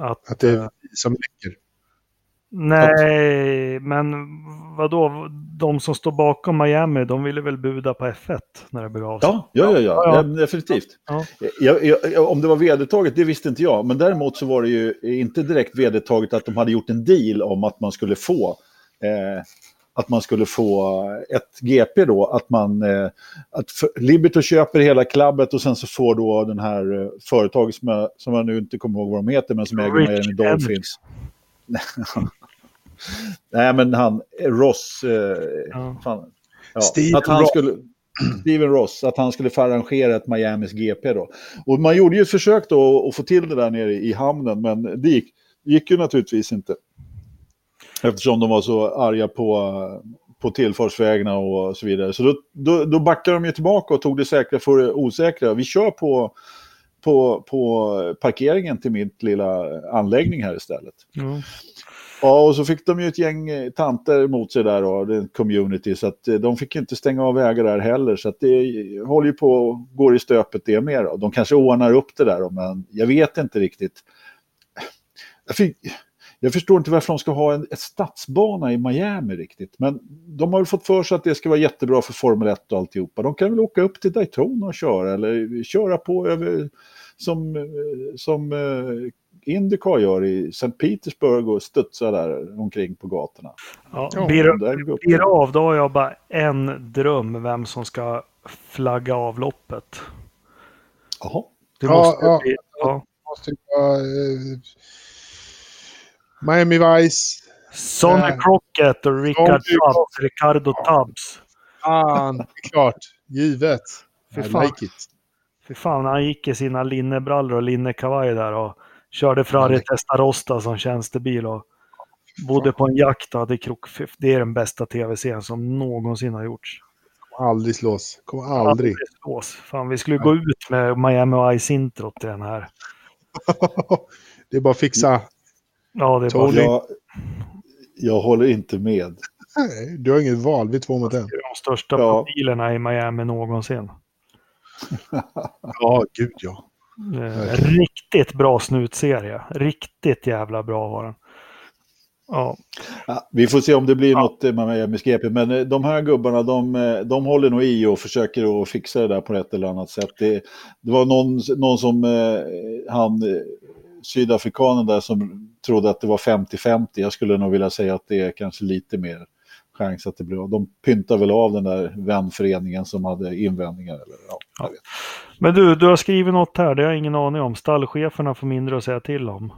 Att, Att det är vi som läcker. Nej, men vadå? De som står bakom Miami, de ville väl buda på F1 när det begav sig? Ja, ja, ja, ja, Ja, ja. definitivt. Ja. Jag, jag, om det var vedertaget, det visste inte jag. Men däremot så var det ju inte direkt vedertaget att de hade gjort en deal om att man skulle få eh, att man skulle få ett GP då, att man eh, att för, Liberty köper hela klubbet och sen så får då den här eh, företaget som jag, som jag nu inte kommer ihåg vad de heter men som äger Miami Dolphins. Nej men han, Ross, eh, Ja. fan, ja, Steven att han Ross. skulle, Steven Ross, att han skulle få arrangera ett Miamis GP då. Och man gjorde ju ett försök då att få till det där nere i hamnen, men det gick, gick ju naturligtvis inte. Eftersom de var så arga på, på tillfartsvägarna och så vidare. Så då, då, då backade de ju tillbaka och tog det säkra för det osäkra. Vi kör på, på, på parkeringen till mitt lilla anläggning här istället. Ja. Ja, och så fick de ju ett gäng eh, tanter mot sig där och det är en community så att eh, de fick ju inte stänga av vägar där heller så att det eh, håller ju på och går i stöpet det med då. De kanske ordnar upp det där då, men jag vet inte riktigt. Jag, fick, jag förstår inte varför de ska ha en ett stadsbana i Miami riktigt, men de har väl fått för sig att det ska vara jättebra för Formel 1 och alltihopa. De kan väl åka upp till Daytona och köra eller köra på över som, som Indycar gör i St. Petersburg och studsar där omkring på gatorna. Ja, blir, det, går- blir det av, då har jag bara en dröm vem som ska flagga av loppet. Jaha. Det måste ja. bli... Ja. Måste vara, eh, Miami Vice. Sonny Eh, Crockett och Richard Sonny Tubbs, Ricardo Tubbs. Fan, det är klart. Givet. Fy I fan. like it. Fy fan, han gick i sina linnebrallor och linnekavaj där och körde Ferrari Testarossa som tjänstebil och bodde på en jakt och hade krok. Fy- Det är den bästa tv-serien som någonsin har gjorts. Kommer aldrig slås. Kommer aldrig. slås. Fan, vi skulle gå ut med Miami Ice-introt till den här. det är bara att fixa. Ja, det är bara Tony. Jag, jag håller inte med. Nej, Du har inget val. Vi är två mot en. de största Ja. profilerna i Miami någonsin. Ja, gud ja. Eh, riktigt bra snutserie. Riktigt jävla bra var den. Ja, Ja, vi får se om det blir något eh, med Miami GP, men eh, de här gubbarna de, de håller nog i och försöker att fixa det där på ett eller annat sätt. Det, det var någon, någon som, han, sydafrikanen där som trodde att det var 50-50. Jag skulle nog vilja säga att det är kanske lite mer chans att det blir av. De pyntar väl av den där vänföreningen som hade invändningar. Eller, ja, vet. Men du, du har skrivit något här, det har jag ingen aning om. Stallcheferna får mindre att säga till om.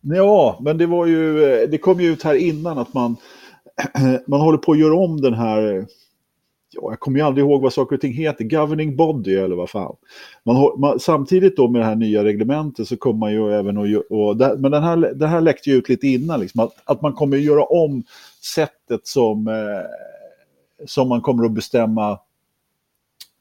Ja, men det var ju, eh, det kom ju ut här innan att man, man håller på att göra om den här, ja, jag kommer ju aldrig ihåg vad saker och ting heter, governing body eller vad fan. Man, man, samtidigt då med det här nya reglementet så kommer man ju även att, och det, men den här, det här läckte ju ut lite innan, liksom, att, att man kommer att göra om sättet som, eh, som man kommer att bestämma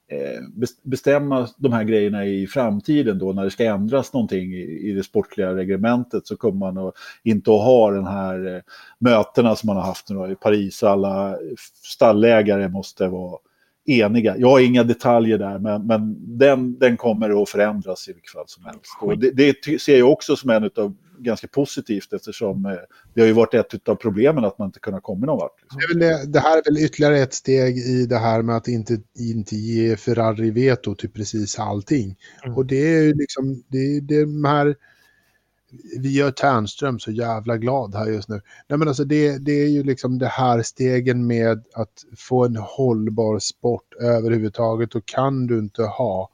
Eh, bestämma de här grejerna i framtiden då när det ska ändras någonting i, det sportliga reglementet så kommer man inte att ha den här eh, mötena som man har haft nu i Paris. Alla stallägare måste vara eniga. Jag har inga detaljer där, men, men den, den kommer att förändras i vilket fall som helst. Och det, det ser jag också som en av ganska positivt eftersom eh, det har ju varit ett av problemen att man inte kunnat komma någon vart. Liksom. Det, det, här är väl ytterligare ett steg i det här med att inte, inte ge Ferrari veto till precis allting. Mm. Och det är ju liksom, det är de här, vi gör Tärnström så jävla glad här just nu. Nej men alltså det, det är ju liksom det här stegen med att få en hållbar sport överhuvudtaget och kan du inte ha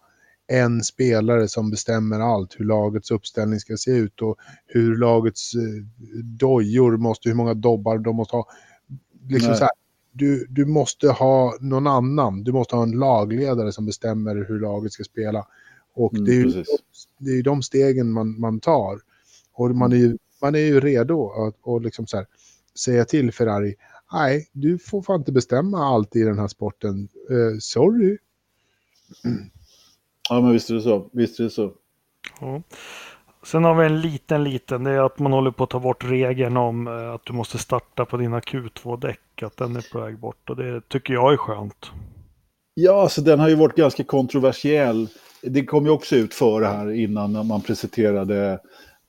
en spelare som bestämmer allt, hur lagets uppställning ska se ut och hur lagets eh, dojor måste, hur många dobbar de måste ha. Liksom så här, du, du måste ha någon annan, du måste ha en lagledare som bestämmer hur laget ska spela. Och mm, det, är ju, precis. det är ju de stegen man, man tar. Och man är ju, man är ju redo att och liksom så här, säga till Ferrari, nej, du får fan inte bestämma allt i den här sporten. Uh, sorry. Mm. Ja, men visst är det så. Visst är det så. Ja. Sen har vi en liten, liten. Det är att man håller på att ta bort regeln om eh, att du måste starta på dina Q2-däck. Att den är på väg bort och det tycker jag är skönt. Ja, alltså den har ju varit ganska kontroversiell. Det kom ju också ut före här innan man presenterade eh,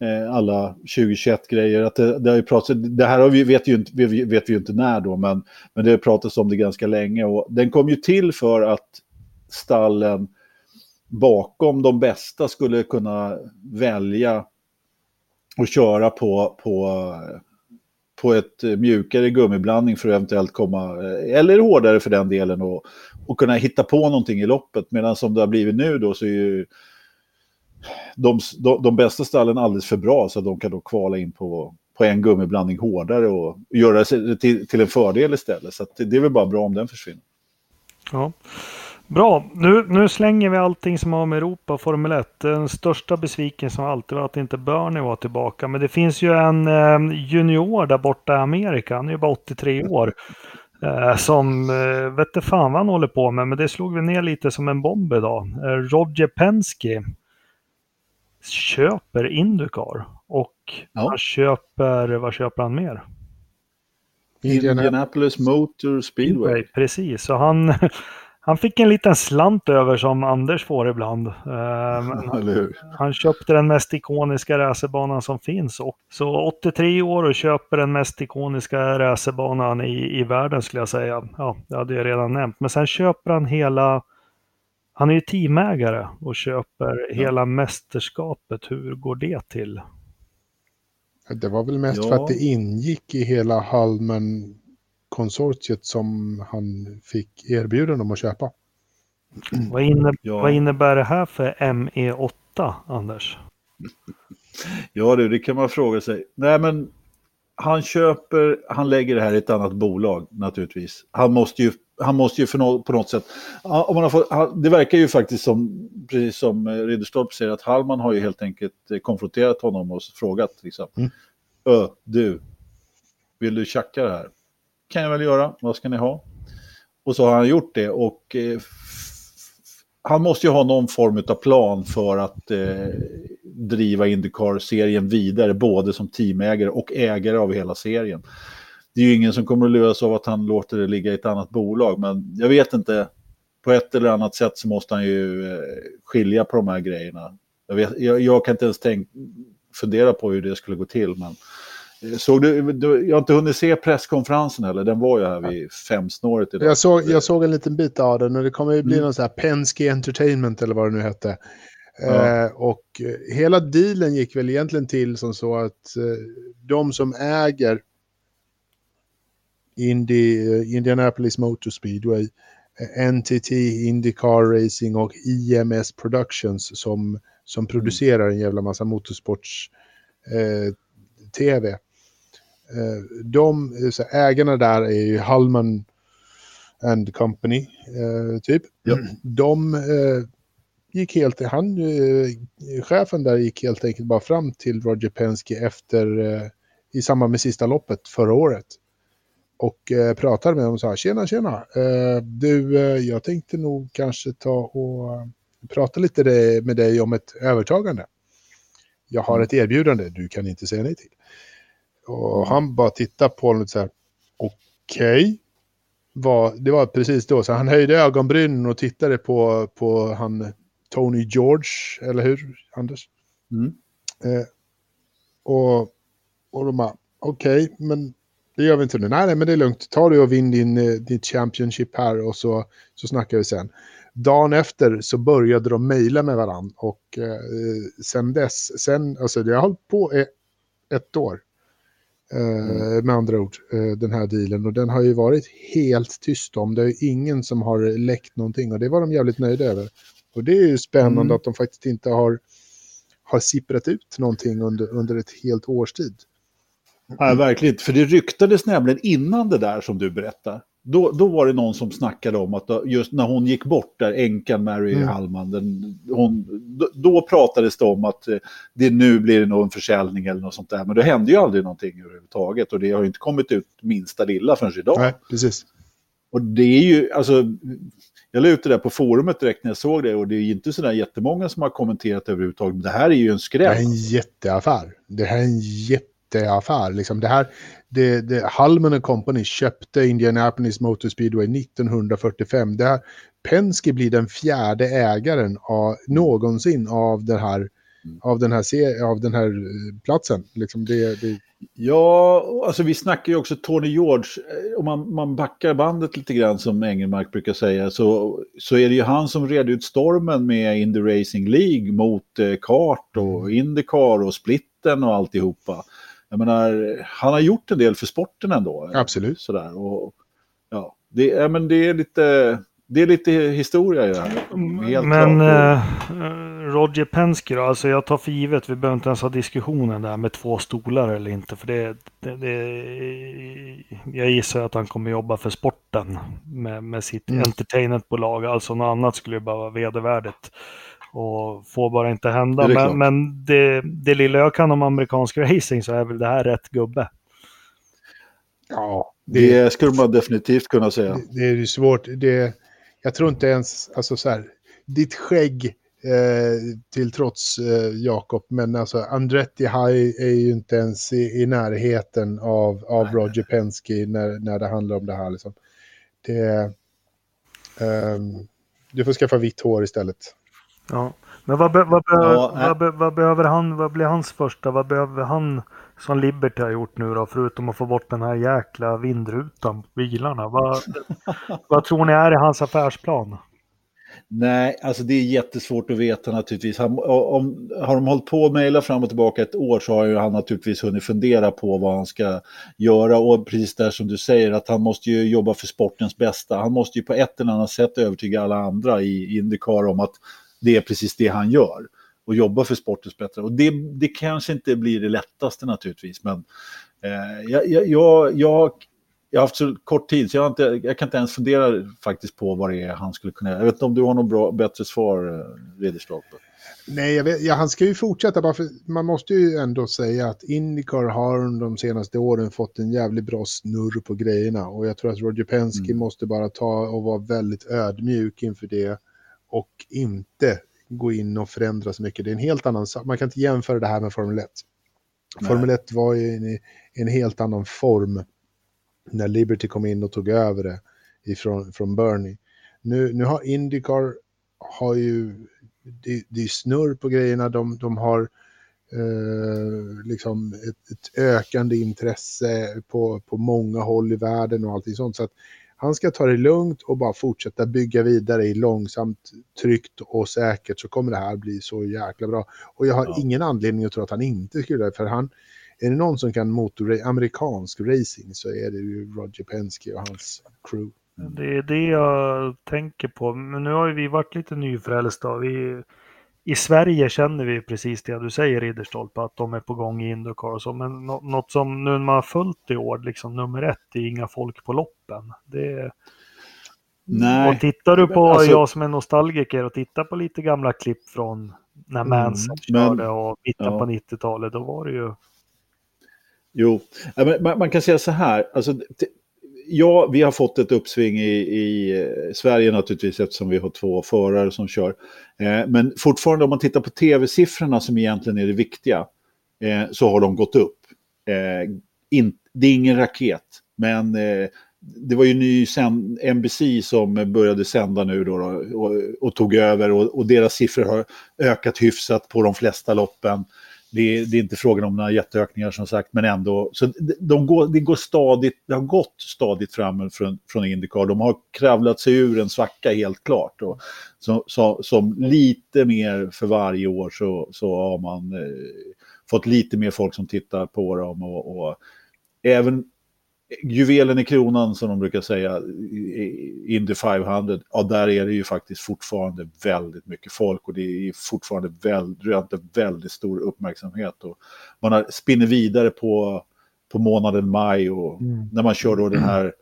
Eh, alla 2021-grejer. Att det, det, har ju pratats, det här har vi, vet, ju inte, vi vet vi ju inte när då, men, men det har pratats om det ganska länge. Och den kom ju till för att stallen bakom de bästa skulle kunna välja och köra på, på, på ett mjukare gummiblandning för att eventuellt komma, eh, eller hårdare för den delen, och, och kunna hitta på någonting i loppet. Medan som det har blivit nu då så är ju de, de, de bästa stallen alldeles för bra så att de kan då kvala in på, på en gummiblandning hårdare och göra det till, till en fördel istället. Så det är väl bara bra om den försvinner. Ja. Bra, nu, nu slänger vi allting som har med Europa och Formel 1. Den största besvikelsen har alltid varit att inte Bernie var tillbaka. Men det finns ju en eh, junior där borta i Amerika, han är ju bara 83 år. Eh, som, eh, vet inte fan vad han håller på med, men det slog vi ner lite som en bomb idag. Eh, Roger Penske köper Indycar och ja. han köper, vad köper han mer? Indianapolis Motor Speedway. Precis, så han, Han fick en liten slant över som Anders får ibland. Uh, han köpte den mest ikoniska racerbanan som finns. Och, så 83 år och köper den mest ikoniska racerbanan i, i världen skulle jag säga. Ja, det hade jag redan nämnt. Men sen köper han hela... Han är ju teamägare och köper ja. hela mästerskapet. Hur går det till? Det var väl mest ja. för att det ingick i hela Halmen konsortiet som han fick erbjudande om att köpa. Vad, inne, ja. vad innebär det här för ME8, Anders? Ja du, det kan man fråga sig. Nej men han köper, han lägger det här i ett annat bolag naturligtvis. Han måste ju, han måste ju på något sätt, om man har fått, det verkar ju faktiskt som, precis som Ridderstolp säger, att Hallman har ju helt enkelt konfronterat honom och frågat liksom, mm. Ö, du, vill du tjacka det här? kan jag väl göra, vad ska ni ha? Och så har han gjort det och eh, han måste ju ha någon form av plan för att eh, driva Indycar-serien vidare, både som teamägare och ägare av hela serien. Det är ju ingen som kommer att lösa av att han låter det ligga i ett annat bolag, men jag vet inte, på ett eller annat sätt så måste han ju eh, skilja på de här grejerna. Jag, vet, jag, jag kan inte ens tänk, fundera på hur det skulle gå till, men Såg du, du, jag har inte hunnit se presskonferensen heller, den var ju här vid femsnåret idag. Jag såg, jag såg en liten bit av den och det kommer ju bli mm. någon sån här Penske Entertainment eller vad det nu hette. Ja. Eh, och eh, hela dealen gick väl egentligen till som så att eh, de som äger Indy, eh, Indianapolis Motor Speedway, eh, NTT Indycar Racing och IMS Productions som, som producerar en jävla massa motorsports eh, tv. Eh, de, ägarna där är ju Hallman and Company, eh, typ. Ja. De eh, gick helt, han, chefen där gick helt enkelt bara fram till Roger Penske efter, i samband med sista loppet förra året. Och eh, pratade med honom och sa tjena tjena. Eh, du, eh, jag tänkte nog kanske ta och eh, prata lite med dig om ett övertagande. Jag har ett erbjudande du kan inte säga nej till. Och mm. han bara tittar på honom och så här, okej. Okay. det var precis då, så han höjde ögonbrynen och tittade på, på han Tony George, eller hur Anders? Mm. Eh, och, och de bara, okej, okay, men det gör vi inte nu. Nej, nej, men det är lugnt. Ta det och vinn din, eh, din Championship här och så, så snackar vi sen. Dagen efter så började de mejla med varandra och eh, sen dess, sen, alltså det har hållit på ett år. Eh, mm. Med andra ord, eh, den här dealen. Och den har ju varit helt tyst om. Det är ju ingen som har läckt någonting och det var de jävligt nöjda över. Och det är ju spännande mm. att de faktiskt inte har, har sipprat ut någonting under, under ett helt års tid. Nej, verkligen För det ryktades nämligen innan det där som du berättar. Då, då var det någon som snackade om att just när hon gick bort där, änkan Mary mm. Hallman, den, hon, då, då, pratades det om att eh, det nu blir det nog en försäljning eller något sånt där. Men det hände ju aldrig någonting överhuvudtaget och det har ju inte kommit ut minsta lilla förrän idag. Nej, precis. Och det är ju, alltså, jag la ut det där på forumet direkt när jag såg det och det är inte sådär jättemånga som har kommenterat överhuvudtaget. Men det här är ju en skräll. Det här är en jätteaffär. Det här är en jätte jätteaffär. Liksom det här, det, det, Hallman Company köpte Indianapolis Motor Speedway 1945. Det här, Penske blir den fjärde ägaren av, någonsin av den här, av den här, av den här eh, platsen. Liksom det, det... Ja, alltså vi snackar ju också Tony George. Eh, om man, man backar bandet lite grann som Engelmark brukar säga så, så är det ju han som red ut stormen med Indy Racing League mot eh, kart och mm. Indycar och splitten och alltihopa jag menar, han har gjort en del för sporten ändå. Absolut. Sådär. Och, ja, det, ja, men det är lite... Det är lite historia i det här. Helt men eh, Roger Penske då, alltså jag tar för givet, vi behöver inte ens ha diskussionen där med två stolar eller inte. För det, det, det jag gissar att han kommer jobba för sporten med, med sitt mm. entertainmentbolag. Alltså något annat skulle ju bara vara vedervärdigt. Och får bara inte hända. Det men, men det, det lilla jag kan om amerikansk racing så är väl det här rätt gubbe. Ja, det, det skulle man definitivt kunna säga. Det, det är ju svårt. Det, jag tror inte ens, alltså så här, ditt skägg eh, till trots eh, Jakob, men alltså Andretti High är ju inte ens i, i närheten av, av Roger Penske när, när det handlar om det här. Liksom. Det, um, du får skaffa vitt hår istället. Ja, men vad, be, vad, be, ja, vad, be, vad, behöver han, vad blir hans första, vad behöver han som Liberty har gjort nu då, förutom att få bort den här jäkla vindrutan på bilarna? Vad, vad tror ni är i hans affärsplan? Nej, alltså det är jättesvårt att veta naturligtvis. Han, om, har de hållit på att mejla fram och tillbaka ett år så har ju han naturligtvis hunnit fundera på vad han ska göra. Och precis där som du säger, att han måste ju jobba för sportens bästa. Han måste ju på ett eller annat sätt övertyga alla andra i Indycar om att det är precis det han gör och jobbar för sportens bättre. Och det, det kanske inte blir det lättaste naturligtvis, men eh, jag, jag, jag, jag, har haft så kort tid så jag, inte, jag kan inte ens fundera faktiskt på vad det är han skulle kunna göra. Jag vet inte om du har något bra, bättre svar, eh, Ridderstolpe? Nej, vet, ja, han ska ju fortsätta. Bara för, man måste ju ändå säga att Indycar har de senaste åren fått en jävligt bra snurr på grejerna. Och jag tror att Roger Penske mm. måste bara ta och vara väldigt ödmjuk inför det och inte gå in och förändra så mycket. Det är en helt annan sak. Man kan inte jämföra det här med Formel 1. Nej. Formel 1 var i en, en, helt annan form när Liberty kom in och tog över det ifrån, från Bernie. Nu, nu har Indycar har ju, det, det är snurr på grejerna, de, de har eh, liksom ett, ett, ökande intresse på, på många håll i världen och allting sånt. Så att han ska ta det lugnt och bara fortsätta bygga vidare i långsamt, tryggt och säkert så kommer det här bli så jäkla bra. Och jag har ja. ingen anledning att tro att han inte skulle för han, är det någon som kan motor amerikansk racing så är det ju Roger Penske och hans crew. Det är det jag tänker på. Men nu har ju vi varit lite nyfrälsta. Vi, i Sverige känner vi precis det du säger Ridderstolpe, att de är på gång i Indycar och så. Men något som nu när man har följt i år, liksom nummer ett, är inga folk på loppen. Det Nej. Och tittar du på, alltså... jag som är nostalgiker, och tittar på lite gamla klipp från när Manson mm, körde och mitten ja. på 90-talet, då var det ju... Jo, man, man, kan säga så här, alltså, ja, vi har fått ett uppsving i, i eh, Sverige naturligtvis eftersom vi har två förare som kör. Eh, men fortfarande om man tittar på tv-siffrorna som egentligen är det viktiga eh, så har de gått upp. Eh, in, det är ingen raket, men eh, det var ju ny NBC som började sända nu då, då och, och, tog över och, och, deras siffror har ökat hyfsat på de flesta loppen. Det, det, är inte frågan om några jätteökningar som sagt, men ändå. Så de går, det, går stadigt, det har gått stadigt fram från, från Indycar. De har kravlat sig ur en svacka helt klart. Och så, så, som lite mer för varje år så, så har man eh, fått lite mer folk som tittar på dem. Och, och även juvelen i kronan som de brukar säga, Indy 500, ja där är det ju faktiskt fortfarande väldigt mycket folk och det är fortfarande väldigt, väldigt stor uppmärksamhet. Och man har, spinner vidare på, på månaden maj och mm. när man kör då den här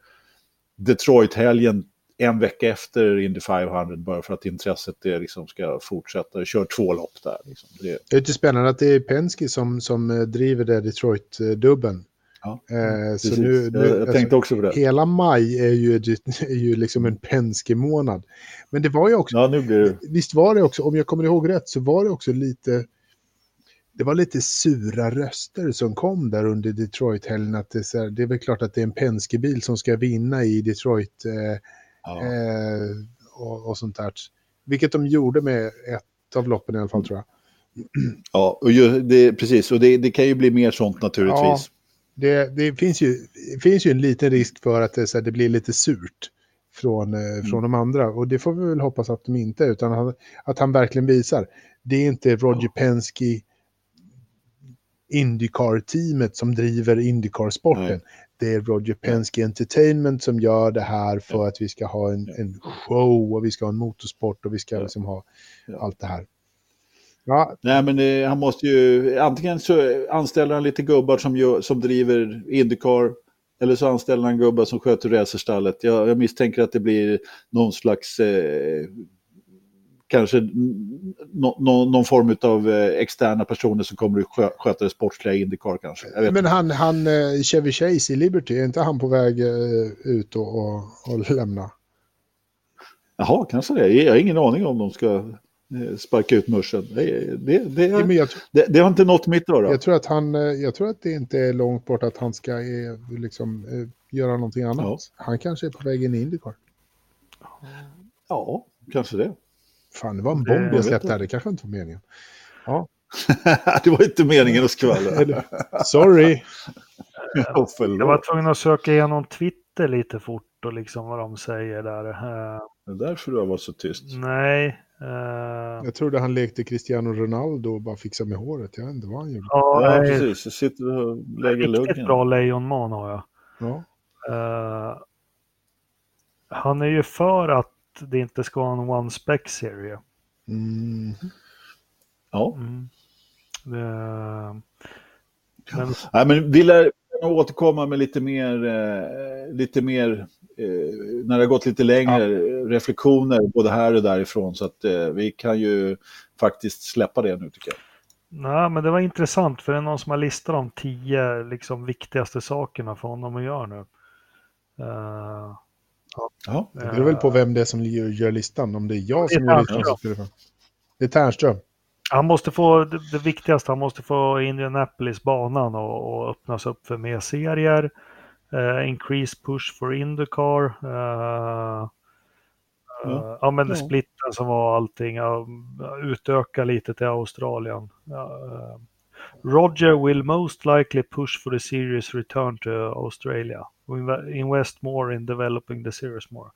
Detroit-helgen en vecka efter Indy 500 bara för att intresset det liksom ska fortsätta. Kör två lopp där. Liksom. Det... det är lite spännande att det är Penske som, som eh, driver det Detroit-dubben. Ja, eh, så nu, nu, jag, jag tänkte också på det. Hela maj är ju, är ju liksom en Penske-månad. Men det var ju också... Ja, nu blir det... Visst var det också, om jag kommer ihåg rätt, så var det också lite... Det var lite sura röster som kom där under Detroit-helgen. Att det, är, det är väl klart att det är en Penske-bil som ska vinna i Detroit eh, ja. eh, och, och, sånt där. Vilket de gjorde med ett av loppen i alla fall tror jag. Ja, och ju, det, precis. Och det, det, kan ju bli mer sånt naturligtvis. Ja, det, det, finns ju, det finns ju en liten risk för att det, här, det blir lite surt från, eh, mm. från de andra. Och det får vi väl hoppas att de inte utan att, att han verkligen visar. Det är inte Roger Penske Indycar-teamet som driver Indycar-sporten. Det är Roger Penske Entertainment som gör det här för att vi ska ha en, en show och vi ska ha en motorsport och vi ska liksom ha allt det här. Ja. Nej, men eh, han måste ju, antingen så anställer han lite gubbar som, gör, som driver Indycar, eller så anställer han gubbar som sköter racerstallet. Jag, jag misstänker att det blir någon slags, eh, kanske no, no, någon form av eh, externa personer som kommer att sköta det sportsliga Indycar kanske. Men han, han, eh, Chevy Chase i Liberty, är inte han på väg ut och, och, och lämna? Jaha, kanske det. Jag har ingen aning om de ska sparka ut muschen. Det, det, det, ja, det, det, har inte nått mitt öra. Jag tror, att han, eh, jag tror att det inte är långt bort att han ska eh, liksom, göra någonting annat. Ja. Han kanske är på väg in i Indycar. Ja, kanske det. Fan, det var en bomb jag släppte här. Det kanske inte var meningen. Ja. det var inte meningen att skvallra. Sorry. jag var tvungen att söka igenom Twitter lite fort och liksom vad de säger där. Det är därför du har varit så tyst. Nej, Uh, jag trodde han lekte Cristiano Ronaldo och bara fixade med håret. Jag vet inte vad han gjorde. Ja, ja precis. Jag sitter och lägger luggen. Riktigt bra lejonman har jag. Ja. Uh, han är ju för att det inte ska vara en one spec serie. Mm. Ja. Mm. Det, men... Nej, men vi lär återkomma med lite mer, eh, lite mer eh, när det har gått lite längre ja. reflektioner både här och därifrån. Så att eh, vi kan ju faktiskt släppa det nu tycker jag. Nej, men det var intressant för det är någon som har listat de tio liksom, viktigaste sakerna för honom att göra nu. Uh, ja. Det beror väl på vem det är som gör listan. Om det är jag som gör listan. Det är Tärnström. Han måste få, det, det viktigaste, han måste få Indianapolis-banan och, och öppnas upp för mer serier. Uh, increase push for Indycar. Uh, uh, ja, men ja. splitten som var allting. utöka lite till Australien. Roger will most likely push for the series return to Australia. Invest more in developing the series more.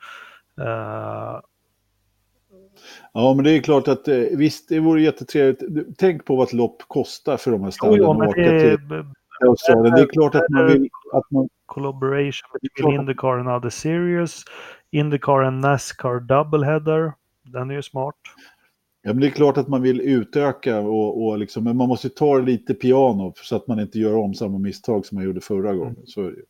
Ja, men det är klart att visst, det vore jättetrevligt. Tänk på vad ett lopp kostar för de här stallen. Jo, jo, det, Australien. Det är klart att man vill... Att man... Collaboration between Indycar and other series. Indycar and Nascar doubleheader. Den är ju smart. Ja, men det är klart att man vill utöka, och, och liksom, men man måste ta det lite piano så att man inte gör om samma misstag som man gjorde förra gången. Mm. Så är det.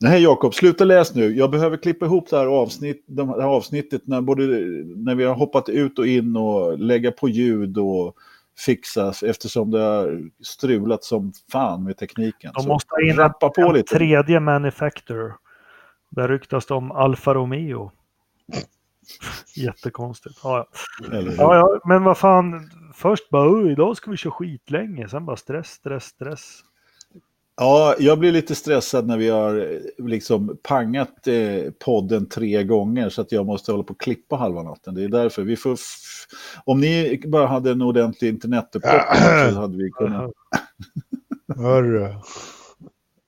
Nej, Jakob, sluta läs nu. Jag behöver klippa ihop det här, avsnitt, det här avsnittet när, både, när vi har hoppat ut och in och lägga på ljud och fixas eftersom det har strulat som fan med tekniken. De måste ha in på en lite. tredje manufacturer. Där ryktas det om Alfa Romeo. Jättekonstigt. Ja, ja. Ja, ja, men vad fan. Först bara, "Oj, idag ska vi köra skitlänge. Sen bara stress, stress, stress. Ja, jag blir lite stressad när vi har eh, liksom pangat eh, podden tre gånger så att jag måste hålla på och klippa halva natten. Det är därför vi får... F- om ni bara hade en ordentlig internetuppkoppling så hade vi kunnat... Hörru.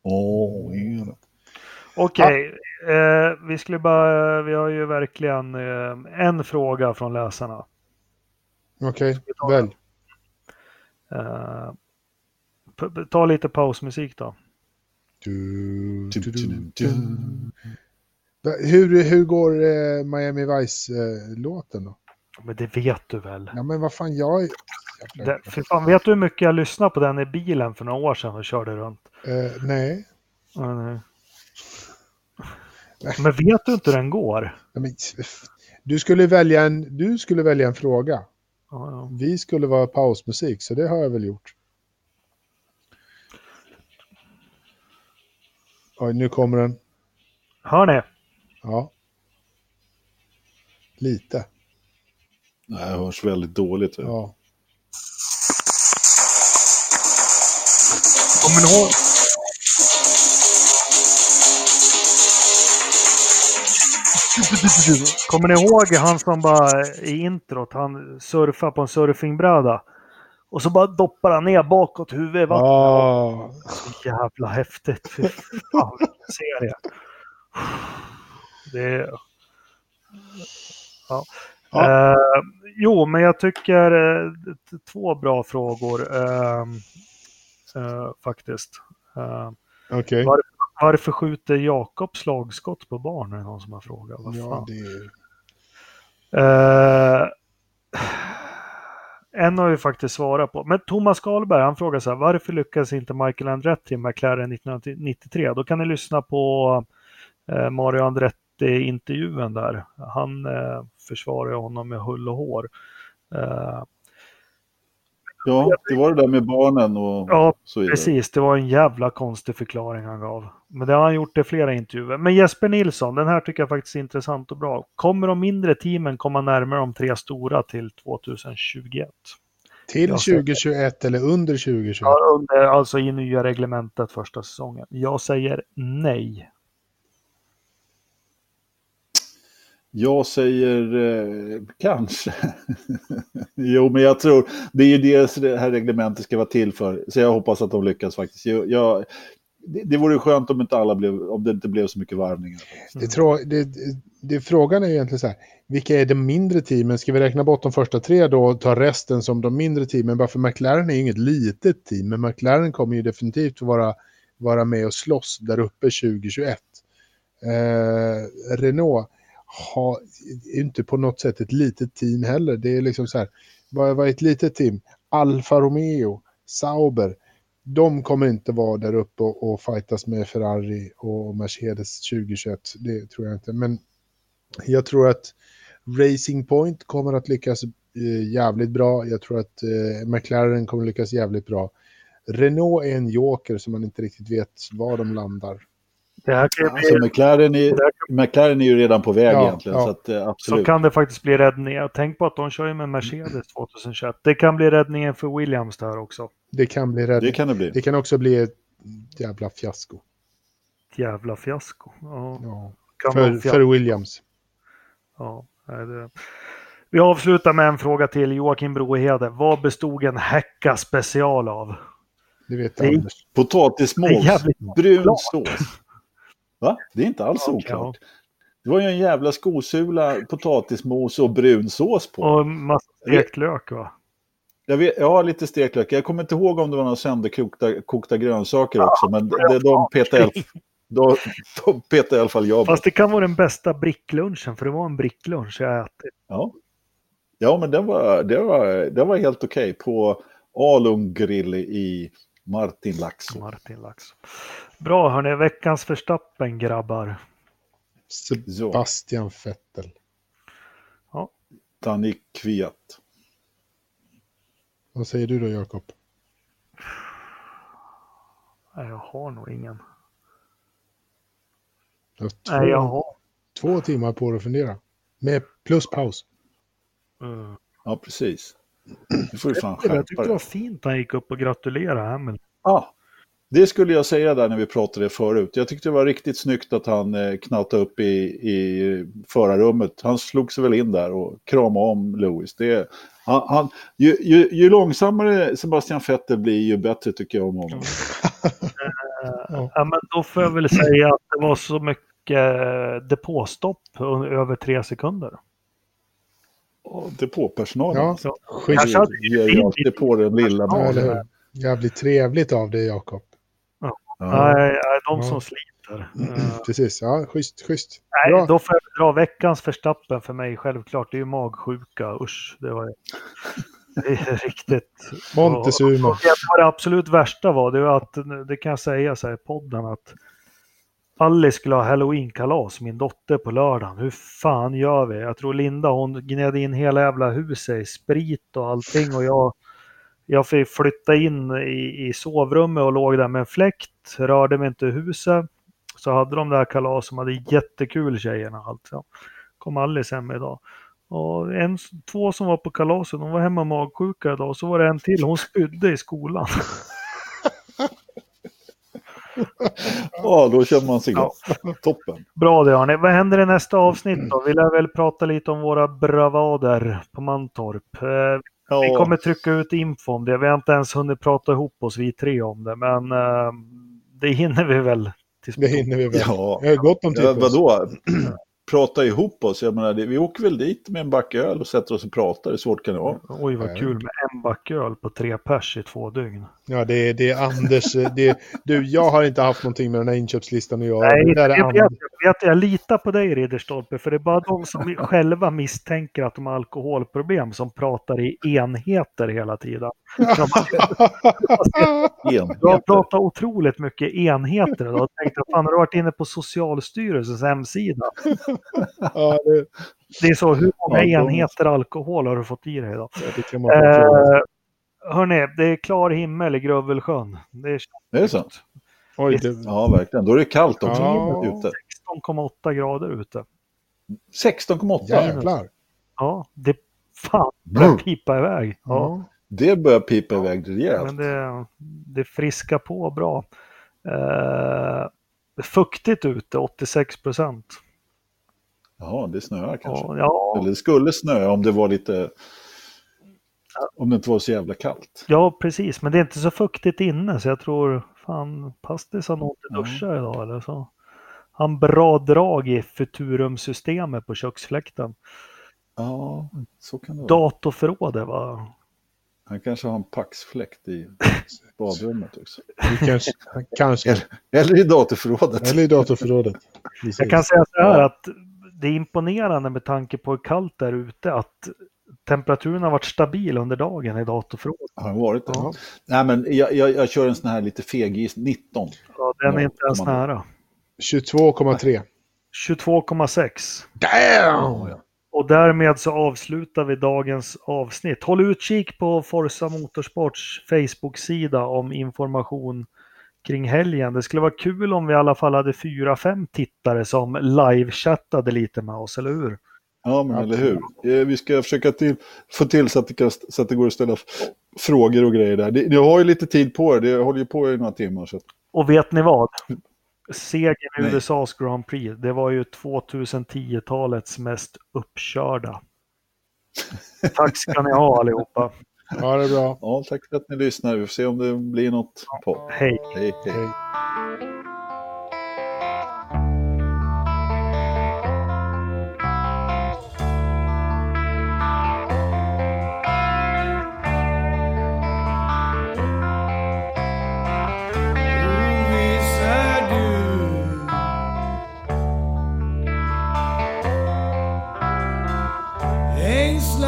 Åh. Okej, eh, vi skulle bara, vi har ju verkligen eh, en fråga från läsarna. Okej, p- p- ta lite pausmusik då. Du, Du, du. Hur, hur går eh, Miami Vice-låten då? Men det vet du väl? Ja, men vad fan, jag... Jävlar. Det, för fan, vet du hur mycket jag lyssnade på den i bilen för några år sedan och körde runt? Eh, nej. Ja, nej. Men vet du inte hur den går? Ja, men, du, skulle välja en, du skulle välja en fråga. Ja, ja. Vi skulle vara pausmusik, så det har jag väl gjort. Oj, nu kommer den. Hör ni? Ja. Lite. Det här hörs väldigt dåligt. Ja. Ja. Kommer ni ihåg? Kommer ni ihåg han som bara i introt, han surfar på en surfingbräda. Och så bara doppar han ner bakåt huvudet i vattnet. Ah, Så jävla häftigt. Fy fan, vilken serie. Det är... Ja. Ja. Eh, jo, men jag tycker eh, två bra frågor eh, eh, faktiskt. Eh, Okej. Var- varför skjuter Jakob slagskott på barn? Är det någon som har frågat. Vad Ja, det är... En har vi faktiskt svarat på. Men Thomas Karlberg han frågar så här. Varför lyckades inte Michael Andretti med McLaren 1993? Då kan ni lyssna på eh, Mario Andretti-intervjun där. Han eh, försvarar honom med hull och hår. Eh, ja, det var det där med barnen och ja, så vidare. precis. Det var en jävla konstig förklaring han gav. Men det har han gjort i flera intervjuer. Men Jesper Nilsson, den här tycker jag faktiskt är intressant och bra. Kommer de mindre teamen komma närmare de tre stora till 2021? Till Jag ser- 2021 eller under 2021? Ja, under, alltså i nya reglementet första säsongen. Jag säger nej. Jag säger eh, kanske. jo, men jag tror det är ju det det här reglementet ska vara till för. Så jag hoppas att de lyckas faktiskt. Jag, jag, det, det vore skönt om inte alla blev, om det inte blev så mycket varvningar. Det, tror, det, det, frågan är ju egentligen så här, vilka är de mindre teamen? Ska vi räkna bort de första tre då och ta resten som de mindre teamen? Bara för McLaren är ju inget litet team, men McLaren kommer ju definitivt vara, vara med och slåss där uppe 2021. Eh, Renault har inte på något sätt ett litet team heller. Det är liksom så här, vad, vad är ett litet team? Alfa Romeo, Sauber, de kommer inte vara där uppe och, och fightas med Ferrari och Mercedes 2021. Det tror jag inte. Men jag tror att Racing Point kommer att lyckas eh, jävligt bra. Jag tror att eh, McLaren kommer lyckas jävligt bra. Renault är en joker som man inte riktigt vet var de landar. Det här kan ju bli, Alltså, McLaren, är, McLaren är ju redan på väg Ja, egentligen. ja. Så att, eh, så absolut. kan det faktiskt bli räddningen. Tänk på att de kör ju med Mercedes 2021. Det kan bli räddningen för Williams där också. Det kan bli rädd. Det kan det bli. Det kan också bli ett jävla fiasko. Ett jävla fiasko. Ja, Ja. kan För, fiasko. för Williams. Ja, nej, det... Vi avslutar med en fråga till Joakim Brohede. Vad bestod en Häcka special av? Det vet Det är- Potatismos, brun sås. Va? Det är inte alls Ja, oklart. Det var ju en jävla skosula, potatismos och brun sås på. Och massa stekt lök va? Jag, vet, har lite steklök. Jag kommer inte ihåg om det var några sönderkokta kokta grönsaker också. Men det, de petade i de, de i alla fall jag på. Fast det kan vara den bästa bricklunchen, för det var en bricklunch jag ätit. Ja, ja men den var, det var, den var helt okej på Alung grill i Martin Laxå. Martin Lax. Bra hörni, veckans Verstappen grabbar. Sebastian Vettel. Danny Kviat. Vad säger du då, Jakob? Nej, jag har nog ingen. Du har två, Nej, jag har... två timmar på dig att fundera. Med plus paus. Mm. Ja, precis. Nu får du fan Jag skärpa tyckte det var fint när han gick upp och gratulerade Hamilton. Ja, det skulle jag säga där när vi pratade förut. Jag tyckte det var riktigt snyggt att han eh, knatade upp i, i förarrummet. Han slog sig väl in där och kramade om Lewis. Det, han, han, ju, ju, ju långsammare Sebastian Vettel blir, ju bättre tycker jag om honom. Ja. Ja, men då får jag väl säga att det var så mycket depåstopp under över tre sekunder. Depåpersonalen. Ja, Så, schysst. Kanske hade Det ger ju alltid på den lilla. Ja, Ja, Ja? Jävligt trevligt av dig, Jakob. ja. nej, nej, de Ja. som sliter. Eh, Precis, ja, schysst, schysst. Nej, Bra. då får jag dra veckans förstappen för mig självklart. Det är ju magsjuka, usch. Det var det är riktigt. Montezuma. Och, och det, absolut värsta var, det att, det kan jag säga så här i podden, att Alice skulle ha halloween-kalas, min dotter, på lördagen. Hur fan gör vi? Jag tror Linda, hon gned in hela jävla huset i sprit och allting och jag jag fick flytta in i, i sovrummet och låg där med en fläkt, rörde mig inte i huset. Så hade de där kalas som hade jättekul tjejerna alltså. Kom Alice hem idag. Och en, två som var på kalaset, de var hemma magsjuka idag. Och så var det en till, hon spydde i skolan. ja, då känner man sig glad. Toppen. Bra det Arne. Vad händer i nästa avsnitt då? Vi lär väl prata lite om våra bravader på Mantorp. Eh, Ja, Vi kommer trycka ut info om det. Vi har inte ens hunnit prata ihop oss vi tre om det, men eh, det hinner vi väl. Tills Det hinner vi väl. ja. Jag har gott om tid ja vadå? Prata ihop oss. Jag menar, vi åker väl dit med en back öl och sätter oss och pratar. Hur svårt kan det vara? Oj, vad kul med en back öl på tre pers i två dygn. Ja, det är, det är Anders. Det, du, jag har inte haft någonting med den här inköpslistan att göra. Nej, det jag, är vet, Anders. jag, vet, jag litar på dig Ridderstolpe, för det är bara de som själva misstänker att de har alkoholproblem som pratar i enheter hela tiden. Du har pratat otroligt mycket enheter idag. Jag tänkte, fan har du varit inne på Socialstyrelsens hemsida? Ja, det, Det är så, hur många Ja, de- enheter alkohol har du fått i dig idag? det kan man få fråga. Eh, hörni, det är klar himmel i Grövelsjön. Det är Det är så? Oj, det, Ja, verkligen. Då är det kallt också Ja. ute. 16,8 grader ute. 16,8. jävlar. Ja, det fan börjar pipa iväg. Ja, Ja. Det börjar pipa iväg rejält. men det, det friskar på bra. Eh, fuktigt ute, 86 procent. Jaha, det snöar kanske. Ja, ja, Eller det skulle snöa om det var lite... Om det inte var så jävla kallt. ja, precis. Men det är inte så fuktigt inne så jag tror fan Pastis har nog inte duschat idag eller så. Han bra drag i Futurum-systemet på köksfläkten. Ja, så kan det vara. Datorförrådet va? Han kanske har en paxfläkt i badrummet också. Kanske, kanske. Eller, eller i datorförrådet. Eller i datorförrådet. Precis. Jag kan säga så här att det är imponerande med tanke på hur kallt det är ute att temperaturen har varit stabil under dagen i datorförrådet. Har varit det? Ja. Nej, men jag, jag, jag kör en sån här lite fegis 19. Ja, den är inte ens nära. 22,3. 22,6. Damn! Och därmed så avslutar vi dagens avsnitt. Håll utkik på Forza Motorsports Facebook-sida om information kring helgen. Det skulle vara kul om vi i alla fall hade fyra, fem tittare som live-chattade lite med oss, eller hur? Ja, men eller hur. Eh, Vi ska försöka till, få till så att, det kan, så att det går att ställa frågor och grejer där. Det har ju lite tid på er. Det håller ju på i några timmar. Så Och vet ni vad? Segern i. USAs Grand Prix, det var ju 2010-talets mest uppkörda. Tack ska ni ha allihopa. Ja, det är bra. ja, tack för att ni lyssnar. Vi får se om det blir något på. Hej! Hej, hej. Hej. Oviss